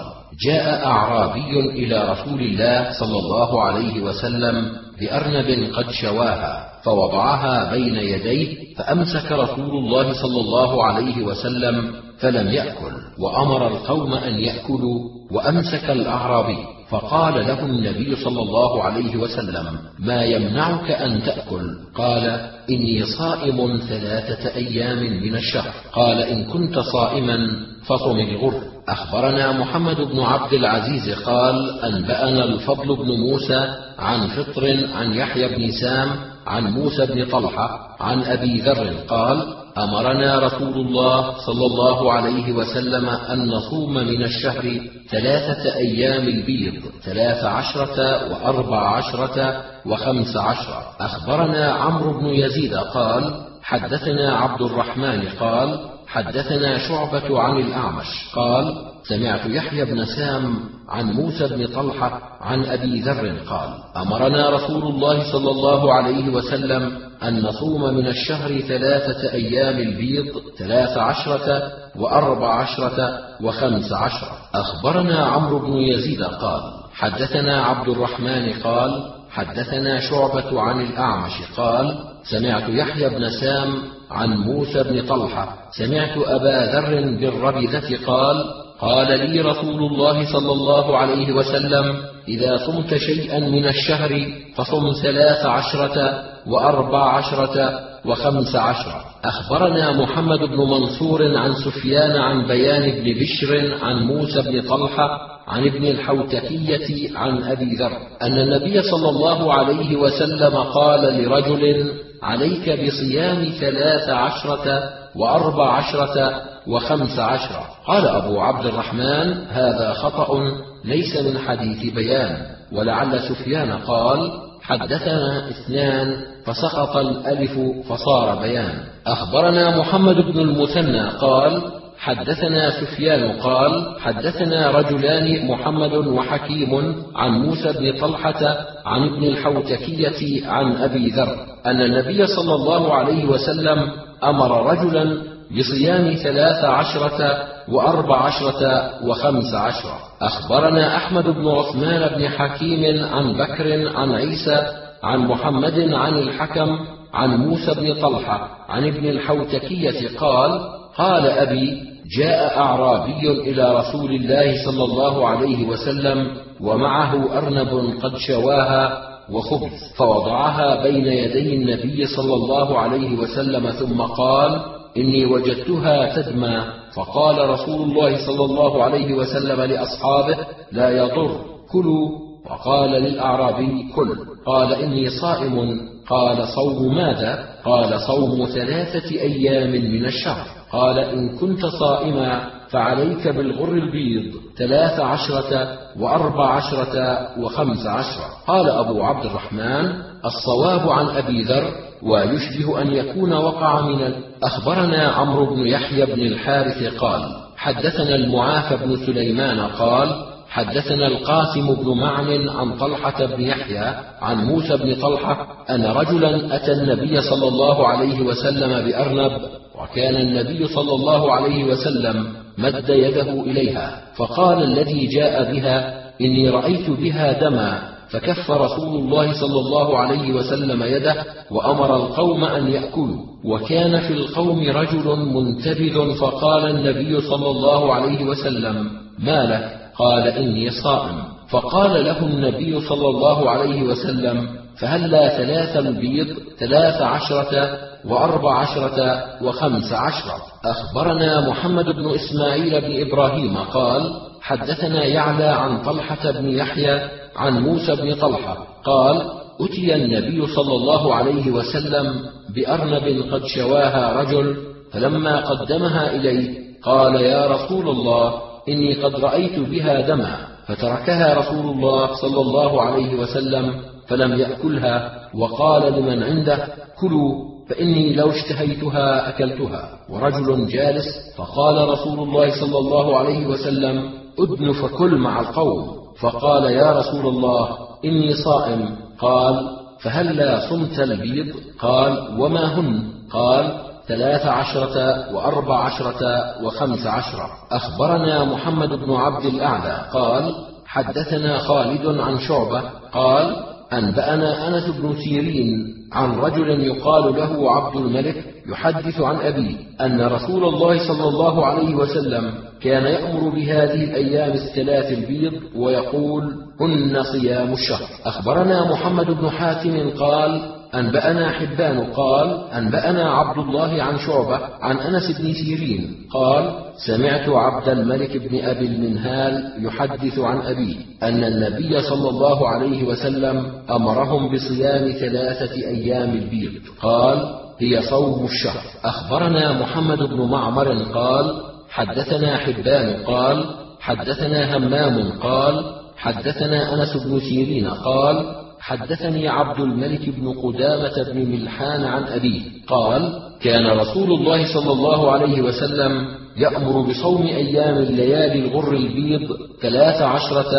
جاء أعرابي إلى رسول الله صلى الله عليه وسلم بأرنب قد شواها فوضعها بين يديه فأمسك رسول الله صلى الله عليه وسلم فلم يأكل وأمر القوم أن يأكلوا وأمسك الأعرابي. فقال له النبي صلى الله عليه وسلم ما يمنعك أن تأكل؟ قال إني صائم ثلاثة أيام من الشهر. قال إن كنت صائما فصم الغر. أخبرنا محمد بن عبد العزيز قال أنبأنا الفضل بن موسى عن فطر عن يحيى بن سام عن موسى بن طلحة عن أبي ذر قال أمرنا رسول الله صلى الله عليه وسلم أن نصوم من الشهر ثلاثة أيام البيض ثلاث عشرة وأربع عشرة وخمس عشرة. أخبرنا عمرو بن يزيد قال حدثنا عبد الرحمن قال حدثنا شعبة عن الأعمش قال سمعت يحيى بن سام عن موسى بن طلحة عن أبي ذر قال أمرنا رسول الله صلى الله عليه وسلم أن نصوم من الشهر ثلاثة أيام البيض ثلاث عشرة وأربع عشرة وخمس عشرة. أخبرنا عمرو بن يزيد قال حدثنا عبد الرحمن قال حدثنا شعبة عن الأعمش قال سمعت يحيى بن سام عن موسى بن طلحة سمعت أبا ذر بالربذة قال قال لي رسول الله صلى الله عليه وسلم إذا صمت شيئا من الشهر فصم ثلاث عشرة وأربع عشرة وخمس عشرة. أخبرنا محمد بن منصور عن سفيان عن بيان بن بشر عن موسى بن طلحة عن ابن الحوتكية عن أبي ذر أن النبي صلى الله عليه وسلم قال لرجل عليك بصيام ثلاث عشرة وأربع عشرة وخمس عشرة. قال أبو عبد الرحمن هذا خطأ ليس من حديث بيان. ولعل سفيان قال حدثنا اثنان فسقط الألف فصار بيان. أخبرنا محمد بن المثنى قال حدثنا سفيان قال حدثنا رجلان محمد وحكيم عن موسى بن طلحة عن ابن الحوتكية عن أبي ذر أن النبي صلى الله عليه وسلم أمر رجلا بصيام ثلاث عشرة وأربع عشرة وخمس عشرة. أخبرنا أحمد بن عثمان بن حكيم عن بكر عن عيسى عن محمد عن الحكم عن موسى بن طلحة عن ابن الحوتكية قال قال أبي جاء أعرابي إلى رسول الله صلى الله عليه وسلم ومعه أرنب قد شواها وخبز فوضعها بين يدي النبي صلى الله عليه وسلم ثم قال إني وجدتها تدمى. فقال رسول الله صلى الله عليه وسلم لأصحابه لا يضر كلوا. وقال للأعرابي كل. قال إني صائم. قال صوم ماذا؟ قال صوم ثلاثة أيام من الشهر. قال إن كنت صائما فعليك بالغر البيض. ثلاث عشرة وأربع عشرة وخمس عشرة. قال أبو عبد الرحمن الصواب عن أبي ذر ويشبه أن يكون وقع من أخبرنا عمرو بن يحيى بن الحارث قال حدثنا المعافى بن سليمان قال حدثنا القاسم بن معن عن طلحة بن يحيى عن موسى بن طلحة أن رجلا أتى النبي صلى الله عليه وسلم بأرنب وكان النبي صلى الله عليه وسلم مد يده إليها فقال الذي جاء بها إني رأيت بها دما فكف رسول الله صلى الله عليه وسلم يده وأمر القوم أن يأكلوا. وكان في القوم رجل منتبذ فقال النبي صلى الله عليه وسلم ما لك؟ قال إني صائم. فقال له النبي صلى الله عليه وسلم فهلا ثلاث البيض ثلاث عشرة وأربع عشرة وخمس عشرة؟ أخبرنا محمد بن إسماعيل بن إبراهيم قال حدثنا يعلى عن طلحة بن يحيى عن موسى بن طلحة قال أتي النبي صلى الله عليه وسلم بأرنب قد شواها رجل فلما قدمها إليه قال يا رسول الله إني قد رأيت بها دما فتركها رسول الله صلى الله عليه وسلم فلم يأكلها وقال لمن عنده كلوا فإني لو اشتهيتها أكلتها. ورجل جالس فقال رسول الله صلى الله عليه وسلم أدن فكل مع القوم. فقال يا رسول الله إني صائم. قال فهلا صمت البيض؟ قال وما هن؟ قال ثلاث عشرة وأربع عشرة وخمس عشرة. أخبرنا محمد بن عبد الأعلى قال حدثنا خالد عن شعبة. قال أنبأنا أنس بن سيرين عن رجل يقال له عبد الملك يحدث عن أبيه أن رسول الله صلى الله عليه وسلم كان يأمر بهذه الأيام الثلاث البيض ويقول هن صيام الشهر. أخبرنا محمد بن حاتم قال أنبأنا حبان قال أنبأنا عبد الله عن شعبة عن أنس بن سيرين قال سمعت عبد الملك بن أبي المنهال يحدث عن أبيه أن النبي صلى الله عليه وسلم أمرهم بصيام ثلاثة أيام البيض. قال هي صوم الشهر. أخبرنا محمد بن معمر قال حدثنا حبان قال حدثنا همام قال حدثنا أنس بن سيرين قال حدثني عبد الملك بن قدامة بن ملحان عن أبيه. قال كان رسول الله صلى الله عليه وسلم يأمر بصوم أيام الليالي الغر البيض ثلاث عشرة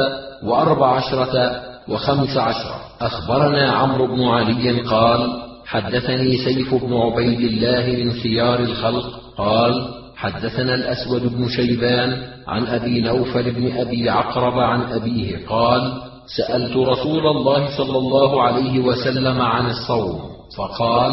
وأربع عشرة وخمس عشرة. أخبرنا عمرو بن علي قال حدثني سيف بن عبيد الله من خيار الخلق. قال حدثنا الأسود بن شيبان عن أبي نوفل بن أبي عقرب عن أبيه. قال سألت رسول الله صلى الله عليه وسلم عن الصوم فقال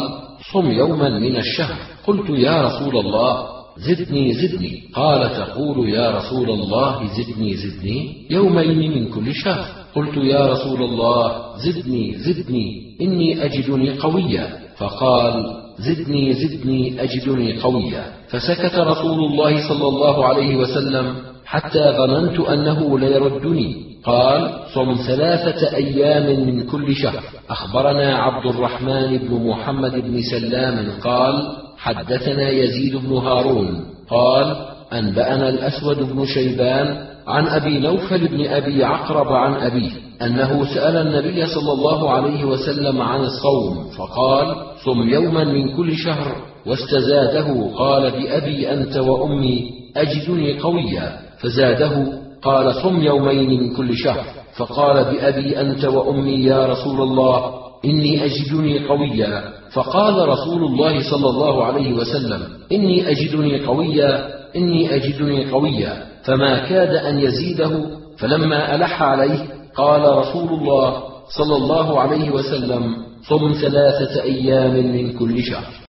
صم يوما من الشهر. قلت يا رسول الله زدني زدني. قال تقول يا رسول الله زدني زدني يومين من كل شهر. قلت يا رسول الله زدني زدني إني أجدني قويا. فقال زدني زدني أجدني قويا. فسكت رسول الله صلى الله عليه وسلم حتى ظننت أنه ليردني. قال صم ثلاثة أيام من كل شهر. أخبرنا عبد الرحمن بن محمد بن سلام قال حدثنا يزيد بن هارون. قال أنبأنا الأسود بن شيبان عن أبي نوفل بن أبي عقرب عن أبيه أنه سأل النبي صلى الله عليه وسلم عن الصوم فقال صم يوما من كل شهر واستزاده. قال بأبي أنت وأمي أجدني قويا. فزاده قال صم يومين من كل شهر. فقال بأبي أنت وأمي يا رسول الله إني أجدني قويا. فقال رسول الله صلى الله عليه وسلم إني أجدني قويا إني أجدني قويا. فما كاد أن يزيده فلما ألح عليه قال رسول الله صلى الله عليه وسلم صم ثلاثة أيام من كل شهر.